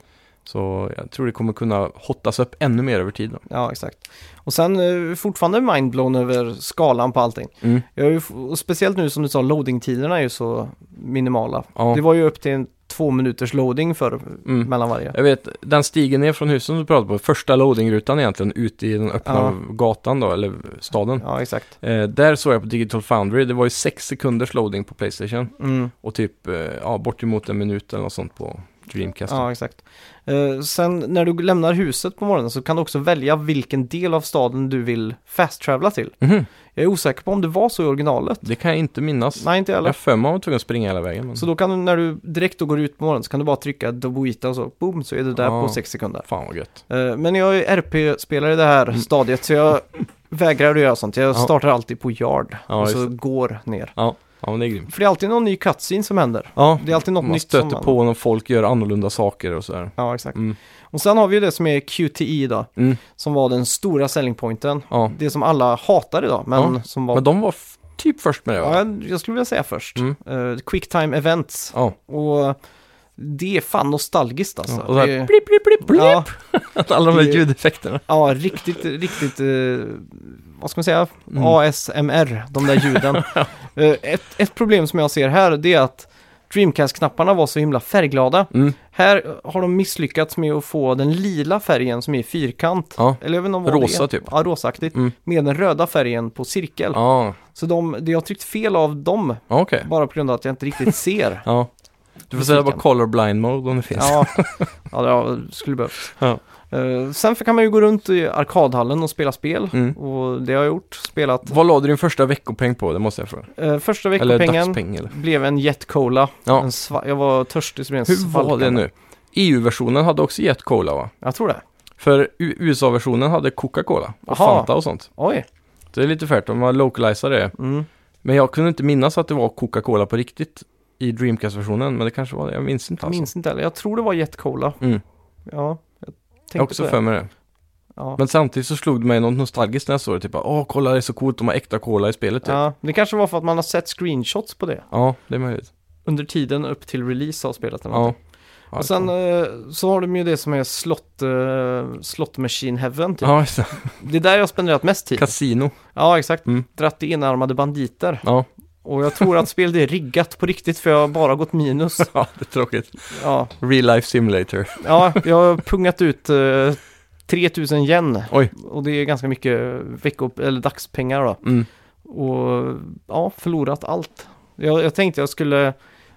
Speaker 2: Så jag tror det kommer kunna hottas upp ännu mer över tid. Då.
Speaker 1: ja, exakt. Och sen eh, fortfarande mindblown över skalan på allting.
Speaker 2: Mm.
Speaker 1: Jag är ju, speciellt nu som du sa, loadingtiderna är ju så minimala.
Speaker 2: Ja.
Speaker 1: Det var ju upp till en två minuters loading för
Speaker 2: Mm.
Speaker 1: mellan varje.
Speaker 2: Jag vet, den stigen ner från huset som du pratade på, första loadingrutan egentligen, ut i den öppna
Speaker 1: Ja.
Speaker 2: gatan då, eller staden.
Speaker 1: Ja, exakt.
Speaker 2: Eh, där såg jag på Digital Foundry, det var ju sex sekunders loading på Playstation.
Speaker 1: Mm.
Speaker 2: Och typ, eh, ja, bortemot en minut eller något sånt på Dreamcast.
Speaker 1: Ja, exakt. Eh, sen när du lämnar huset på morgonen så kan du också välja vilken del av staden du vill fast-travela till.
Speaker 2: Mhm.
Speaker 1: Jag är osäker på om det var så i originalet.
Speaker 2: Det kan jag inte minnas.
Speaker 1: Nej, inte jag
Speaker 2: Jag
Speaker 1: heller.
Speaker 2: har för mig var tvungen att springa hela vägen. Men...
Speaker 1: Så då kan du, när du direkt då går ut på morgonen så kan du bara trycka Dobuita och så, boom, så är du där
Speaker 2: Ja.
Speaker 1: på sex sekunder.
Speaker 2: Fan vad gött.
Speaker 1: Eh, men jag är RP-spelare i det här stadiet så jag vägrar att göra sånt. Jag
Speaker 2: Mm. Ja.
Speaker 1: startar alltid på yard
Speaker 2: Ja,
Speaker 1: och så går ner.
Speaker 2: Ja, ja men det är grymt.
Speaker 1: För det är alltid någon ny cutscene som händer.
Speaker 2: Ja,
Speaker 1: Det är alltid något
Speaker 2: man
Speaker 1: nytt
Speaker 2: stöter
Speaker 1: som man...
Speaker 2: på när folk gör annorlunda saker och sådär.
Speaker 1: Ja, exakt.
Speaker 2: Mm.
Speaker 1: Och sen har vi ju det som är QTE då,
Speaker 2: Mm.
Speaker 1: som var den stora selling pointen.
Speaker 2: Ja.
Speaker 1: Det som alla hatar idag, men
Speaker 2: Ja,
Speaker 1: som var...
Speaker 2: Men de var f- typ först med det va?
Speaker 1: Ja, jag- skulle vilja säga först.
Speaker 2: Mm.
Speaker 1: Eh, quick time events.
Speaker 2: Ja.
Speaker 1: Och det är fan nostalgiskt alltså.
Speaker 2: Ja, och så här,
Speaker 1: det,
Speaker 2: blip, blip, blip, blip.
Speaker 1: ja,
Speaker 2: Alla de här ljudeffekterna.
Speaker 1: ja, riktigt, riktigt, eh, vad ska man säga,
Speaker 2: Mm.
Speaker 1: ASMR, de där ljuden. Eh, ett, ett problem som jag ser här, det är att Dreamcast-knapparna var så himla färgglada.
Speaker 2: Mm.
Speaker 1: Här har de misslyckats med att få den lila färgen som är fyrkant.
Speaker 2: Ja.
Speaker 1: Eller vet inte vad
Speaker 2: Rosa
Speaker 1: det
Speaker 2: typ.
Speaker 1: Ja, rosaktigt.
Speaker 2: Mm.
Speaker 1: Med den röda färgen på cirkel.
Speaker 2: Ja,
Speaker 1: Så de, det har tryckt fel av dem,
Speaker 2: okej.
Speaker 1: bara på grund av att jag inte riktigt ser.
Speaker 2: Ja. Du får säga bara colorblind mode om det finns.
Speaker 1: ja, ja, det skulle behövts. Eh, sen kan man ju gå runt i arkadhallen och spela spel.
Speaker 2: Mm.
Speaker 1: Och det har jag gjort. Spelat.
Speaker 2: Vad la du din första veckopeng på? Det måste jag fråga.
Speaker 1: Eh, första
Speaker 2: Eller
Speaker 1: veckopengen
Speaker 2: dagspeng eller?
Speaker 1: blev en Jet Cola.
Speaker 2: Ja.
Speaker 1: En jag var törstig så det blev en
Speaker 2: Hur var det
Speaker 1: svalkande.
Speaker 2: nu? EU-versionen hade också Jet Cola va?
Speaker 1: Jag tror det.
Speaker 2: För USA-versionen hade Coca-Cola och
Speaker 1: Aha.
Speaker 2: Fanta och sånt.
Speaker 1: Oj.
Speaker 2: Det är lite färt om man localiserar det.
Speaker 1: Mm.
Speaker 2: Men jag kunde inte minnas att det var Coca-Cola på riktigt i Dreamcast-versionen. Men det kanske var det. Jag minns inte
Speaker 1: Jag
Speaker 2: alltså.
Speaker 1: minns inte heller. Jag tror det var Jet Cola.
Speaker 2: Mm.
Speaker 1: Ja, jag
Speaker 2: har också för mig det.
Speaker 1: Ja.
Speaker 2: Men samtidigt så slog det mig något nostalgiskt när jag såg det. Typ åh kolla det är så coolt, de har äkta cola i spelet typ. Ja,
Speaker 1: ja, det kanske var för att man har sett screenshots på det.
Speaker 2: det är möjligt.
Speaker 1: Under tiden upp till release av spelet. Eller
Speaker 2: Ja. ja
Speaker 1: och sen eh, så har de ju det som är slott, uh, slott machine heaven typ.
Speaker 2: Ja, just det.
Speaker 1: Det är där jag spenderat mest tid.
Speaker 2: Casino.
Speaker 1: Ja, exakt.
Speaker 2: Mm.
Speaker 1: Dratt i enarmade banditer.
Speaker 2: Ja.
Speaker 1: Och jag tror att spelet är riggat på riktigt för jag har bara gått minus.
Speaker 2: ja, det är tråkigt.
Speaker 1: Ja,
Speaker 2: Real life simulator.
Speaker 1: ja jag har pungat ut uh, 3000 yen.
Speaker 2: Oj.
Speaker 1: Och det är ganska mycket vecko eller dagspengar då.
Speaker 2: Mm.
Speaker 1: Och ja, förlorat allt. Jag, jag tänkte jag skulle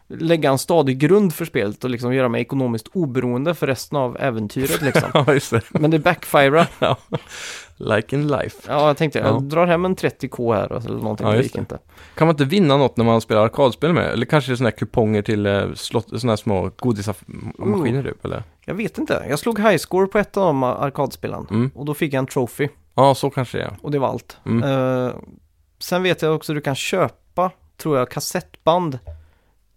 Speaker 1: lägga en stadig grund för spelet och liksom göra mig ekonomiskt oberoende för resten av äventyret liksom.
Speaker 2: Ja, just det.
Speaker 1: Men det backfirar.
Speaker 2: Like in life.
Speaker 1: Ja, jag tänkte jag
Speaker 2: Ja.
Speaker 1: drar hem en 30k här eller någonting.
Speaker 2: Ja,
Speaker 1: det gick
Speaker 2: det.
Speaker 1: inte.
Speaker 2: Kan man inte vinna något när man spelar arkadspel med? Eller kanske sådana här kuponger till eh, slott, sådana här små godismaskiner typ? Eller?
Speaker 1: Jag vet inte. Jag slog high score på ett av de arkadspelen.
Speaker 2: Mm.
Speaker 1: Och då fick jag en trophy.
Speaker 2: Ja, så kanske det är.
Speaker 1: Och det var allt.
Speaker 2: Mm.
Speaker 1: Eh, sen vet jag också att du kan köpa, tror jag, kassettband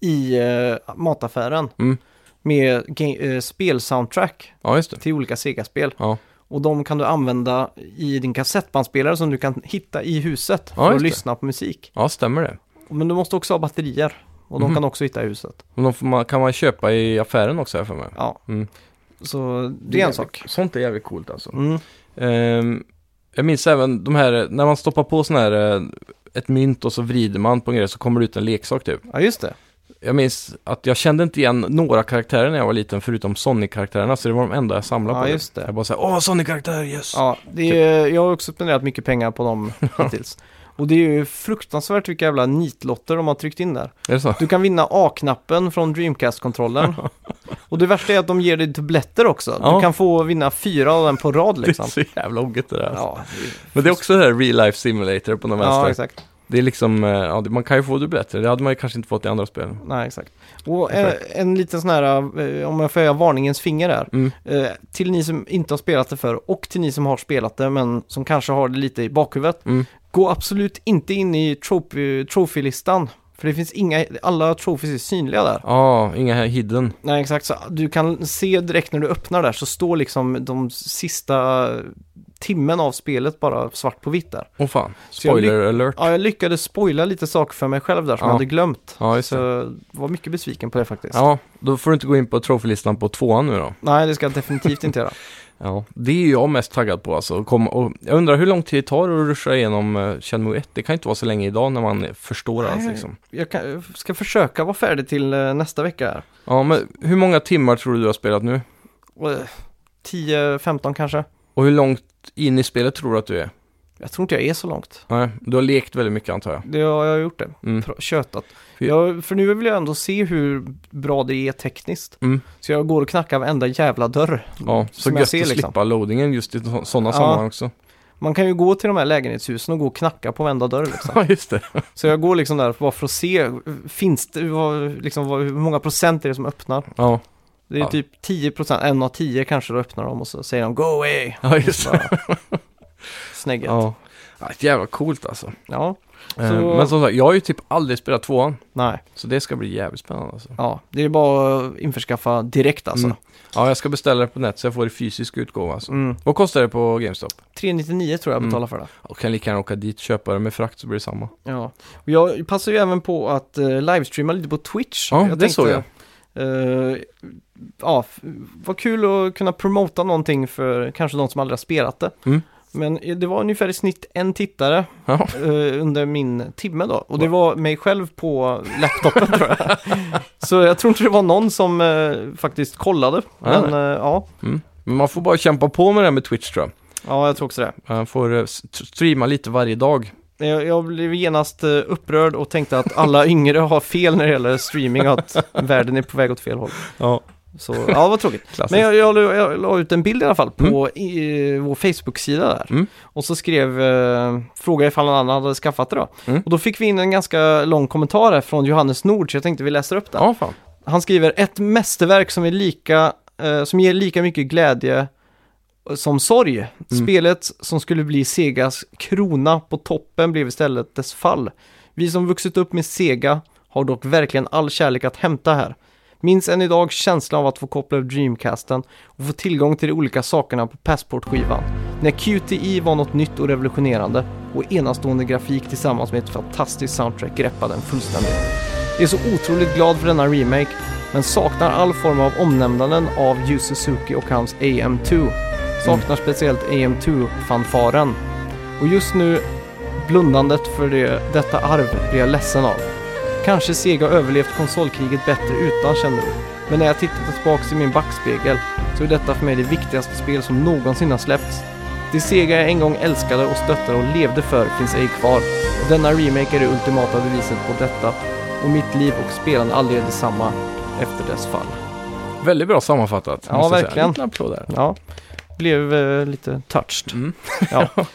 Speaker 1: i eh, mataffären.
Speaker 2: Mm.
Speaker 1: Med ga- eh, spelsoundtrack
Speaker 2: Ja, just det.
Speaker 1: till olika Sega-spel.
Speaker 2: Ja.
Speaker 1: Och de kan du använda i din kassettbandspelare som du kan hitta i huset
Speaker 2: Ja,
Speaker 1: för att
Speaker 2: det.
Speaker 1: lyssna på musik.
Speaker 2: ja, stämmer det.
Speaker 1: Men du måste också ha batterier. Och de
Speaker 2: Mhm.
Speaker 1: kan också hitta i huset.
Speaker 2: Och de får man, kan man köpa i affären också här för mig.
Speaker 1: Ja,
Speaker 2: Mm.
Speaker 1: så det är en sak.
Speaker 2: Sånt är jävligt coolt alltså.
Speaker 1: Mm.
Speaker 2: Ehm, jag minns även de här, när man stoppar på sån här, eh, ett mynt och så vrider man på en grej så kommer det ut en leksak typ.
Speaker 1: Ja, just det.
Speaker 2: Jag minns att jag kände inte igen några karaktärer när jag var liten förutom Sonic-karaktärerna, så det var de enda jag samlade
Speaker 1: Ja,
Speaker 2: på.
Speaker 1: just det.
Speaker 2: Jag bara såhär, åh Sonic-karaktär, yes!
Speaker 1: Ja, det är, jag har också spenderat mycket pengar på dem hittills. Och det är ju fruktansvärt vilka jävla nitlotter de har tryckt in där.
Speaker 2: Är det så?
Speaker 1: Du kan vinna A-knappen från Dreamcast-kontrollen. och det värsta är att de ger dig dubbletter också.
Speaker 2: Ja.
Speaker 1: Du kan få vinna fyra av den på rad
Speaker 2: Det är
Speaker 1: liksom.
Speaker 2: så jävla ogget det där. alltså.
Speaker 1: Ja,
Speaker 2: Men det är också det här real life simulator på något
Speaker 1: ja,
Speaker 2: vänster.
Speaker 1: exakt.
Speaker 2: Det är liksom, eh, ja, det- man kan ju få dubbletter. Det hade man ju kanske inte fått i andra spel.
Speaker 1: Nej, exakt. Och en, en liten sån här, eh, om jag får höja varningens finger här.
Speaker 2: Mm.
Speaker 1: Eh, till ni som inte har spelat det för och till ni som har spelat det men som kanske har det lite i bakhuvudet.
Speaker 2: Mm.
Speaker 1: Gå absolut inte in i trophy- trophy-listan. För det finns inga, alla trophies är synliga där.
Speaker 2: Ja, inga här hidden.
Speaker 1: Nej, exakt. Så du kan se direkt när du öppnar där så står liksom de sista timmen av spelet bara svart på vitt där.
Speaker 2: Åh fan,
Speaker 1: Så jag
Speaker 2: spoiler alert.
Speaker 1: Ja, jag lyckades spoila lite saker för mig själv där som
Speaker 2: Ja.
Speaker 1: jag hade glömt.
Speaker 2: Ja,
Speaker 1: Så jag var mycket besviken på det faktiskt.
Speaker 2: Ja, då får du inte gå in på trofélistan på tvåan nu då.
Speaker 1: Nej, det ska jag definitivt inte göra.
Speaker 2: Ja, det är jag mest taggad på alltså. Kom, och jag undrar hur lång tid det tar att ruscha igenom uh, Shenmue 1. Det kan inte vara så länge idag när man förstår allt liksom.
Speaker 1: Jag kan, jag ska försöka vara färdig till eh, nästa vecka här.
Speaker 2: Ja, men hur många timmar tror du du har spelat nu?
Speaker 1: Och, eh, 10-15 kanske.
Speaker 2: Och hur långt in i spelet tror du att du är?
Speaker 1: Jag tror inte jag är så långt.
Speaker 2: Nej, du har lekt väldigt mycket antar jag.
Speaker 1: Det har jag gjort det.
Speaker 2: Mm.
Speaker 1: Tjötat. Jag, för nu vill jag ändå se hur bra det är tekniskt.
Speaker 2: Mm.
Speaker 1: Så jag går och knackar varenda jävla dörr.
Speaker 2: Ja, så
Speaker 1: Som jag
Speaker 2: gött
Speaker 1: ser,
Speaker 2: att
Speaker 1: liksom.
Speaker 2: slippa loadingen just i sådana
Speaker 1: Ja.
Speaker 2: sammanhang också.
Speaker 1: Man kan ju gå till de här lägenhetshusen och gå och knacka på varenda dörr liksom.
Speaker 2: Ja, just det.
Speaker 1: Så jag går liksom där bara för att se, finns det, vad, liksom, vad, hur många procent är det som öppnar?
Speaker 2: Ja,
Speaker 1: Det är
Speaker 2: Ja.
Speaker 1: typ 10 procent, en av 10 kanske då öppnar de och så säger de Go away!
Speaker 2: ja just det.
Speaker 1: Snägget. Ja.
Speaker 2: Ja. Jävla coolt alltså.
Speaker 1: ja,
Speaker 2: Eh,
Speaker 1: Så-
Speaker 2: Men som sagt, jag har ju typ aldrig spelat tvåan.
Speaker 1: nej.
Speaker 2: Så det ska bli jävligt spännande alltså.
Speaker 1: Ja, det är bara att införskaffa direkt alltså.
Speaker 2: Mm. Ja, jag ska beställa det på nät så jag får det i fysisk utgåva alltså.
Speaker 1: Mm.
Speaker 2: Vad kostar det på GameStop?
Speaker 1: 399 tror jag
Speaker 2: Mm.
Speaker 1: betalar för det.
Speaker 2: Jag kan lika gärna åka dit, köpa det med frakt så blir det samma.
Speaker 1: Ja. Och jag passar ju även på att uh, livestreama lite på Twitch.
Speaker 2: Ja,
Speaker 1: jag
Speaker 2: det såg jag.
Speaker 1: eh, ja, vad kul att kunna promota någonting för kanske de som aldrig har spelat det.
Speaker 2: Mm.
Speaker 1: Men det var ungefär i snitt en tittare
Speaker 2: Ja.
Speaker 1: eh, under min timme då. Och det var mig själv på laptopen tror jag. Så jag tror inte det var någon som eh, faktiskt kollade. Men eh, ja,
Speaker 2: Mm. Men man får bara kämpa på med det här med Twitch tror jag.
Speaker 1: ja, jag tror också det.
Speaker 2: Man får eh, streama lite varje dag.
Speaker 1: Jag, jag blev genast upprörd och tänkte att alla yngre har fel när det gäller streaming och att världen är på väg åt fel håll.
Speaker 2: Ja,
Speaker 1: Så ja, vad tråkigt. Men jag, jag, la- jag la ut en bild i alla fall på i, vår Facebook-sida där.
Speaker 2: Mm.
Speaker 1: Och så skrev, eh, frågade ifall någon annan hade skaffat det då.
Speaker 2: Mm.
Speaker 1: Och då fick vi in en ganska lång kommentar här från Johannes Nord, så jag tänkte vi läser upp den.
Speaker 2: Ja.
Speaker 1: Han skriver, ett mästerverk som, är lika, eh, som ger lika mycket glädje som sorg.
Speaker 2: Mm.
Speaker 1: Spelet som skulle bli Segas krona på toppen blev istället dess fall. Vi som vuxit upp med Sega har dock verkligen all kärlek att hämta här. Minns än idag känslan av att få koppla upp Dreamcasten och få tillgång till de olika sakerna på Passport-skivan. När QTE var något nytt och revolutionerande och enastående grafik tillsammans med ett fantastiskt soundtrack greppade den fullständigt. Jag är så otroligt glad för denna remake, men saknar all form av omnämnanden av Yu Suzuki och hans AM2. Saknar speciellt AM2-fanfaren. Och just nu, blundandet för det, detta arv blir jag ledsen av. Kanske Sega överlevt konsolkriget bättre utan Shenmue. Men när jag tittar tillbaka i min backspegel så är detta för mig det viktigaste spel som någonsin har släppts. Det Sega jag en gång älskade och stöttade och levde för finns ej kvar. Och denna remake är det ultimata beviset på detta. Och mitt liv och spelande aldrig är detsamma efter dess fall.
Speaker 2: Väldigt bra sammanfattat.
Speaker 1: Ja, verkligen.
Speaker 2: En liten applåd där.
Speaker 1: Ja, blev eh, lite touched.
Speaker 2: Mm.
Speaker 1: Ja.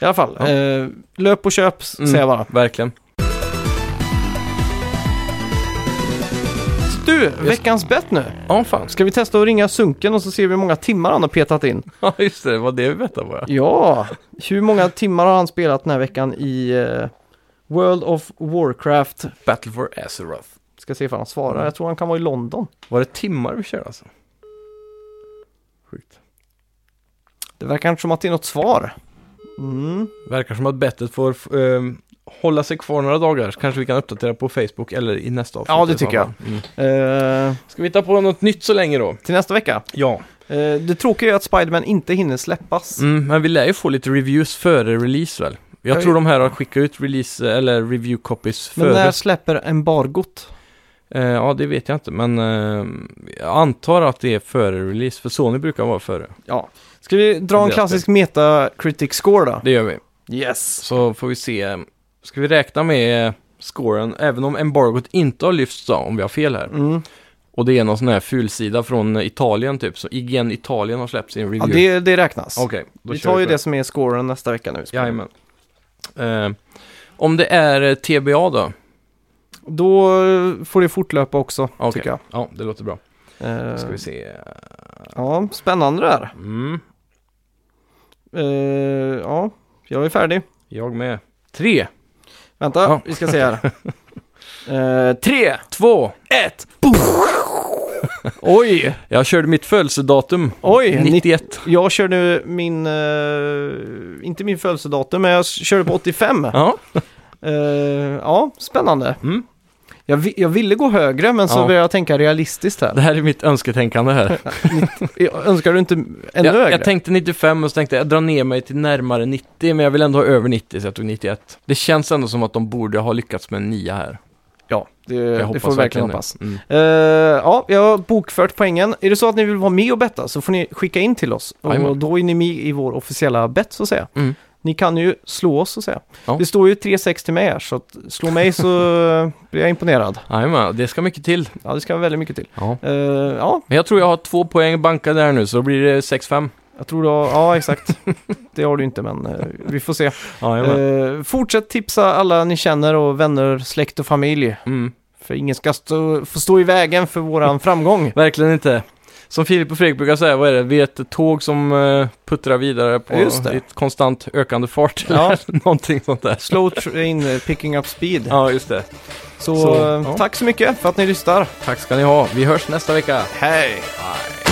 Speaker 1: I alla fall,
Speaker 2: Ja.
Speaker 1: eh, löp och köp
Speaker 2: Mm.
Speaker 1: säger jag bara.
Speaker 2: Verkligen.
Speaker 1: Du, veckans bett nu.
Speaker 2: Ja, fan.
Speaker 1: Ska vi testa att ringa Sunken och så ser vi hur många timmar han har petat in?
Speaker 2: Ja, just det. Det var det vi väntade på. ja.
Speaker 1: Ja, hur många timmar har han spelat den här veckan i eh, World of Warcraft?
Speaker 2: Battle for Azeroth.
Speaker 1: Ska se ifall han svarar. Jag tror han kan vara i London.
Speaker 2: Var det timmar vi körde alltså? Sjukt.
Speaker 1: Det verkar inte som att det är något svar. Mm.
Speaker 2: Verkar som att bettet får ehm, hålla sig kvar några dagar. Så kanske vi kan uppdatera på Facebook eller i nästa avsnitt.
Speaker 1: Ja, det tycker
Speaker 2: fall. Mm.
Speaker 1: Eh,
Speaker 2: Ska vi ta på något nytt så länge då?
Speaker 1: till nästa vecka.
Speaker 2: Ja.
Speaker 1: Eh, det tråkiga är att Spiderman inte hinner släppas.
Speaker 2: Mm, men vi lär ju få lite reviews före release väl? Jag
Speaker 1: Ja,
Speaker 2: tror de här har skickat ut release eller review copies
Speaker 1: Men
Speaker 2: före.
Speaker 1: när släpper embargot?
Speaker 2: Eh, ja, det vet jag inte, men eh, jag antar att det är före release, för Sony brukar vara före.
Speaker 1: Ja. Ska vi dra en klassisk meta critic score då?
Speaker 2: Det gör vi.
Speaker 1: Yes.
Speaker 2: Så får vi se. Ska vi räkna med scoren, även om embargot inte har lyfts då, om vi har fel här.
Speaker 1: Mm.
Speaker 2: Och det är någon sån här fulsida från Italien typ, så IGN Italien har släppt sin
Speaker 1: Ja,
Speaker 2: review.
Speaker 1: det, det räknas.
Speaker 2: Okej, då
Speaker 1: Vi
Speaker 2: kör
Speaker 1: tar ju
Speaker 2: på
Speaker 1: det som är scoren nästa vecka nu.
Speaker 2: Jajamän. Eh, om det är eh, TBA då?
Speaker 1: Då får det fortlöpa också,
Speaker 2: Okej.
Speaker 1: tycker jag.
Speaker 2: Ja, det låter bra.
Speaker 1: Eh,
Speaker 2: Ska vi se.
Speaker 1: Ja, spännande där.
Speaker 2: Mm,
Speaker 1: Eh, ja, jag är färdig.
Speaker 2: jag med. Tre,
Speaker 1: Vänta,
Speaker 2: Ja.
Speaker 1: vi ska se här. Eh, tre,
Speaker 2: två.
Speaker 1: ett, Oj,
Speaker 2: Jag körde mitt födelsedatum.
Speaker 1: oj.
Speaker 2: 91.
Speaker 1: Jag körde min, eh, inte min födelsedatum, men jag körde på 85.
Speaker 2: Ja,
Speaker 1: Eh, ja, spännande.
Speaker 2: Mm.
Speaker 1: Jag, vi, jag ville gå högre, men så
Speaker 2: Ja.
Speaker 1: började jag tänka realistiskt här.
Speaker 2: det här är mitt önsketänkande här.
Speaker 1: Jag önskar du inte ännu
Speaker 2: jag,
Speaker 1: högre?
Speaker 2: jag tänkte 95 och så tänkte jag jag drar ner mig till närmare 90, men jag vill ändå ha över 90 så jag tog 91. Det känns ändå som att de borde ha lyckats med en 9 här.
Speaker 1: Ja, det,
Speaker 2: Jag
Speaker 1: det får vi verkligen
Speaker 2: det.
Speaker 1: hoppas.
Speaker 2: Mm.
Speaker 1: Eh, ja, jag har bokfört poängen. Är det så att ni vill vara med och betta så får ni skicka in till oss.
Speaker 2: Jajamän.
Speaker 1: Och då är ni med i vår officiella bett så att säga.
Speaker 2: Mm.
Speaker 1: Ni kan ju slå oss så att säga.
Speaker 2: Ja.
Speaker 1: Det står ju 3-6 till mig här så att slå mig så blir jag imponerad.
Speaker 2: Jajamän, det ska mycket till.
Speaker 1: Ja, det ska väldigt mycket till.
Speaker 2: Ja.
Speaker 1: Eh, ja,
Speaker 2: Men jag tror jag har två poäng bankade där nu, så då blir det 6-5.
Speaker 1: jag tror du har, ja exakt. det har du inte men eh, vi får se.
Speaker 2: Jajamän.
Speaker 1: Eh, fortsätt tipsa alla ni känner och vänner, släkt och familj.
Speaker 2: Mm.
Speaker 1: För ingen ska stå, få stå i vägen för våran framgång.
Speaker 2: Verkligen inte. Som Filip och Fredrik brukar säga, vad är det? Vi är ett tåg som uh, puttrar vidare på
Speaker 1: just
Speaker 2: ett konstant ökande fart.
Speaker 1: Ja.
Speaker 2: Någonting sånt där.
Speaker 1: Slow train eh, picking up speed.
Speaker 2: Ja, just det.
Speaker 1: Så,
Speaker 2: Så,
Speaker 1: eh,
Speaker 2: ja.
Speaker 1: tack så mycket för att ni lyssnar.
Speaker 2: Tack ska ni ha. Vi hörs nästa vecka.
Speaker 1: Hej!
Speaker 2: Hej.